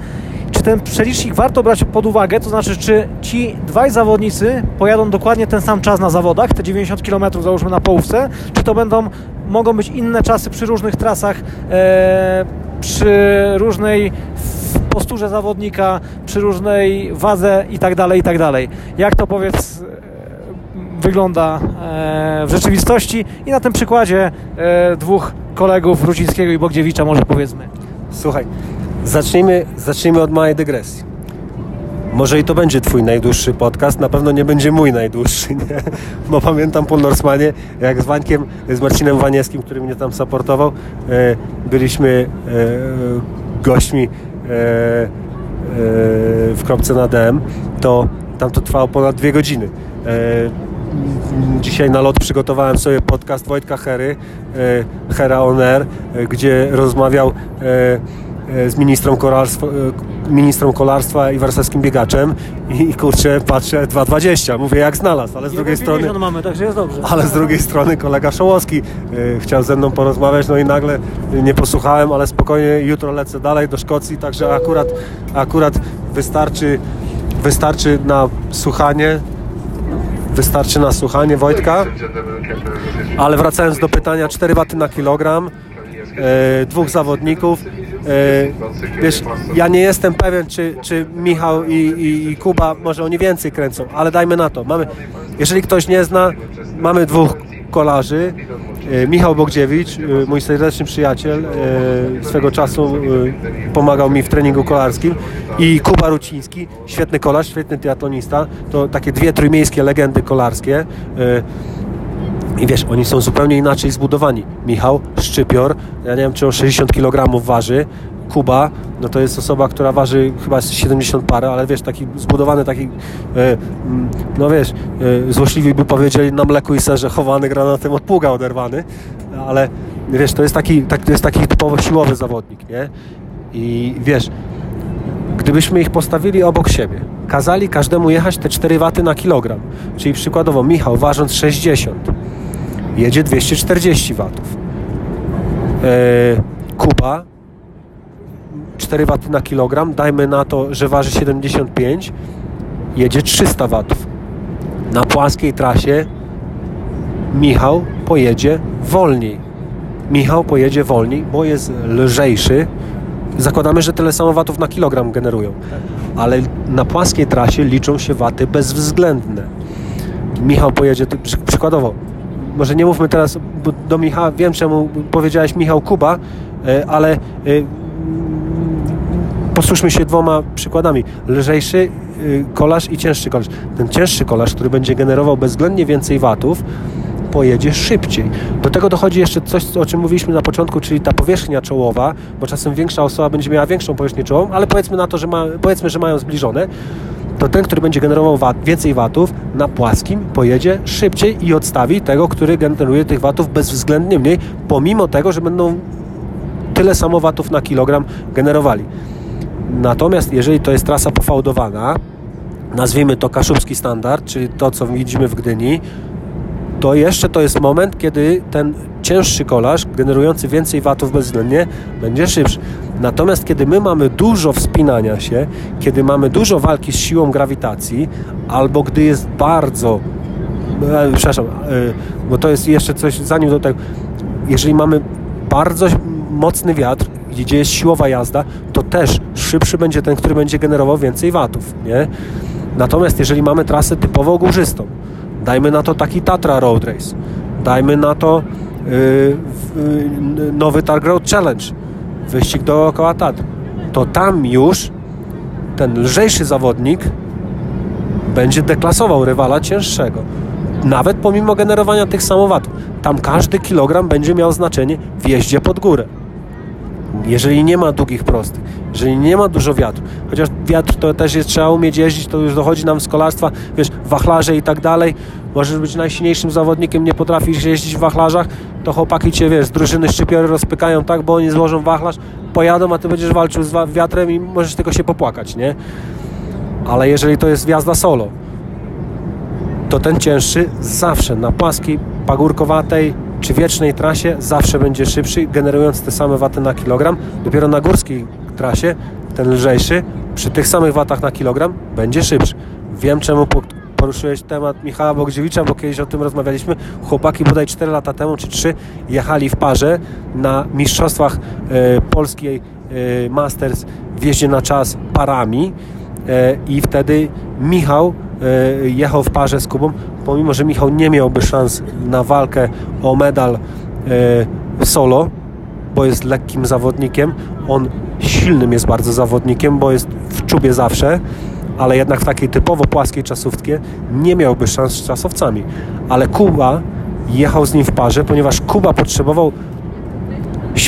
Czy ten przelicznik warto brać pod uwagę? To znaczy, czy ci dwaj zawodnicy pojadą dokładnie ten sam czas na zawodach, te 90 km załóżmy na połówce, czy to będą, mogą być inne czasy przy różnych trasach, e, przy różnej posturze zawodnika, przy różnej wadze i tak dalej, i tak. Jak to powiedz wygląda w rzeczywistości i na tym przykładzie dwóch kolegów Rucińskiego i Bogdziewicza może powiedzmy. Słuchaj, Zacznijmy, zacznijmy od małej dygresji. Może i to będzie Twój najdłuższy podcast, na pewno nie będzie mój najdłuższy, nie? bo pamiętam po Norsemanie, jak z Wańkiem, z Marcinem Waniewskim, który mnie tam supportował, e, byliśmy e, gośćmi e, w kropce na DM, to tam to trwało ponad dwie godziny. Dzisiaj na lot przygotowałem sobie podcast Wojtka Hery, Hera On Air, gdzie rozmawiał z ministrą kolarstwa, e, ministrą kolarstwa i warszawskim biegaczem i, kurczę, patrzę 2,20, mówię jak znalazł, ale z drugiej strony mamy, także jest dobrze. ale z drugiej strony kolega Szołowski y, chciał ze mną porozmawiać, no i nagle nie posłuchałem, ale spokojnie jutro lecę dalej do Szkocji, także akurat, akurat wystarczy, wystarczy na słuchanie wystarczy na słuchanie Wojtka ale wracając do pytania 4 waty na kilogram e, dwóch zawodników. Wiesz, ja nie jestem pewien, czy, czy Michał i, i, i, Kuba może oni więcej kręcą, ale dajmy na to. Mamy, jeżeli ktoś nie zna, mamy dwóch kolarzy. E, Michał Bogdziewicz, e, mój serdeczny przyjaciel, e, swego czasu pomagał mi w treningu kolarskim i Kuba Ruciński, świetny kolarz, świetny triatlonista. To takie dwie trójmiejskie legendy kolarskie. I wiesz, oni są zupełnie inaczej zbudowani. Michał, szczypior, ja nie wiem, czy on 60 kg waży, Kuba, no to jest osoba, która waży chyba 70 parę, ale wiesz, taki zbudowany, taki, e, mm, no wiesz, e, złośliwi by powiedzieli na mleku i serze chowany granatem od pługa oderwany, ale wiesz, to jest taki, tak, to jest taki typowo siłowy zawodnik, nie? I wiesz, gdybyśmy ich postawili obok siebie, kazali każdemu jechać te 4 waty na kilogram, czyli przykładowo Michał ważąc 60, jedzie 240 watów. E, Kuba 4 waty na kilogram, dajmy na to, że waży 75, jedzie 300 watów. Na płaskiej trasie Michał pojedzie wolniej. Michał pojedzie wolniej, bo jest lżejszy. Zakładamy, że tyle samo watów na kilogram generują. Ale na płaskiej trasie liczą się waty bezwzględne. Michał pojedzie, przykładowo, może nie mówmy teraz do Michała, wiem czemu powiedziałeś Michał Kuba, e, ale e, posłuszmy się dwoma przykładami. Lżejszy e, kolarz i cięższy kolarz. Ten cięższy kolarz, który będzie generował bezwzględnie więcej watów, pojedzie szybciej. Do tego dochodzi jeszcze coś, o czym mówiliśmy na początku, czyli ta powierzchnia czołowa, bo czasem większa osoba będzie miała większą powierzchnię czołową, ale powiedzmy na to, że ma, powiedzmy, że mają zbliżone to ten, który będzie generował więcej watów na płaskim pojedzie szybciej i odstawi tego, który generuje tych watów bezwzględnie mniej, pomimo tego, że będą tyle samo watów na kilogram generowali. Natomiast jeżeli to jest trasa pofałdowana, nazwijmy to kaszubski standard, czyli to, co widzimy w Gdyni, to jeszcze to jest moment, kiedy ten cięższy kolarz, generujący więcej watów bezwzględnie, będzie szybszy. Natomiast kiedy my mamy dużo wspinania się, kiedy mamy dużo walki z siłą grawitacji, albo gdy jest bardzo e, przepraszam, e, bo to jest jeszcze coś, zanim do tego, jeżeli mamy bardzo mocny wiatr, gdzie jest siłowa jazda, to też szybszy będzie ten, który będzie generował więcej watów, nie? Natomiast jeżeli mamy trasę typowo górzystą, Dajmy na to taki Tatra Road Race. Dajmy na to yy, yy, nowy Targ Road Challenge. Wyścig dookoła Tatr. To tam już ten lżejszy zawodnik będzie deklasował rywala cięższego. Nawet pomimo generowania tych samowatów. Tam każdy kilogram będzie miał znaczenie w jeździe pod górę. Jeżeli nie ma długich prostych, jeżeli nie ma dużo wiatru, chociaż wiatr to też jest, trzeba umieć jeździć, to już dochodzi nam z kolarstwa, wiesz, wachlarze i tak dalej, możesz być najsilniejszym zawodnikiem, nie potrafisz jeździć w wachlarzach, to chłopaki cię, wiesz, drużyny szczypiory rozpykają tak, bo oni złożą wachlarz, pojadą, a ty będziesz walczył z wiatrem i możesz tylko się popłakać, nie? Ale jeżeli to jest wjazda solo, to ten cięższy zawsze na płaskiej, pagórkowatej czy wiecznej trasie zawsze będzie szybszy, generując te same waty na kilogram. Dopiero na górskiej trasie ten lżejszy przy tych samych watach na kilogram będzie szybszy. Wiem czemu poruszyłeś temat Michała Bogdziewicza, bo kiedyś o tym rozmawialiśmy. Chłopaki bodaj 4 lata temu czy 3 jechali w parze na mistrzostwach e, polskiej e, Masters w jeździe na czas parami e, i wtedy Michał jechał w parze z Kubą, pomimo, że Michał nie miałby szans na walkę o medal e, solo, bo jest lekkim zawodnikiem, on silnym jest bardzo zawodnikiem, bo jest w czubie zawsze, ale jednak w takiej typowo płaskiej czasówce nie miałby szans z czasowcami. Ale Kuba jechał z nim w parze, ponieważ Kuba potrzebował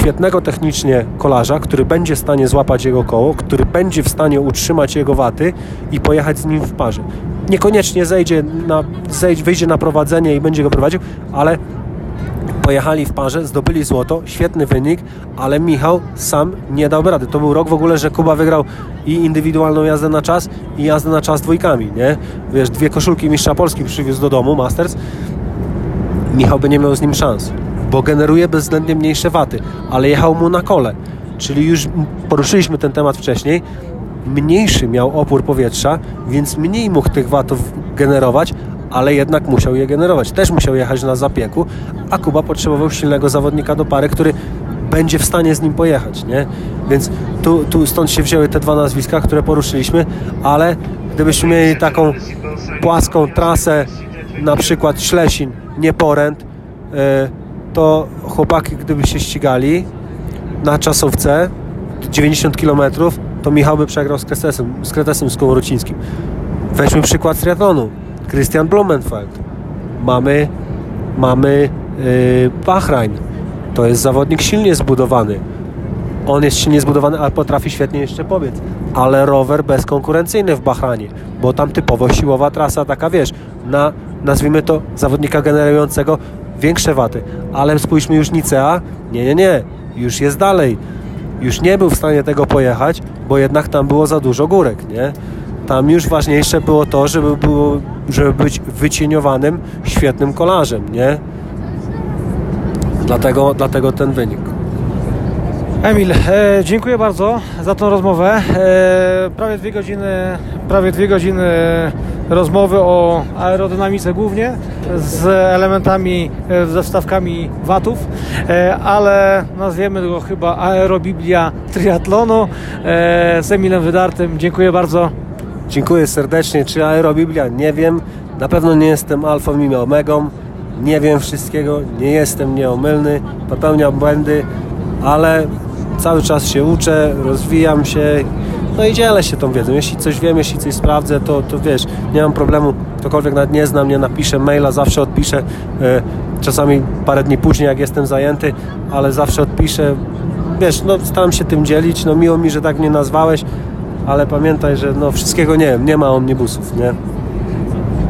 świetnego technicznie kolarza, który będzie w stanie złapać jego koło, który będzie w stanie utrzymać jego waty i pojechać z nim w parze. Niekoniecznie zejdzie na, zejdź, wyjdzie na prowadzenie i będzie go prowadził, ale pojechali w parze, zdobyli złoto, świetny wynik, ale Michał sam nie dał rady. To był rok w ogóle, że Kuba wygrał i indywidualną jazdę na czas i jazdę na czas dwójkami, nie? Wiesz, dwie koszulki mistrza Polski przywiózł do domu, Masters. Michał by nie miał z nim szans, bo generuje bezwzględnie mniejsze waty, ale jechał mu na kole. Czyli już poruszyliśmy ten temat wcześniej. Mniejszy miał opór powietrza, więc mniej mógł tych watów generować, ale jednak musiał je generować. Też musiał jechać na zapieku, a Kuba potrzebował silnego zawodnika do pary, który będzie w stanie z nim pojechać, nie? Więc tu, tu stąd się wzięły te dwa nazwiska, które poruszyliśmy, ale gdybyśmy mieli taką płaską trasę, na przykład Ślesin, nie Poręt, e, to chłopaki, gdyby się ścigali na czasówce 90 km, to Michał by przegrał z Kretesem, z Kretesem z Kołorocińskim. Weźmy przykład triatlonu. Christian Blumenfeld. Mamy, mamy yy, Bahrain. To jest zawodnik silnie zbudowany. On jest silnie zbudowany, ale potrafi świetnie jeszcze pobiec. Ale rower bezkonkurencyjny w Bahrainie, bo tam typowo siłowa trasa, taka wiesz, na nazwijmy to zawodnika generującego większe waty. Ale spójrzmy już Nicea, nie, nie, nie, już jest dalej. Już nie był w stanie tego pojechać, bo jednak tam było za dużo górek, nie? Tam już ważniejsze było to, żeby, było, żeby być wycieniowanym, świetnym kolarzem, nie? Dlatego, dlatego ten wynik. Emil, e, dziękuję bardzo za tą rozmowę. E, prawie dwie godziny, prawie dwie godziny rozmowy o aerodynamice głównie z elementami, e, ze wstawkami watów, e, ale nazwiemy go chyba aerobiblia triatlonu e, z Emilem Wydartym. Dziękuję bardzo. Dziękuję serdecznie. Czy aerobiblia? Nie wiem. Na pewno nie jestem alfą i omegą. Nie wiem wszystkiego. Nie jestem nieomylny. Popełniam błędy, ale cały czas się uczę, rozwijam się. No i dzielę się tą wiedzą. Jeśli coś wiem, jeśli coś sprawdzę, to, to wiesz, nie mam problemu. Ktokolwiek nawet nie zna mnie, napiszę maila, zawsze odpiszę. E, czasami parę dni później, jak jestem zajęty, ale zawsze odpiszę. Wiesz, no staram się tym dzielić. No miło mi, że tak mnie nazwałeś ale pamiętaj, że no wszystkiego nie wiem, nie ma omnibusów, nie?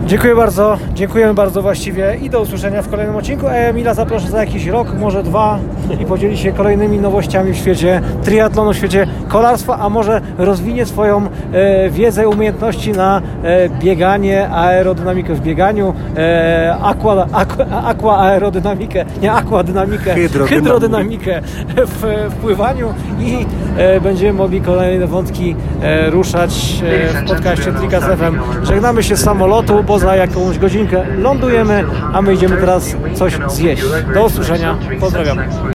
Dziękuję bardzo, dziękujemy bardzo właściwie i do usłyszenia w kolejnym odcinku. Emila zaproszę za jakiś rok, może dwa i podzieli się kolejnymi nowościami w świecie triatlonu, w świecie kolarstwa, a może rozwinie swoją e, wiedzę, umiejętności na e, bieganie, aerodynamikę w bieganiu, e, aqua, aqua, aqua aerodynamikę, nie aquadynamikę, hydrodynamikę, hydrodynamikę w, w pływaniu i e, będziemy mogli kolejne wątki e, ruszać e, w podcaście Trikas FM. Żegnamy się z samolotu, bo za jakąś godzinkę lądujemy, a my idziemy teraz coś zjeść. Do usłyszenia, pozdrawiam.